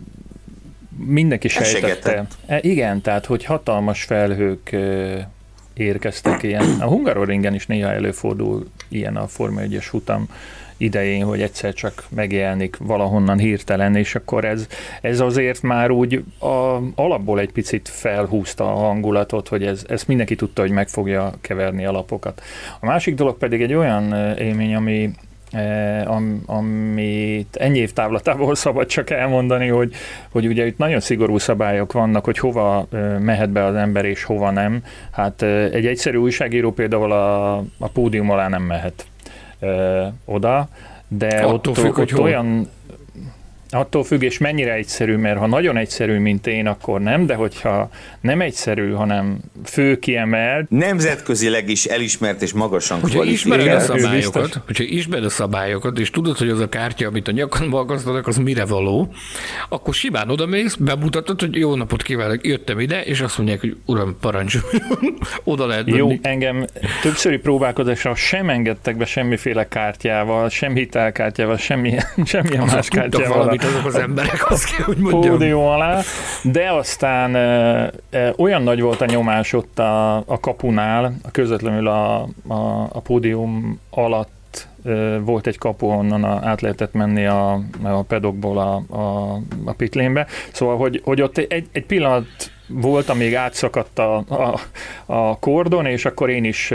B: mindenki sejtette. E, igen, tehát hogy hatalmas felhők érkeztek ilyen. A Hungaroringen is néha előfordul ilyen a Forma 1-es futam idején, hogy egyszer csak megjelenik valahonnan hirtelen, és akkor ez, ez azért már úgy a, alapból egy picit felhúzta a hangulatot, hogy ez, ez mindenki tudta, hogy meg fogja keverni a lapokat. A másik dolog pedig egy olyan élmény, ami am, amit ennyi év távlatából szabad csak elmondani, hogy, hogy ugye itt nagyon szigorú szabályok vannak, hogy hova eh, mehet be az ember és hova nem. Hát eh, egy egyszerű újságíró például a, a pódium alá nem mehet oda, de Attól ott, függ, ott, ott olyan Attól függ, és mennyire egyszerű, mert ha nagyon egyszerű, mint én, akkor nem, de hogyha nem egyszerű, hanem fő kiemelt.
C: Nemzetközileg is elismert és magasan
D: hogyha ismered a szabályokat, hogyha ismered a szabályokat, és tudod, hogy az a kártya, amit a nyakon magasztanak, az mire való, akkor simán odamész, bemutatod, hogy jó napot kívánok, jöttem ide, és azt mondják, hogy uram, parancsoljon, oda lehet
B: Jó, engem többszöri próbálkozásra sem engedtek be semmiféle kártyával, sem hitelkártyával, semmi, semmilyen más kártyával
D: valamit azok az emberek, azt kell, hogy mondjam.
B: Alá, de aztán e, e, olyan nagy volt a nyomás ott a, a kapunál, közvetlenül a, a, a pódium alatt e, volt egy kapu, onnan a, át lehetett menni a, a pedokból a, a, a pitlénbe. Szóval, hogy, hogy ott egy, egy pillanat volt, amíg átszakadt a, a, a kordon, és akkor én is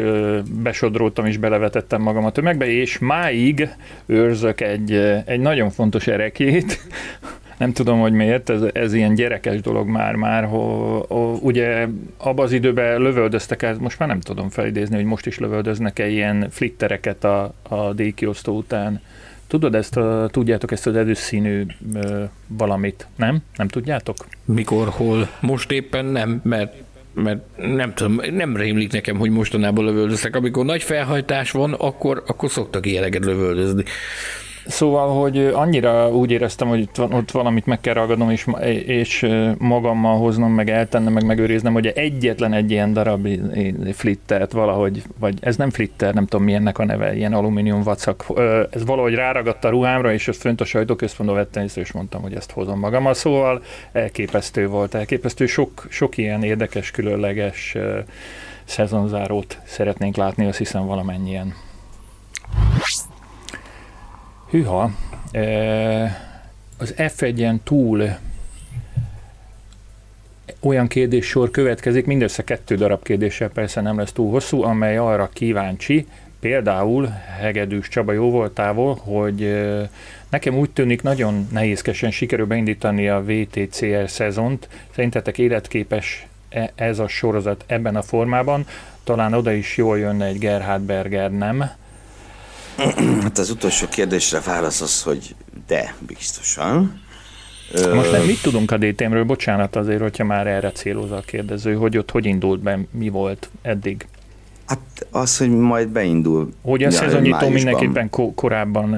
B: besodródtam és belevetettem magam a tömegbe, és máig őrzök egy, egy nagyon fontos erekét, nem tudom, hogy miért, ez, ez ilyen gyerekes dolog már, már ho, ho, ugye abban az időben lövöldöztek, most már nem tudom felidézni, hogy most is lövöldöznek-e ilyen flittereket a, a díjkiosztó után Tudod ezt, a, tudjátok ezt az erőszínű valamit, nem? Nem tudjátok?
D: Mikor, hol? Most éppen nem, mert mert nem tudom, nem rémlik nekem, hogy mostanában lövöldöztek. Amikor nagy felhajtás van, akkor, akkor szoktak ilyeneket lövöldözni.
B: Szóval, hogy annyira úgy éreztem, hogy ott valamit meg kell ragadnom, és, és magammal hoznom, meg eltennem, meg megőriznem, hogy egyetlen egy ilyen darab flittert valahogy, vagy ez nem flitter, nem tudom milyennek a neve, ilyen alumínium vacak, ez valahogy ráragadt a ruhámra, és ezt fönt a sajtóközpontban vettem észre, és mondtam, hogy ezt hozom magammal. Szóval elképesztő volt, elképesztő. Sok, sok ilyen érdekes, különleges szezonzárót szeretnénk látni, azt hiszem valamennyien. Hűha, az F1-en túl olyan kérdéssor következik, mindössze kettő darab kérdéssel persze nem lesz túl hosszú, amely arra kíváncsi, például Hegedűs Csaba jó voltával, hogy nekem úgy tűnik nagyon nehézkesen sikerül beindítani a VTCR szezont. Szerintetek életképes e, ez a sorozat ebben a formában? Talán oda is jól jönne egy Gerhard Berger, nem?
C: Hát az utolsó kérdésre válasz az, hogy de, biztosan.
B: Most nem mit tudunk a DTM-ről? Bocsánat azért, hogyha már erre céloz a kérdező, hogy ott hogy indult be, mi volt eddig?
C: Hát az, hogy majd beindul.
B: Hogy a szezonnyitó mindenképpen ko- korábban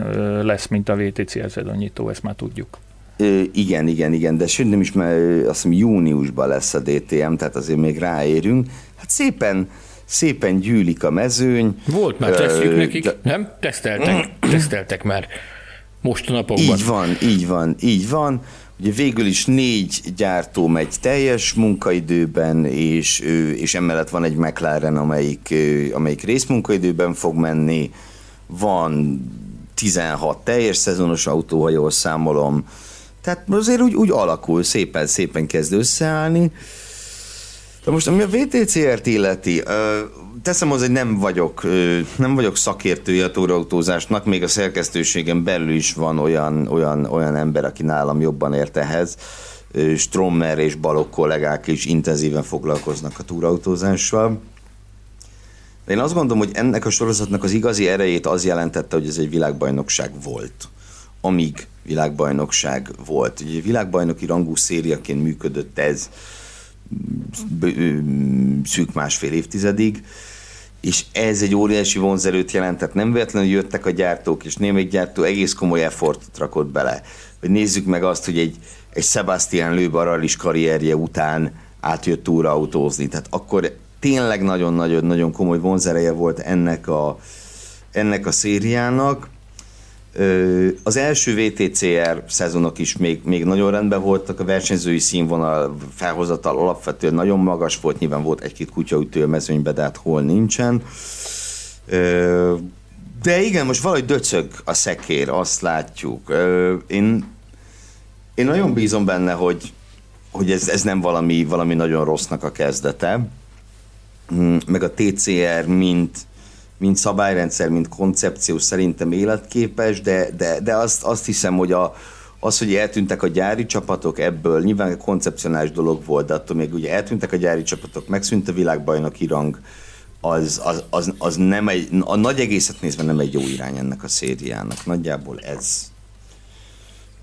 B: lesz, mint a VTC szezonnyitó, ezt már tudjuk.
C: Ö, igen, igen, igen, de sőt nem is, mert azt hiszem júniusban lesz a DTM, tehát azért még ráérünk. Hát szépen szépen gyűlik a mezőny.
D: Volt már tesztjük nekik, de... nem? Teszteltek, teszteltek már most a napokban.
C: Így van, így van, így van. Ugye végül is négy gyártó megy teljes munkaidőben, és, és emellett van egy McLaren, amelyik, amelyik részmunkaidőben fog menni. Van 16 teljes szezonos autó, ha jól számolom. Tehát azért úgy, úgy alakul, szépen-szépen kezd összeállni. De most ami a VTCR-t illeti, teszem hozzá, hogy nem vagyok, nem vagyok szakértője a túrautózásnak, még a szerkesztőségen belül is van olyan, olyan, olyan ember, aki nálam jobban ért ehhez. Strommer és Balok kollégák is intenzíven foglalkoznak a túrautózással. De én azt gondolom, hogy ennek a sorozatnak az igazi erejét az jelentette, hogy ez egy világbajnokság volt. Amíg világbajnokság volt. Ugye világbajnoki rangú szériaként működött ez szűk másfél évtizedig, és ez egy óriási vonzerőt jelentett. Nem véletlenül jöttek a gyártók, és némelyik gyártó egész komoly effortot rakott bele. Hogy nézzük meg azt, hogy egy, egy Sebastian Loeb is karrierje után átjött túraautózni. Tehát akkor tényleg nagyon-nagyon-nagyon komoly vonzereje volt ennek a, ennek a szériának. Az első VTCR szezonok is még, még nagyon rendben voltak, a versenyzői színvonal felhozatal alapvetően nagyon magas volt, nyilván volt egy-két kutyaütő a mezőnybe, de hát hol nincsen. De igen, most valahogy döcög a szekér, azt látjuk. Én, én nagyon bízom benne, hogy, hogy ez, ez nem valami, valami nagyon rossznak a kezdete, hm, meg a TCR, mint, mint szabályrendszer, mint koncepció szerintem életképes, de, de, de azt, azt hiszem, hogy a, az, hogy eltűntek a gyári csapatok ebből, nyilván koncepcionális dolog volt, de attól még ugye eltűntek a gyári csapatok, megszűnt a világbajnoki rang, az, az, az, az nem egy, a nagy egészet nézve nem egy jó irány ennek a szériának. Nagyjából ez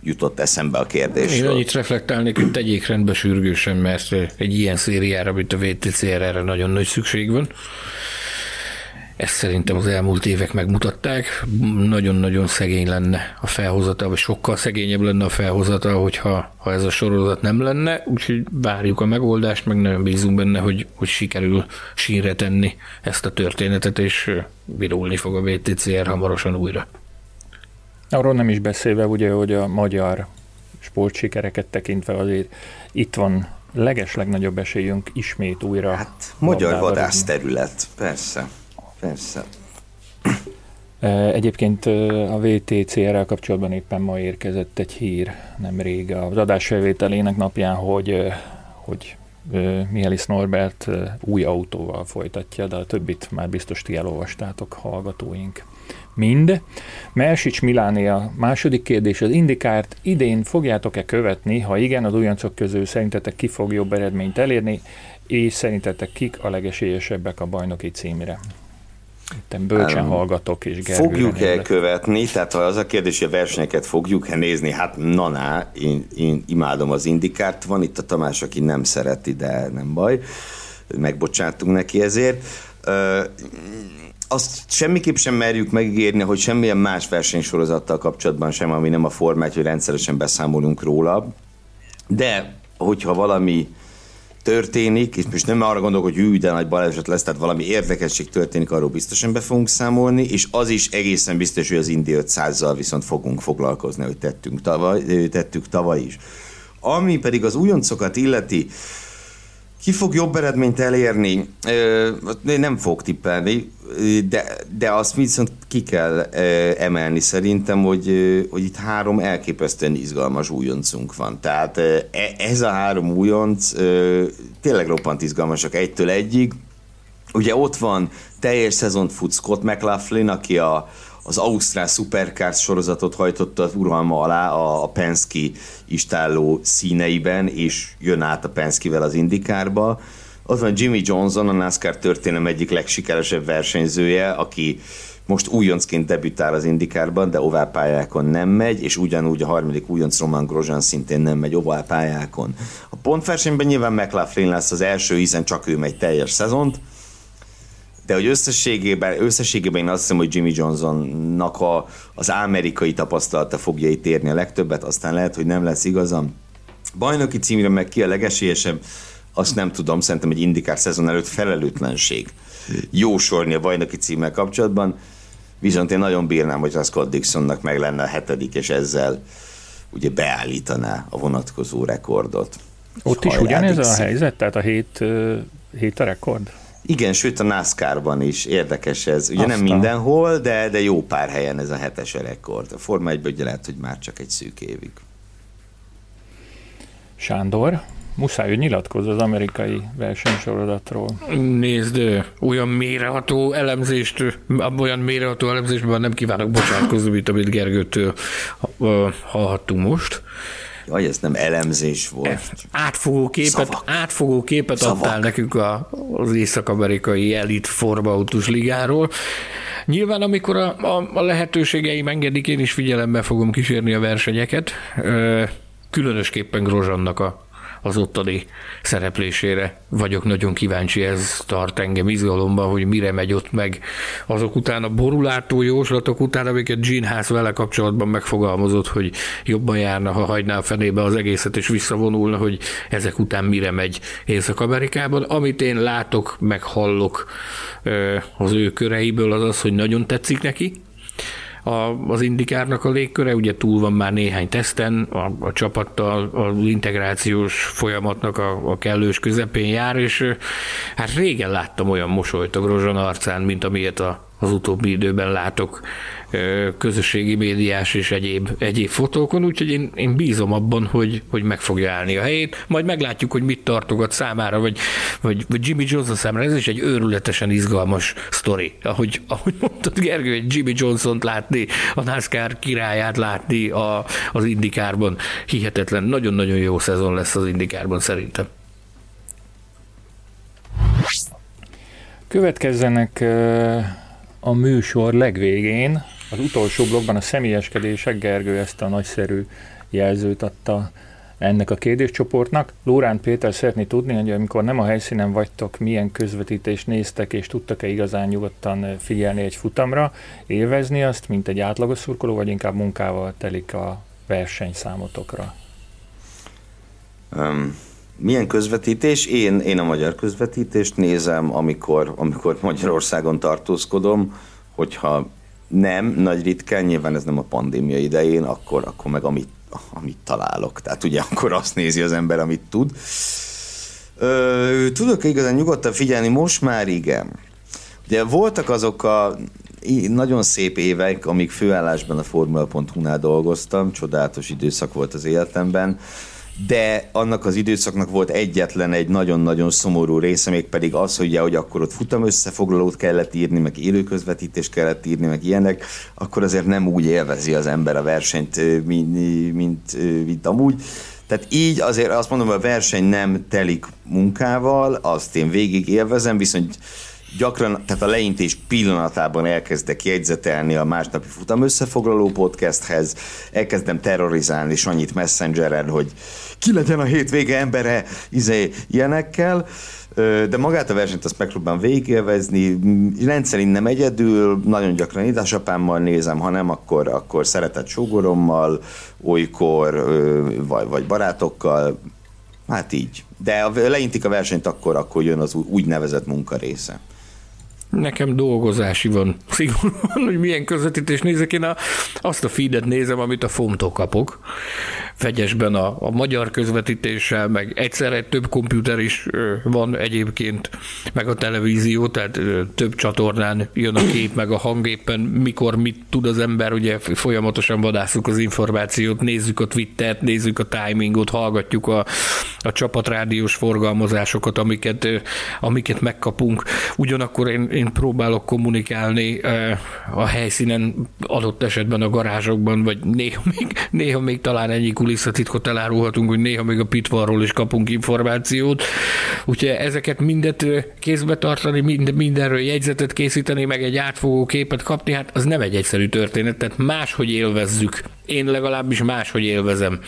C: jutott eszembe a kérdésről.
D: Én annyit reflektálnék, hogy tegyék rendbe sürgősen, mert egy ilyen szériára, mint a VTCR, erre nagyon nagy szükség van. Ezt szerintem az elmúlt évek megmutatták. Nagyon-nagyon szegény lenne a felhozata, vagy sokkal szegényebb lenne a felhozata, hogyha ha ez a sorozat nem lenne, úgyhogy várjuk a megoldást, meg nagyon bízunk benne, hogy, hogy sikerül sínre tenni ezt a történetet, és virulni fog a VTCR hamarosan újra.
B: Arról nem is beszélve, ugye, hogy a magyar sportsikereket tekintve azért itt van leges legnagyobb esélyünk ismét újra.
C: Hát magyar vadász terület, persze. Persze.
B: Egyébként a VTCR-rel kapcsolatban éppen ma érkezett egy hír nemrég az adásfelvételének napján, hogy, hogy Mielis Norbert új autóval folytatja, de a többit már biztos ti elolvastátok, hallgatóink. Mind. Mersics Miláné a második kérdés, az Indikárt idén fogjátok-e követni? Ha igen, az újoncok közül szerintetek ki fog jobb eredményt elérni, és szerintetek kik a legesélyesebbek a bajnoki címre? Te bölcsen hallgatok, és
C: Fogjuk-e követni, tehát az a kérdés, hogy a versenyeket fogjuk-e nézni, hát na, én, én imádom az indikárt, van itt a Tamás, aki nem szereti, de nem baj. megbocsátunk neki ezért. Azt semmiképp sem merjük megígérni, hogy semmilyen más versenysorozattal kapcsolatban sem, ami nem a formát, hogy rendszeresen beszámolunk róla. De hogyha valami történik, és most nem arra gondolok, hogy ő de nagy baleset lesz, tehát valami érdekesség történik, arról biztosan be fogunk számolni, és az is egészen biztos, hogy az Indi 500-zal viszont fogunk foglalkozni, hogy tettünk tavaly, tettük tavaly is. Ami pedig az újoncokat illeti, ki fog jobb eredményt elérni? Nem fog tippelni, de, de azt viszont ki kell emelni szerintem, hogy, hogy itt három elképesztően izgalmas újoncunk van. Tehát e, ez a három újonc tényleg roppant izgalmasak egytől egyig. Ugye ott van teljes szezont fut Scott McLaughlin, aki a, az Ausztrál Supercars sorozatot hajtotta az uralma alá a, a Penske istálló színeiben, és jön át a Penske-vel az Indikárba. Ott van Jimmy Johnson, a NASCAR történelem egyik legsikeresebb versenyzője, aki most újoncként debütál az Indikárban, de oválpályákon nem megy, és ugyanúgy a harmadik újonc Roman Grosjean szintén nem megy oválpályákon. A pontversenyben nyilván McLaughlin lesz az első, hiszen csak ő megy teljes szezont, de hogy összességében, összességében én azt hiszem, hogy Jimmy Johnsonnak a, az amerikai tapasztalata fogja itt érni a legtöbbet, aztán lehet, hogy nem lesz igazam. Bajnoki címre meg ki a legesélyesebb, azt nem tudom, szerintem egy indikár szezon előtt felelőtlenség jósolni a bajnoki címmel kapcsolatban, viszont én nagyon bírnám, hogy a Scott Dixonnak meg lenne a hetedik, és ezzel ugye beállítaná a vonatkozó rekordot.
B: Ott is ugyanez a helyzet? Tehát a hét, hét a rekord?
C: Igen, sőt a NASCAR-ban is érdekes ez. Ugye Aztán. nem mindenhol, de, de jó pár helyen ez a hetes rekord. A Forma 1 ugye lehet, hogy már csak egy szűk évig.
B: Sándor, muszáj, hogy nyilatkozz az amerikai versenysorozatról.
D: Nézd, olyan méreható elemzést, olyan méreható elemzésben nem kívánok bocsátkozni, mint amit Gergőtől hallhattunk most.
C: Jaj, ez nem elemzés volt.
D: Átfogó képet, átfogó képet Szavak. adtál nekünk a, az észak-amerikai elit formautus ligáról. Nyilván, amikor a, a, a lehetőségeim engedik, én is figyelembe fogom kísérni a versenyeket. Különösképpen Grozsannak a az ottani szereplésére. Vagyok nagyon kíváncsi, ez tart engem izgalomban, hogy mire megy ott meg. Azok után a borulátó jóslatok után, amiket Gene Haas vele kapcsolatban megfogalmazott, hogy jobban járna, ha hagyná a fenébe az egészet és visszavonulna, hogy ezek után mire megy Észak-Amerikában. Amit én látok, meg hallok az ő köreiből, az az, hogy nagyon tetszik neki, a, az indikárnak a légköre, ugye túl van már néhány teszten, a, a csapattal az integrációs folyamatnak a, a kellős közepén jár, és hát régen láttam olyan mosolyt a Grozsan arcán, mint amilyet a, az utóbbi időben látok közösségi médiás és egyéb, egyéb fotókon, úgyhogy én, én bízom abban, hogy, hogy meg fogja állni a helyét. Majd meglátjuk, hogy mit tartogat számára, vagy, vagy, vagy Jimmy Johnson számára. Ez is egy őrületesen izgalmas sztori. Ahogy, ahogy mondtad, Gergő, egy Jimmy Johnson-t látni, a NASCAR királyát látni a, az indikárban. Hihetetlen, nagyon-nagyon jó szezon lesz az indikárban szerintem.
B: Következzenek a műsor legvégén az utolsó blogban a személyeskedések, Gergő ezt a nagyszerű jelzőt adta ennek a kérdéscsoportnak. Lórán Péter szeretné tudni, hogy amikor nem a helyszínen vagytok, milyen közvetítést néztek, és tudtak-e igazán nyugodtan figyelni egy futamra, élvezni azt, mint egy átlagos szurkoló, vagy inkább munkával telik a verseny számotokra?
C: Um, milyen közvetítés? Én, én a magyar közvetítést nézem, amikor, amikor Magyarországon tartózkodom, hogyha nem, nagy ritkán, nyilván ez nem a pandémia idején, akkor, akkor meg amit, amit találok. Tehát ugye akkor azt nézi az ember, amit tud. Ö, tudok igazán nyugodtan figyelni? Most már igen. Ugye voltak azok a nagyon szép évek, amíg főállásban a Formula.hu-nál dolgoztam, csodálatos időszak volt az életemben, de annak az időszaknak volt egyetlen egy nagyon-nagyon szomorú része, még pedig az, hogy, ugye, hogy akkor ott futam összefoglalót kellett írni, meg élőközvetítést kellett írni, meg ilyenek, akkor azért nem úgy élvezi az ember a versenyt, mint, mint, mint amúgy. Tehát így azért azt mondom, hogy a verseny nem telik munkával, azt én végig élvezem, viszont gyakran, tehát a leintés pillanatában elkezdek jegyzetelni a másnapi futam összefoglaló podcasthez, elkezdem terrorizálni annyit messengeren, hogy ki legyen a hétvége embere, izé, ilyenekkel, de magát a versenyt azt megpróbálom végigélvezni, rendszerint nem egyedül, nagyon gyakran édesapámmal nézem, ha nem, akkor, akkor szeretett sógorommal, olykor, vagy, vagy barátokkal, hát így. De leintik a versenyt, akkor, akkor jön az úgynevezett munka része.
D: Nekem dolgozási van szigorúan, hogy milyen közvetítés nézek. Én a, azt a feedet nézem, amit a fomtól kapok. Fegyesben a, a magyar közvetítéssel, meg egyszerre több komputer is van egyébként, meg a televízió, tehát több csatornán jön a kép, meg a hang éppen, mikor mit tud az ember, ugye folyamatosan vadászunk az információt, nézzük a Twittert, nézzük a timingot, hallgatjuk a, a csapatrádiós forgalmazásokat, amiket, amiket megkapunk. Ugyanakkor én, én próbálok kommunikálni a helyszínen, adott esetben a garázsokban, vagy néha még, néha még talán ennyi kulisszatitkot elárulhatunk, hogy néha még a pitvarról is kapunk információt. Úgyhogy ezeket mindet kézbe tartani, mind, mindenről jegyzetet készíteni, meg egy átfogó képet kapni, hát az nem egy egyszerű történet, tehát máshogy élvezzük. Én legalábbis máshogy élvezem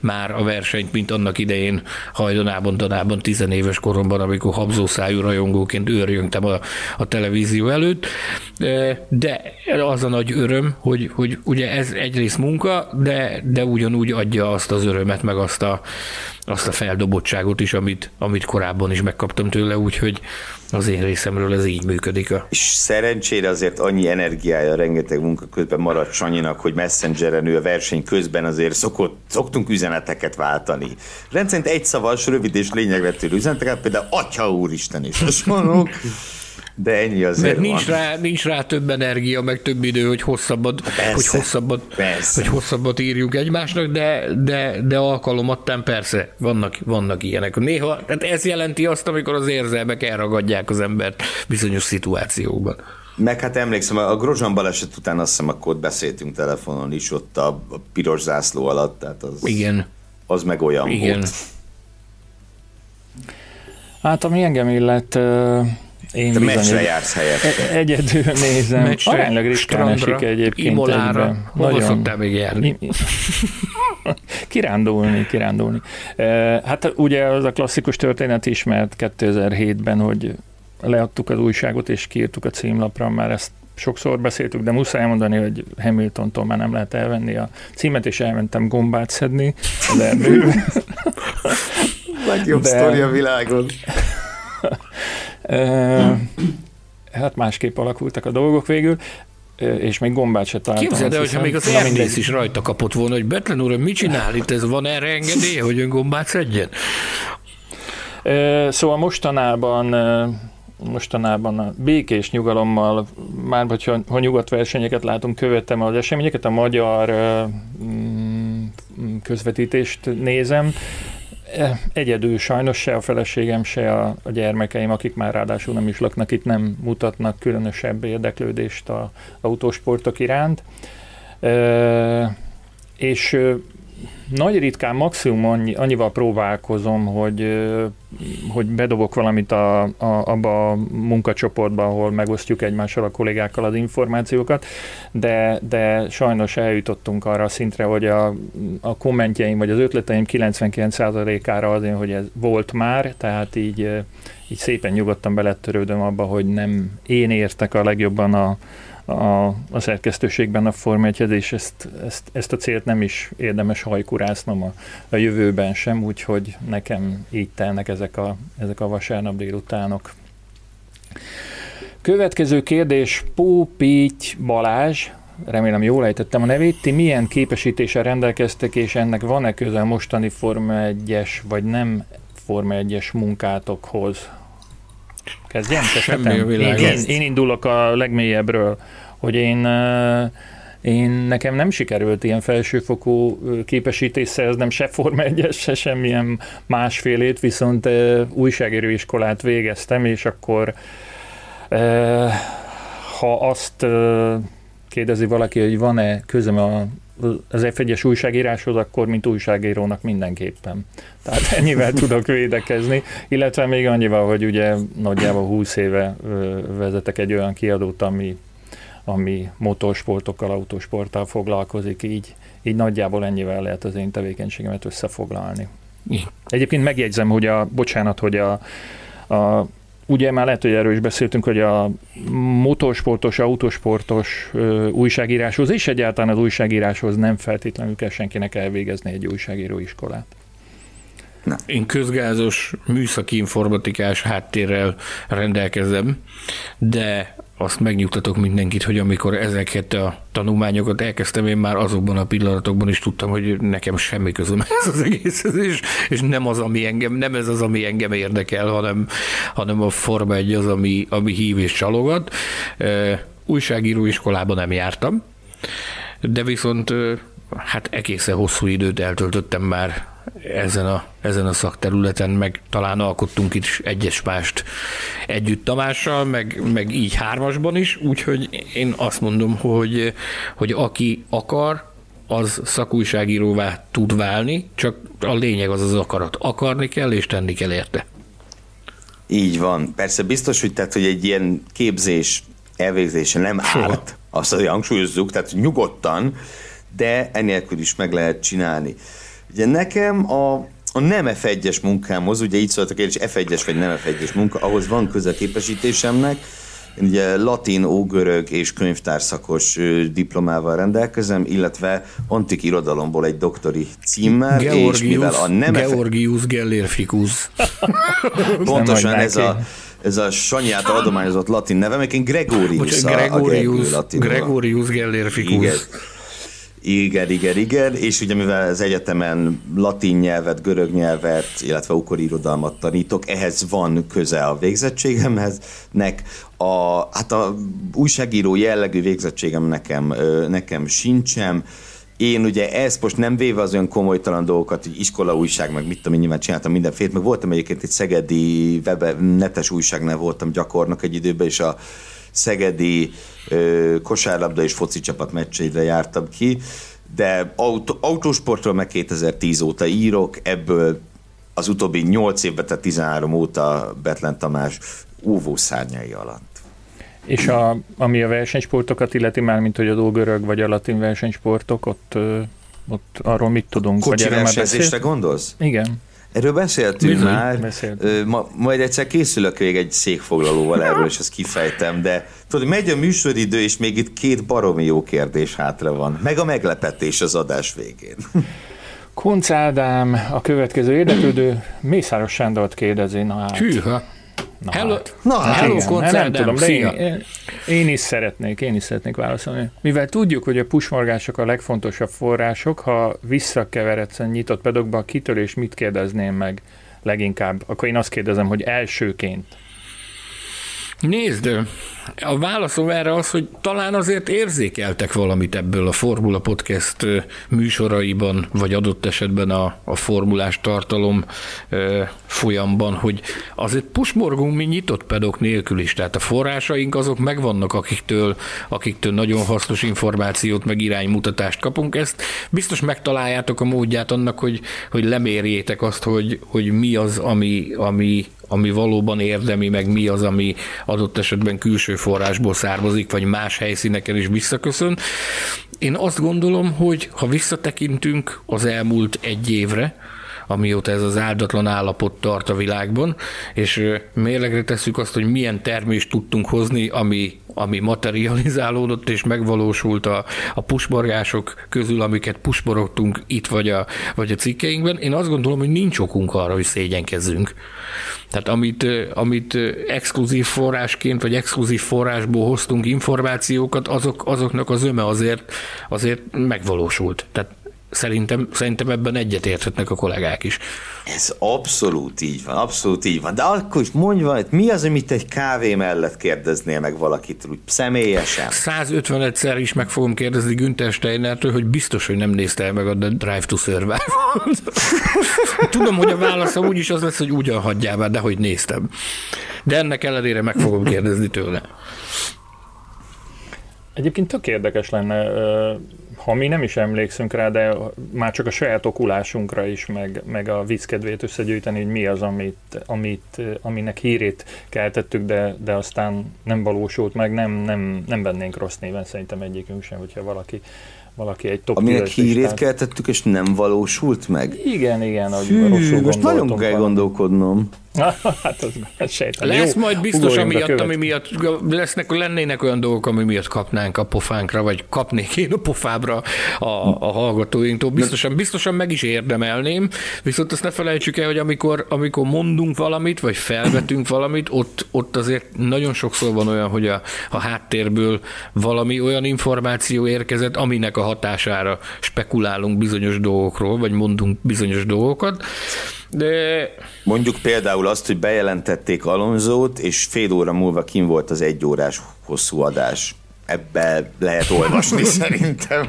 D: már a versenyt, mint annak idején hajdanában, tanában, tizenéves koromban, amikor habzószájú rajongóként őrjöngtem a, a televízió előtt, de az a nagy öröm, hogy, hogy ugye ez egyrészt munka, de, de ugyanúgy adja azt az örömet, meg azt a, azt a feldobottságot is, amit, amit korábban is megkaptam tőle, úgyhogy az én részemről ez így működik. A...
C: És szerencsére azért annyi energiája, rengeteg munka közben maradt Sanyinak, hogy messengeren ő a verseny közben azért szokott, szoktunk üzeneteket váltani. Rendszerint egy szavas, rövid és lényegvető üzeneteket, például Atya Úristen is hasonlók. De ennyi azért
D: Mert nincs van. rá, nincs rá több energia, meg több idő, hogy hosszabbat, persze, hogy hosszabbat, persze. hogy hosszabbat írjunk egymásnak, de, de, de alkalomattán persze vannak, vannak ilyenek. Néha, tehát ez jelenti azt, amikor az érzelmek elragadják az embert bizonyos szituációkban.
C: Meg hát emlékszem, a Grozsan baleset után azt hiszem, akkor ott beszéltünk telefonon is, ott a, a piros zászló alatt, tehát az,
D: Igen.
C: az meg olyan Igen. volt.
B: Hát ami engem illet,
C: én Te meccsre jársz helyette.
B: E- egyedül nézem. Meccsre, Aránylag ritkán esik egyébként.
D: Imolára. Hova szoktál még járni?
B: kirándulni, kirándulni. E, hát ugye az a klasszikus történet ismert 2007-ben, hogy leadtuk az újságot és kiírtuk a címlapra, már ezt sokszor beszéltük, de muszáj mondani, hogy Hamiltontól már nem lehet elvenni a címet, és elmentem gombát szedni az erdőbe.
C: Legjobb de... sztori a világon.
B: hát másképp alakultak a dolgok végül és még gombát se találtam.
D: Képzeld el, hogyha még az Erdész is rajta kapott volna, hogy Betlen úr, mit csinál itt, ez van erre engedélye, hogy ön gombát szedjen?
B: Szóval mostanában mostanában a békés nyugalommal, már hogyha ha nyugat versenyeket látunk, követem az eseményeket, a magyar mm, közvetítést nézem, egyedül sajnos se a feleségem, se a, a gyermekeim, akik már ráadásul nem is laknak itt, nem mutatnak különösebb érdeklődést a autósportok iránt. E, és nagy ritkán maximum annyi, annyival próbálkozom, hogy, hogy bedobok valamit a, a, abba a munkacsoportba, ahol megosztjuk egymással a kollégákkal az információkat, de, de sajnos eljutottunk arra a szintre, hogy a, a kommentjeim vagy az ötleteim 99%-ára azért, hogy ez volt már, tehát így, így szépen nyugodtan belettörődöm abba, hogy nem én értek a legjobban a, a, a szerkesztőségben a Forma és ezt, ezt, ezt a célt nem is érdemes hajkurásznom a, a jövőben sem, úgyhogy nekem így telnek ezek a, ezek a vasárnap délutánok. Következő kérdés, Pópíty Balázs, remélem jól ejtettem a nevét, ti milyen képesítéssel rendelkeztek, és ennek van-e köze a mostani Forma 1-es, vagy nem Forma 1-es munkátokhoz? Kezdjem? Semmi a Én, én, én indulok a legmélyebbről, hogy én én nekem nem sikerült ilyen felsőfokú képesítés szereznem se Forma 1 se semmilyen másfélét, viszont újságíró iskolát végeztem, és akkor ha azt kérdezi valaki, hogy van-e közöm a az F1-es újságíráshoz, akkor mint újságírónak mindenképpen. Tehát ennyivel tudok védekezni, illetve még annyival, hogy ugye nagyjából 20 éve vezetek egy olyan kiadót, ami, ami motorsportokkal, autósporttal foglalkozik, így, így nagyjából ennyivel lehet az én tevékenységemet összefoglalni. Egyébként megjegyzem, hogy a, bocsánat, hogy a, a Ugye már lehet, hogy erről is beszéltünk, hogy a motorsportos, autosportos ö, újságíráshoz és egyáltalán az újságíráshoz nem feltétlenül kell senkinek elvégezni egy újságíróiskolát.
D: Na. Én közgázos műszaki informatikás háttérrel rendelkezem, de azt megnyugtatok mindenkit, hogy amikor ezeket a tanulmányokat elkezdtem, én már azokban a pillanatokban is tudtam, hogy nekem semmi közöm ez az egészhez, és, és nem az, ami engem, nem ez az, ami engem érdekel, hanem, hanem a Forma egy az, ami, ami hív és csalogat. Újságíró iskolában nem jártam, de viszont hát egészen hosszú időt eltöltöttem már ezen a, ezen a szakterületen, meg talán alkottunk itt egyes mást együtt Tamással, meg, meg így hármasban is, úgyhogy én azt mondom, hogy, hogy aki akar, az szakújságíróvá tud válni, csak a lényeg az az akarat. Akarni kell, és tenni kell érte.
C: Így van. Persze biztos, hogy, tehát, hogy egy ilyen képzés elvégzése nem Soha. árt, azt azért hangsúlyozzuk, tehát nyugodtan, de enélkül is meg lehet csinálni. Ugye nekem a, a nem F1-es munkámhoz, ugye így szóltak kérdés, F1-es vagy nem F1-es munka, ahhoz van köze képesítésemnek, én ugye latin, ógörög és könyvtárszakos diplomával rendelkezem, illetve antik irodalomból egy doktori címmel,
D: Georgius, és mivel a nem Georgius Gellerficus.
C: Pontosan ez a, ez a Sanyát adományozott latin neve, én Gregorius, Bocsán,
D: Gregorius, a, a Gregorius Gellerficus. Igen.
C: Igen, igen, igen, és ugye mivel az egyetemen latin nyelvet, görög nyelvet, illetve ukori irodalmat tanítok, ehhez van köze a végzettségemhez, nek a, hát a újságíró jellegű végzettségem nekem, nekem sincsen, én ugye ezt most nem véve az olyan komolytalan dolgokat, hogy iskola újság, meg mit tudom én, nyilván csináltam mindenféle, meg voltam egyébként egy szegedi webe, netes újságnál voltam gyakornak egy időben, és a szegedi ö, kosárlabda és foci csapat meccseidre jártam ki, de autó, autósportról meg 2010 óta írok, ebből az utóbbi 8 évben, tehát 13 óta Betlen Tamás óvó szárnyai alatt.
B: És a, ami a versenysportokat illeti már, mint hogy a dolgörög vagy a latin versenysportok, ott, ott arról mit tudunk?
C: Kocsi versenyzésre gondolsz?
B: Igen.
C: Erről beszéltünk Bizony, már. Beszéltünk. Ma, majd egyszer készülök még egy székfoglalóval erről, és azt kifejtem, de tudod, megy a műsoridő, és még itt két baromi jó kérdés hátra van. Meg a meglepetés az adás végén.
B: Kunc Ádám, a következő érdeklődő Mészáros Sándort kérdezi. Na hát.
D: Hűha.
B: Na Hello, hát. Na, hát hello igen, nem tudom, de én, én, is szeretnék, én is szeretnék válaszolni. Mivel tudjuk, hogy a pusmorgások a legfontosabb források, ha visszakeveredsz a nyitott pedokba, a kitörés mit kérdezném meg leginkább? Akkor én azt kérdezem, hogy elsőként
D: Nézd, a válaszom erre az, hogy talán azért érzékeltek valamit ebből a Formula Podcast műsoraiban, vagy adott esetben a, a formulás tartalom folyamban, hogy azért pusmorgunk mi nyitott pedok nélkül is, tehát a forrásaink azok megvannak, akiktől, akiktől nagyon hasznos információt, meg iránymutatást kapunk. Ezt biztos megtaláljátok a módját annak, hogy, hogy lemérjétek azt, hogy, hogy mi az, ami, ami ami valóban érdemi, meg mi az, ami adott esetben külső forrásból származik, vagy más helyszíneken is visszaköszön. Én azt gondolom, hogy ha visszatekintünk az elmúlt egy évre, amióta ez az áldatlan állapot tart a világban, és mérlegre tesszük azt, hogy milyen termést tudtunk hozni, ami, ami materializálódott és megvalósult a, a pusborgások közül, amiket pusborogtunk itt vagy a, vagy a cikkeinkben. Én azt gondolom, hogy nincs okunk arra, hogy szégyenkezzünk. Tehát amit, amit exkluzív forrásként, vagy exkluzív forrásból hoztunk információkat, azok, azoknak az öme azért, azért megvalósult. Tehát Szerintem, szerintem ebben egyetérthetnek a kollégák is.
C: Ez abszolút így van, abszolút így van. De akkor is mondj valamit, mi az, amit egy kávé mellett kérdeznél meg valakit úgy személyesen?
D: 151-szer is meg fogom kérdezni Günther Steinertől, hogy biztos, hogy nem nézte meg a Drive to survive Tudom, hogy a válaszom úgyis az lesz, hogy ugyan hagyjál már, de hogy néztem. De ennek ellenére meg fogom kérdezni tőle.
B: Egyébként tök érdekes lenne, ha mi nem is emlékszünk rá, de már csak a saját okulásunkra is, meg, meg a vízkedvét összegyűjteni, hogy mi az, amit, amit, aminek hírét keltettük, de, de aztán nem valósult meg, nem, nem, nem vennénk rossz néven szerintem egyikünk sem, hogyha valaki valaki egy top
C: Aminek hírét listát. keltettük, és nem valósult meg?
B: Igen, igen.
C: Hű, most nagyon kell gondolkodnom.
B: hát az, az sejtem.
D: Lesz Jó, majd biztos, amiatt, ami miatt lesznek, lennének olyan dolgok, ami miatt kapnánk a pofánkra, vagy kapnék én a pofábra a, a hallgatóinktól. Biztosan, biztosan meg is érdemelném, viszont azt ne felejtsük el, hogy amikor, amikor mondunk valamit, vagy felvetünk valamit, ott, ott azért nagyon sokszor van olyan, hogy a, a háttérből valami olyan információ érkezett, aminek a hatására spekulálunk bizonyos dolgokról, vagy mondunk bizonyos dolgokat, de...
C: Mondjuk például azt, hogy bejelentették Alonzót, és fél óra múlva kim volt az egy órás hosszú adás. Ebbe lehet olvasni szerintem.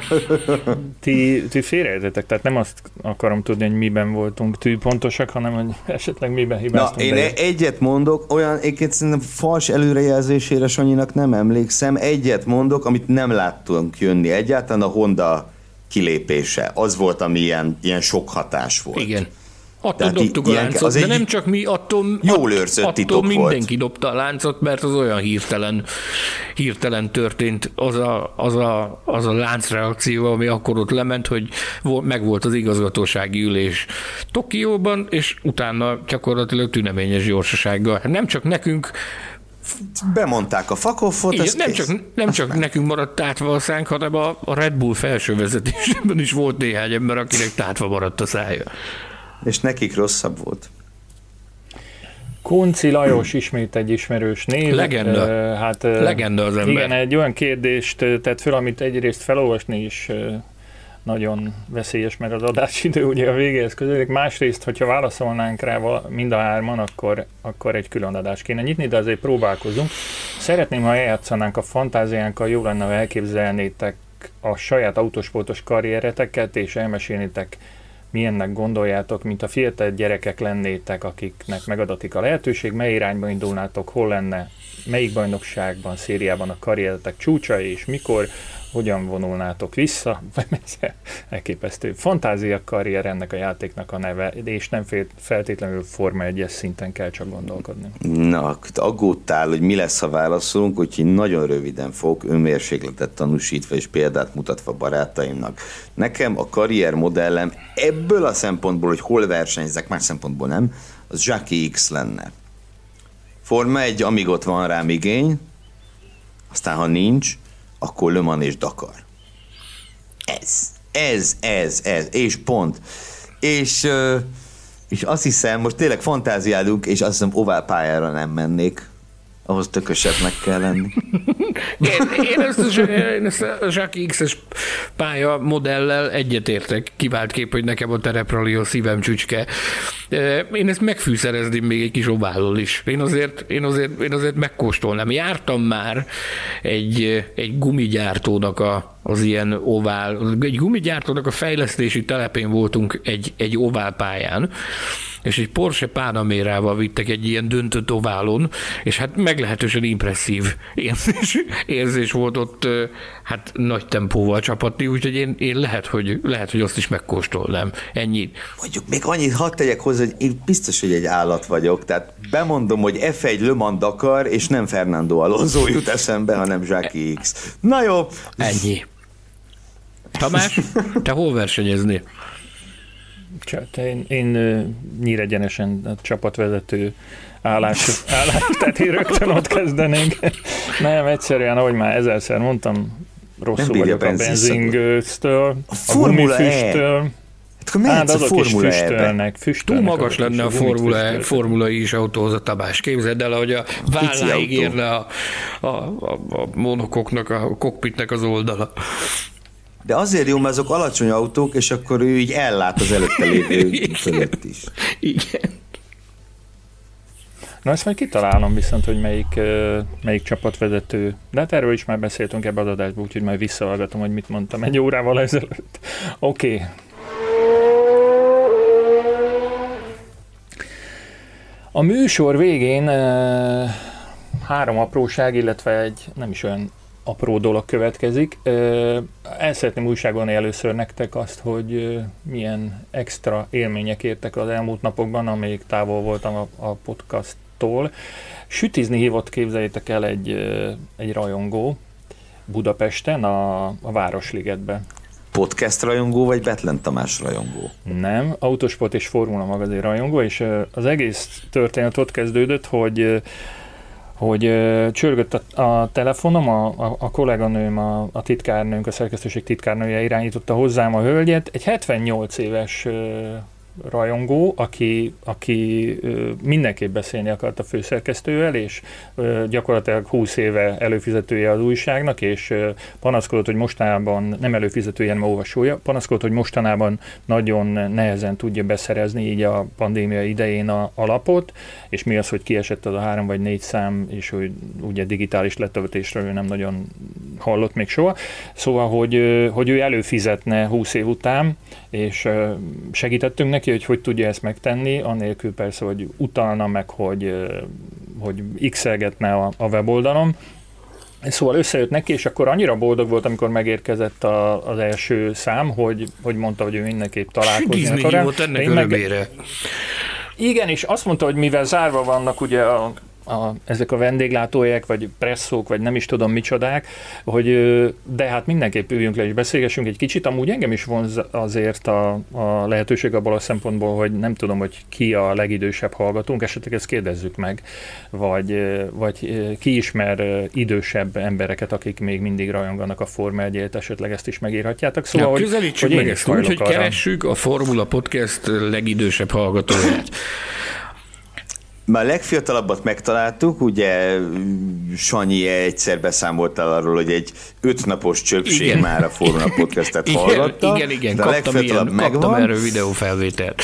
B: Ti, ti félreértetek, tehát nem azt akarom tudni, hogy miben voltunk tűpontosak, hanem hogy esetleg miben hibáztunk.
C: Na, én be. egyet mondok, olyan, egyébként szerintem fals előrejelzésére Sanyinak nem emlékszem, egyet mondok, amit nem láttunk jönni egyáltalán, a Honda kilépése. Az volt, ami ilyen, ilyen sok hatás volt.
D: Igen. Attól dobtuk a láncot, az de nem csak mi, attól,
C: jól őrzött attól titok
D: mindenki
C: volt.
D: dobta a láncot, mert az olyan hirtelen, hirtelen történt az a, az, a, az a láncreakció, ami akkor ott lement, hogy megvolt az igazgatósági ülés Tokióban, és utána gyakorlatilag tüneményes gyorsasággal. Nem csak nekünk,
C: bemondták a fakoffot, Igen,
D: nem, csak, nem csak nekünk maradt tátva a szánk, hanem a, a Red Bull felső vezetésben is volt néhány ember, akinek tátva maradt a szája
C: és nekik rosszabb volt.
B: Kunci Lajos ismét egy ismerős név.
D: Legenda. Hát, Legenda az ember.
B: Igen, egy olyan kérdést tett föl, amit egyrészt felolvasni is nagyon veszélyes, mert az adásidő ugye a végéhez közölik. Másrészt, hogyha válaszolnánk rá mind a hárman, akkor, akkor egy külön adást kéne nyitni, de azért próbálkozunk. Szeretném, ha eljátszanánk a fantáziánkkal, jó lenne, ha elképzelnétek a saját autósportos karriereteket, és elmesélnétek milyennek gondoljátok, mint a fiatal gyerekek lennétek, akiknek megadatik a lehetőség, mely irányba indulnátok, hol lenne, melyik bajnokságban, szériában a karrieretek csúcsa, és mikor, hogyan vonulnátok vissza, elképesztő fantázia karrier ennek a játéknak a neve, és nem feltétlenül Forma 1 szinten kell csak gondolkodni.
C: Na, aggódtál, hogy mi lesz, ha válaszolunk, úgyhogy nagyon röviden fogok önmérsékletet tanúsítva és példát mutatva barátaimnak. Nekem a karrier modellem ebből a szempontból, hogy hol versenyzek, más szempontból nem, az Jackie X lenne. Forma egy, amíg ott van rám igény, aztán ha nincs, akkor Le Mans és Dakar. Ez, ez, ez, ez, és pont. És, és azt hiszem, most tényleg fantáziálunk, és azt hiszem ovál pályára nem mennék, ahhoz tökösebbnek kell lenni.
D: én, én, ezt a, a Jacques X-es pálya modellel egyetértek, kivált kép, hogy nekem a tereprali a szívem csücske. Én ezt megfűszerezném még egy kis ovállal is. Én azért, én azért, én azért megkóstolnám. Jártam már egy, egy gumigyártónak a, az ilyen ovál, egy gumigyártónak a fejlesztési telepén voltunk egy, egy ovál pályán, és egy Porsche Panamérával vittek egy ilyen döntött oválon, és hát meglehetősen impresszív érzés, érzés volt ott, hát nagy tempóval csapatni, úgyhogy én, én lehet, hogy, lehet, hogy azt is megkóstolnám. Ennyi.
C: Mondjuk még annyit hadd tegyek hozzá, hogy én biztos, hogy egy állat vagyok, tehát bemondom, hogy F1 Le Mans Dakar, és nem Fernando Alonso jut eszembe, hanem Jackie X. Na jó.
D: Ennyi. Tamás, te hol versenyezni?
B: Én, én nyíregyenesen a csapatvezető állás, állás, tehát én rögtön ott kezdenénk. Nem, egyszerűen, ahogy már ezerszer mondtam, rosszul vagyok a benzingőztől, a, a gumifüsttől. E.
C: Hát, hát azok a Formula is füstölnek,
D: füstölnek. Túl magas lenne a Formula, e, Formula is autóhoz a tabás. Képzeld el, hogy a válláig érne a, a, a, a monokoknak, a kokpitnek az oldala.
C: De azért jó, mert azok alacsony autók, és akkor ő így ellát az előtte lévő fölött is.
D: Igen.
B: Na ezt majd kitalálom viszont, hogy melyik, melyik csapatvezető. De hát erről is már beszéltünk ebbe az adásban, úgyhogy majd visszahallgatom, hogy mit mondtam egy órával ezelőtt. Oké. Okay. A műsor végén három apróság, illetve egy nem is olyan apró dolog következik. El szeretném újságolni először nektek azt, hogy milyen extra élmények értek az elmúlt napokban, amíg távol voltam a, a podcasttól. Sütizni hívott, képzeljétek el, egy, egy rajongó Budapesten, a, a Városligetbe.
C: Podcast rajongó, vagy Betlen Tamás rajongó?
B: Nem, Autosport és Formula magazin rajongó, és az egész történet ott kezdődött, hogy hogy csörgött a, a telefonom, a, a, a kolléganőm, a, a titkárnőnk, a szerkesztőség titkárnője irányította hozzám a hölgyet, egy 78 éves rajongó, aki, aki mindenképp beszélni akart a főszerkesztővel, és gyakorlatilag 20 éve előfizetője az újságnak, és panaszkodott, hogy mostanában nem előfizetője, hanem olvasója, panaszkodott, hogy mostanában nagyon nehezen tudja beszerezni így a pandémia idején a, a lapot, és mi az, hogy kiesett az a három vagy négy szám, és hogy ugye digitális letöltésről ő nem nagyon hallott még soha. Szóval, hogy, hogy ő előfizetne 20 év után, és segítettünk neki, hogy hogy tudja ezt megtenni, annélkül persze, hogy utalna meg, hogy, hogy x-elgetne a, a weboldalon, Szóval összejött neki, és akkor annyira boldog volt, amikor megérkezett a, az első szám, hogy, hogy mondta, hogy ő mindenképp találkozni
D: akar. ennek meg...
B: Igen, és azt mondta, hogy mivel zárva vannak ugye a a, ezek a vendéglátóják, vagy presszók, vagy nem is tudom micsodák, hogy de hát mindenképp üljünk le és beszélgessünk egy kicsit. Amúgy engem is vonz azért a, a lehetőség abból a szempontból, hogy nem tudom, hogy ki a legidősebb hallgatónk, esetleg ezt kérdezzük meg, vagy, vagy ki ismer idősebb embereket, akik még mindig rajonganak a Forma 1 esetleg ezt is megírhatjátok.
D: Szóval, ja, hogy, hogy meg ezt úgy, hogy keressük a Formula Podcast legidősebb hallgatóját.
C: Már a legfiatalabbat megtaláltuk, ugye Sanyi egyszer beszámolt el arról, hogy egy ötnapos csöpség igen. már a Formula Podcastet hallgatta.
D: Igen, igen, de a kaptam, ilyen, megvan. kaptam erről videófelvételt.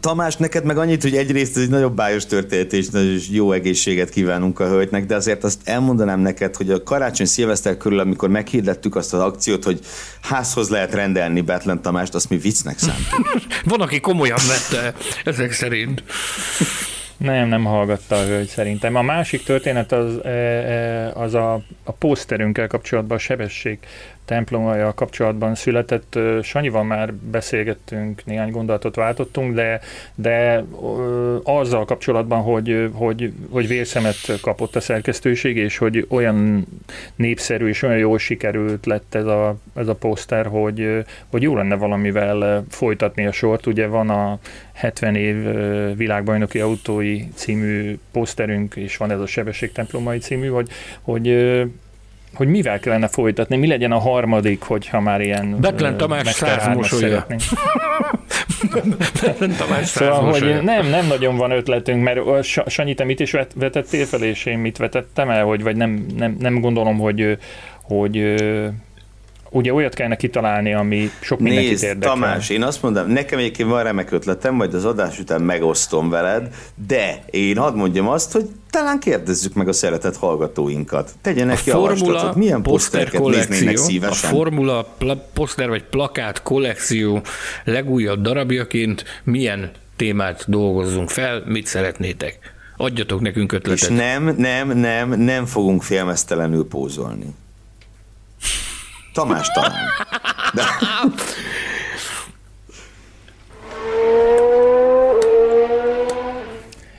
C: Tamás, neked meg annyit, hogy egyrészt ez egy nagyobb bájos történet, és nagyon jó egészséget kívánunk a hölgynek, de azért azt elmondanám neked, hogy a karácsony szilveszter körül, amikor meghirdettük azt az akciót, hogy házhoz lehet rendelni Betlen Tamást, azt mi viccnek szántuk.
D: Van, aki komolyan vette ezek szerint.
B: Nem, nem hallgatta a hölgy szerintem. A másik történet az, e, e, az a, a poszterünkkel kapcsolatban, a sebesség templommal kapcsolatban született. Sanyival már beszélgettünk, néhány gondolatot váltottunk, de, de azzal kapcsolatban, hogy, hogy, hogy vérszemet kapott a szerkesztőség, és hogy olyan népszerű és olyan jól sikerült lett ez a, ez a poszter, hogy, hogy jó lenne valamivel folytatni a sort. Ugye van a 70 év világbajnoki autói című poszterünk, és van ez a sebesség templomai című, hogy, hogy hogy mivel kellene folytatni, mi legyen a harmadik, hogyha már ilyen
D: Betlen Tamás száz mosolya.
B: Betlen Tamás szóval, hogy nem, nem nagyon van ötletünk, mert Sanyi, te mit is vetettél fel, és én mit vetettem el, hogy, vagy nem, nem, nem gondolom, hogy, hogy ugye olyat kellene kitalálni, ami sok mindenkit Nézd, érdekel.
C: Tamás, én azt mondom, nekem egyébként van remek ötletem, majd az adás után megosztom veled, de én hadd mondjam azt, hogy talán kérdezzük meg a szeretett hallgatóinkat. Tegyenek a ki javaslatot, milyen posztereket néznének szívesen.
D: A formula pl- poszter vagy plakát kollekció legújabb darabjaként milyen témát dolgozzunk fel, mit szeretnétek. Adjatok nekünk ötletet.
C: És nem, nem, nem, nem fogunk félmeztelenül pózolni. Tamás talán. De...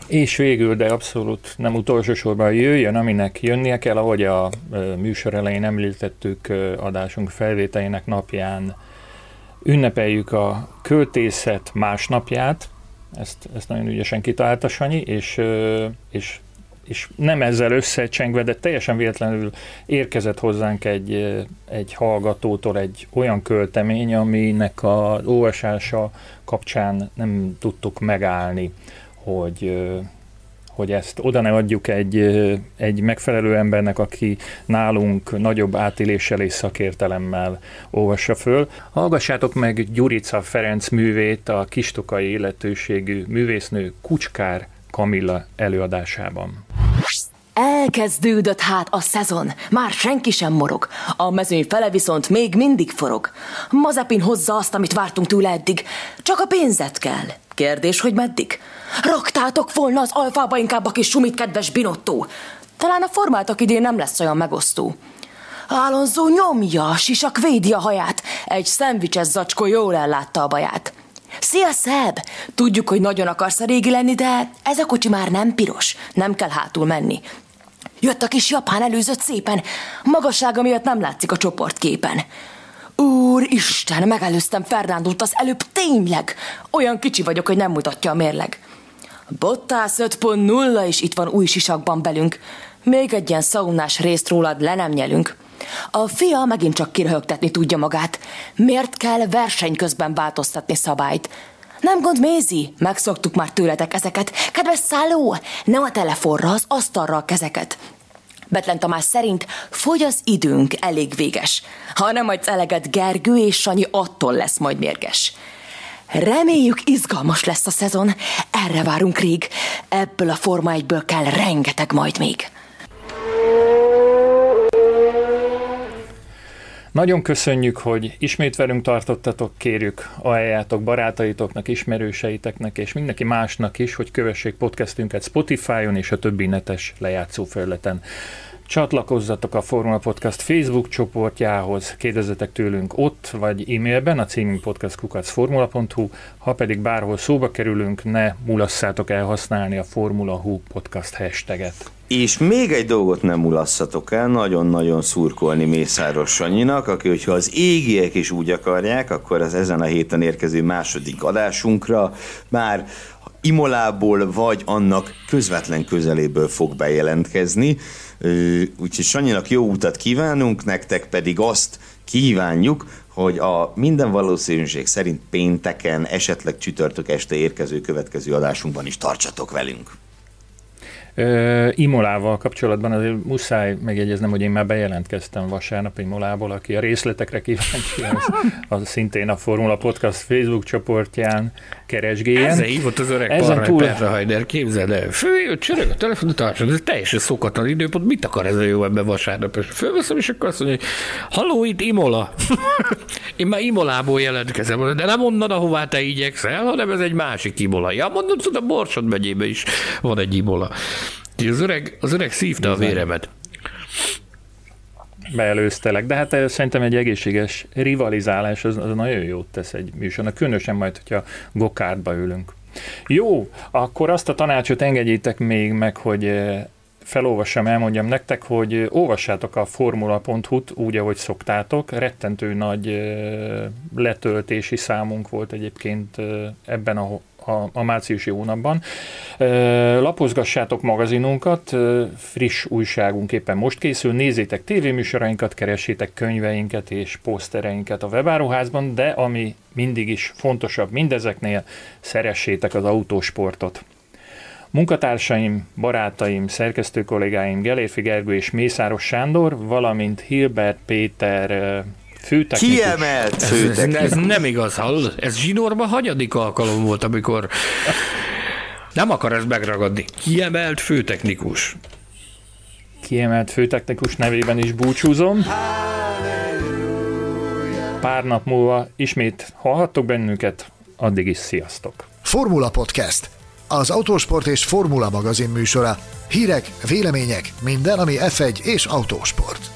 B: És végül, de abszolút nem utolsó sorban jöjjön, aminek jönnie kell, ahogy a műsor elején említettük adásunk felvételének napján ünnepeljük a költészet másnapját, ezt, ezt nagyon ügyesen kitalálta Sanyi, és, és és nem ezzel összecsengve, de teljesen véletlenül érkezett hozzánk egy, egy hallgatótól egy olyan költemény, aminek az olvasása kapcsán nem tudtuk megállni, hogy hogy ezt oda ne adjuk egy, egy megfelelő embernek, aki nálunk nagyobb átéléssel és szakértelemmel olvassa föl. Hallgassátok meg Gyurica Ferenc művét a kistokai illetőségű művésznő Kucskár Kamilla előadásában.
E: Elkezdődött hát a szezon, már senki sem morog. A mezőny fele viszont még mindig forog. Mazepin hozza azt, amit vártunk tőle eddig. Csak a pénzet kell. Kérdés, hogy meddig? Raktátok volna az alfába inkább a kis sumit, kedves Binottó. Talán a formátok idén nem lesz olyan megosztó. Alonso nyomja, sisak védi a haját, egy szendvicses zacskó jól ellátta a baját. Szia, Szeb! Tudjuk, hogy nagyon akarsz a régi lenni, de ez a kocsi már nem piros, nem kell hátul menni. Jött a kis japán előzött szépen, magassága miatt nem látszik a csoportképen. Úristen, megelőztem Fernándót az előbb tényleg. Olyan kicsi vagyok, hogy nem mutatja a mérleg. Bottász 5.0 is itt van új sisakban belünk. Még egy ilyen szaunás részt rólad le nem nyelünk. A fia megint csak kiröhögtetni tudja magát. Miért kell verseny közben változtatni szabályt? Nem gond, Mézi, megszoktuk már tőletek ezeket. Kedves szálló, nem a telefonra, az asztalra a kezeket. Betlen Tamás szerint fogy az időnk, elég véges. Ha nem adsz eleget Gergő és Sanyi, attól lesz majd mérges. Reméljük izgalmas lesz a szezon, erre várunk rég. Ebből a Forma 1 kell rengeteg majd még.
B: Nagyon köszönjük, hogy ismét velünk tartottatok, kérjük ajánljátok barátaitoknak, ismerőseiteknek és mindenki másnak is, hogy kövessék podcastünket Spotify-on és a többi netes lejátszó felületen. Csatlakozzatok a Formula Podcast Facebook csoportjához, kérdezzetek tőlünk ott vagy e-mailben, a címünk podcastkukacformula.hu, ha pedig bárhol szóba kerülünk, ne mulasszátok el használni a Formula Hu podcast hashtaget.
C: És még egy dolgot nem mulasszatok el, nagyon-nagyon szurkolni Mészáros Sanyinak, aki, hogyha az égiek is úgy akarják, akkor az ezen a héten érkező második adásunkra már Imolából vagy annak közvetlen közeléből fog bejelentkezni. Úgyhogy Sanyinak jó utat kívánunk, nektek pedig azt kívánjuk, hogy a minden valószínűség szerint pénteken, esetleg csütörtök este érkező következő adásunkban is tartsatok velünk.
B: Imolával kapcsolatban azért muszáj megjegyeznem, hogy én már bejelentkeztem vasárnap Imolából, aki a részletekre kíváncsi, az, az szintén a Formula Podcast Facebook csoportján keresgéljen.
D: Ezzel hívott az öreg Ezen túl... Hajder, képzeld el. Följött, csörög a telefonot, tartsad, ez teljesen szokatlan időpont, mit akar ez a jó ebben vasárnap? És fölveszem, és akkor azt mondja, hogy haló, itt Imola. én már Imolából jelentkezem, de nem onnan, ahová te igyekszel, hanem ez egy másik Imola. Ja, mondom, a Borsod megyében is van egy Imola. Az öreg, az öreg szívta a véremet.
B: Beelőztelek, de hát eh, szerintem egy egészséges rivalizálás az, az nagyon jót tesz egy műsornak, különösen majd, hogyha gokártba ülünk. Jó, akkor azt a tanácsot engedjétek még meg, hogy eh, felolvassam, elmondjam nektek, hogy olvassátok a formula.hu-t úgy, ahogy szoktátok. Rettentő nagy eh, letöltési számunk volt egyébként ebben a a, a márciusi hónapban. Lapozgassátok magazinunkat, friss újságunk éppen most készül, nézzétek tévéműsorainkat, keressétek könyveinket és posztereinket a webáruházban, de ami mindig is fontosabb mindezeknél, szeressétek az autósportot. Munkatársaim, barátaim, szerkesztő kollégáim Gelérfi Gergő és Mészáros Sándor, valamint Hilbert Péter
C: főtechnikus. Kiemelt főtechnikus.
D: Ez, ez nem igaz, hallod? Ez zsinórban hanyadik alkalom volt, amikor nem akar ez megragadni. Kiemelt főtechnikus.
B: Kiemelt főtechnikus nevében is búcsúzom. Pár nap múlva ismét hallhattok bennünket, addig is sziasztok.
A: Formula Podcast. Az autósport és formula magazin műsora. Hírek, vélemények, minden, ami F1 és autósport.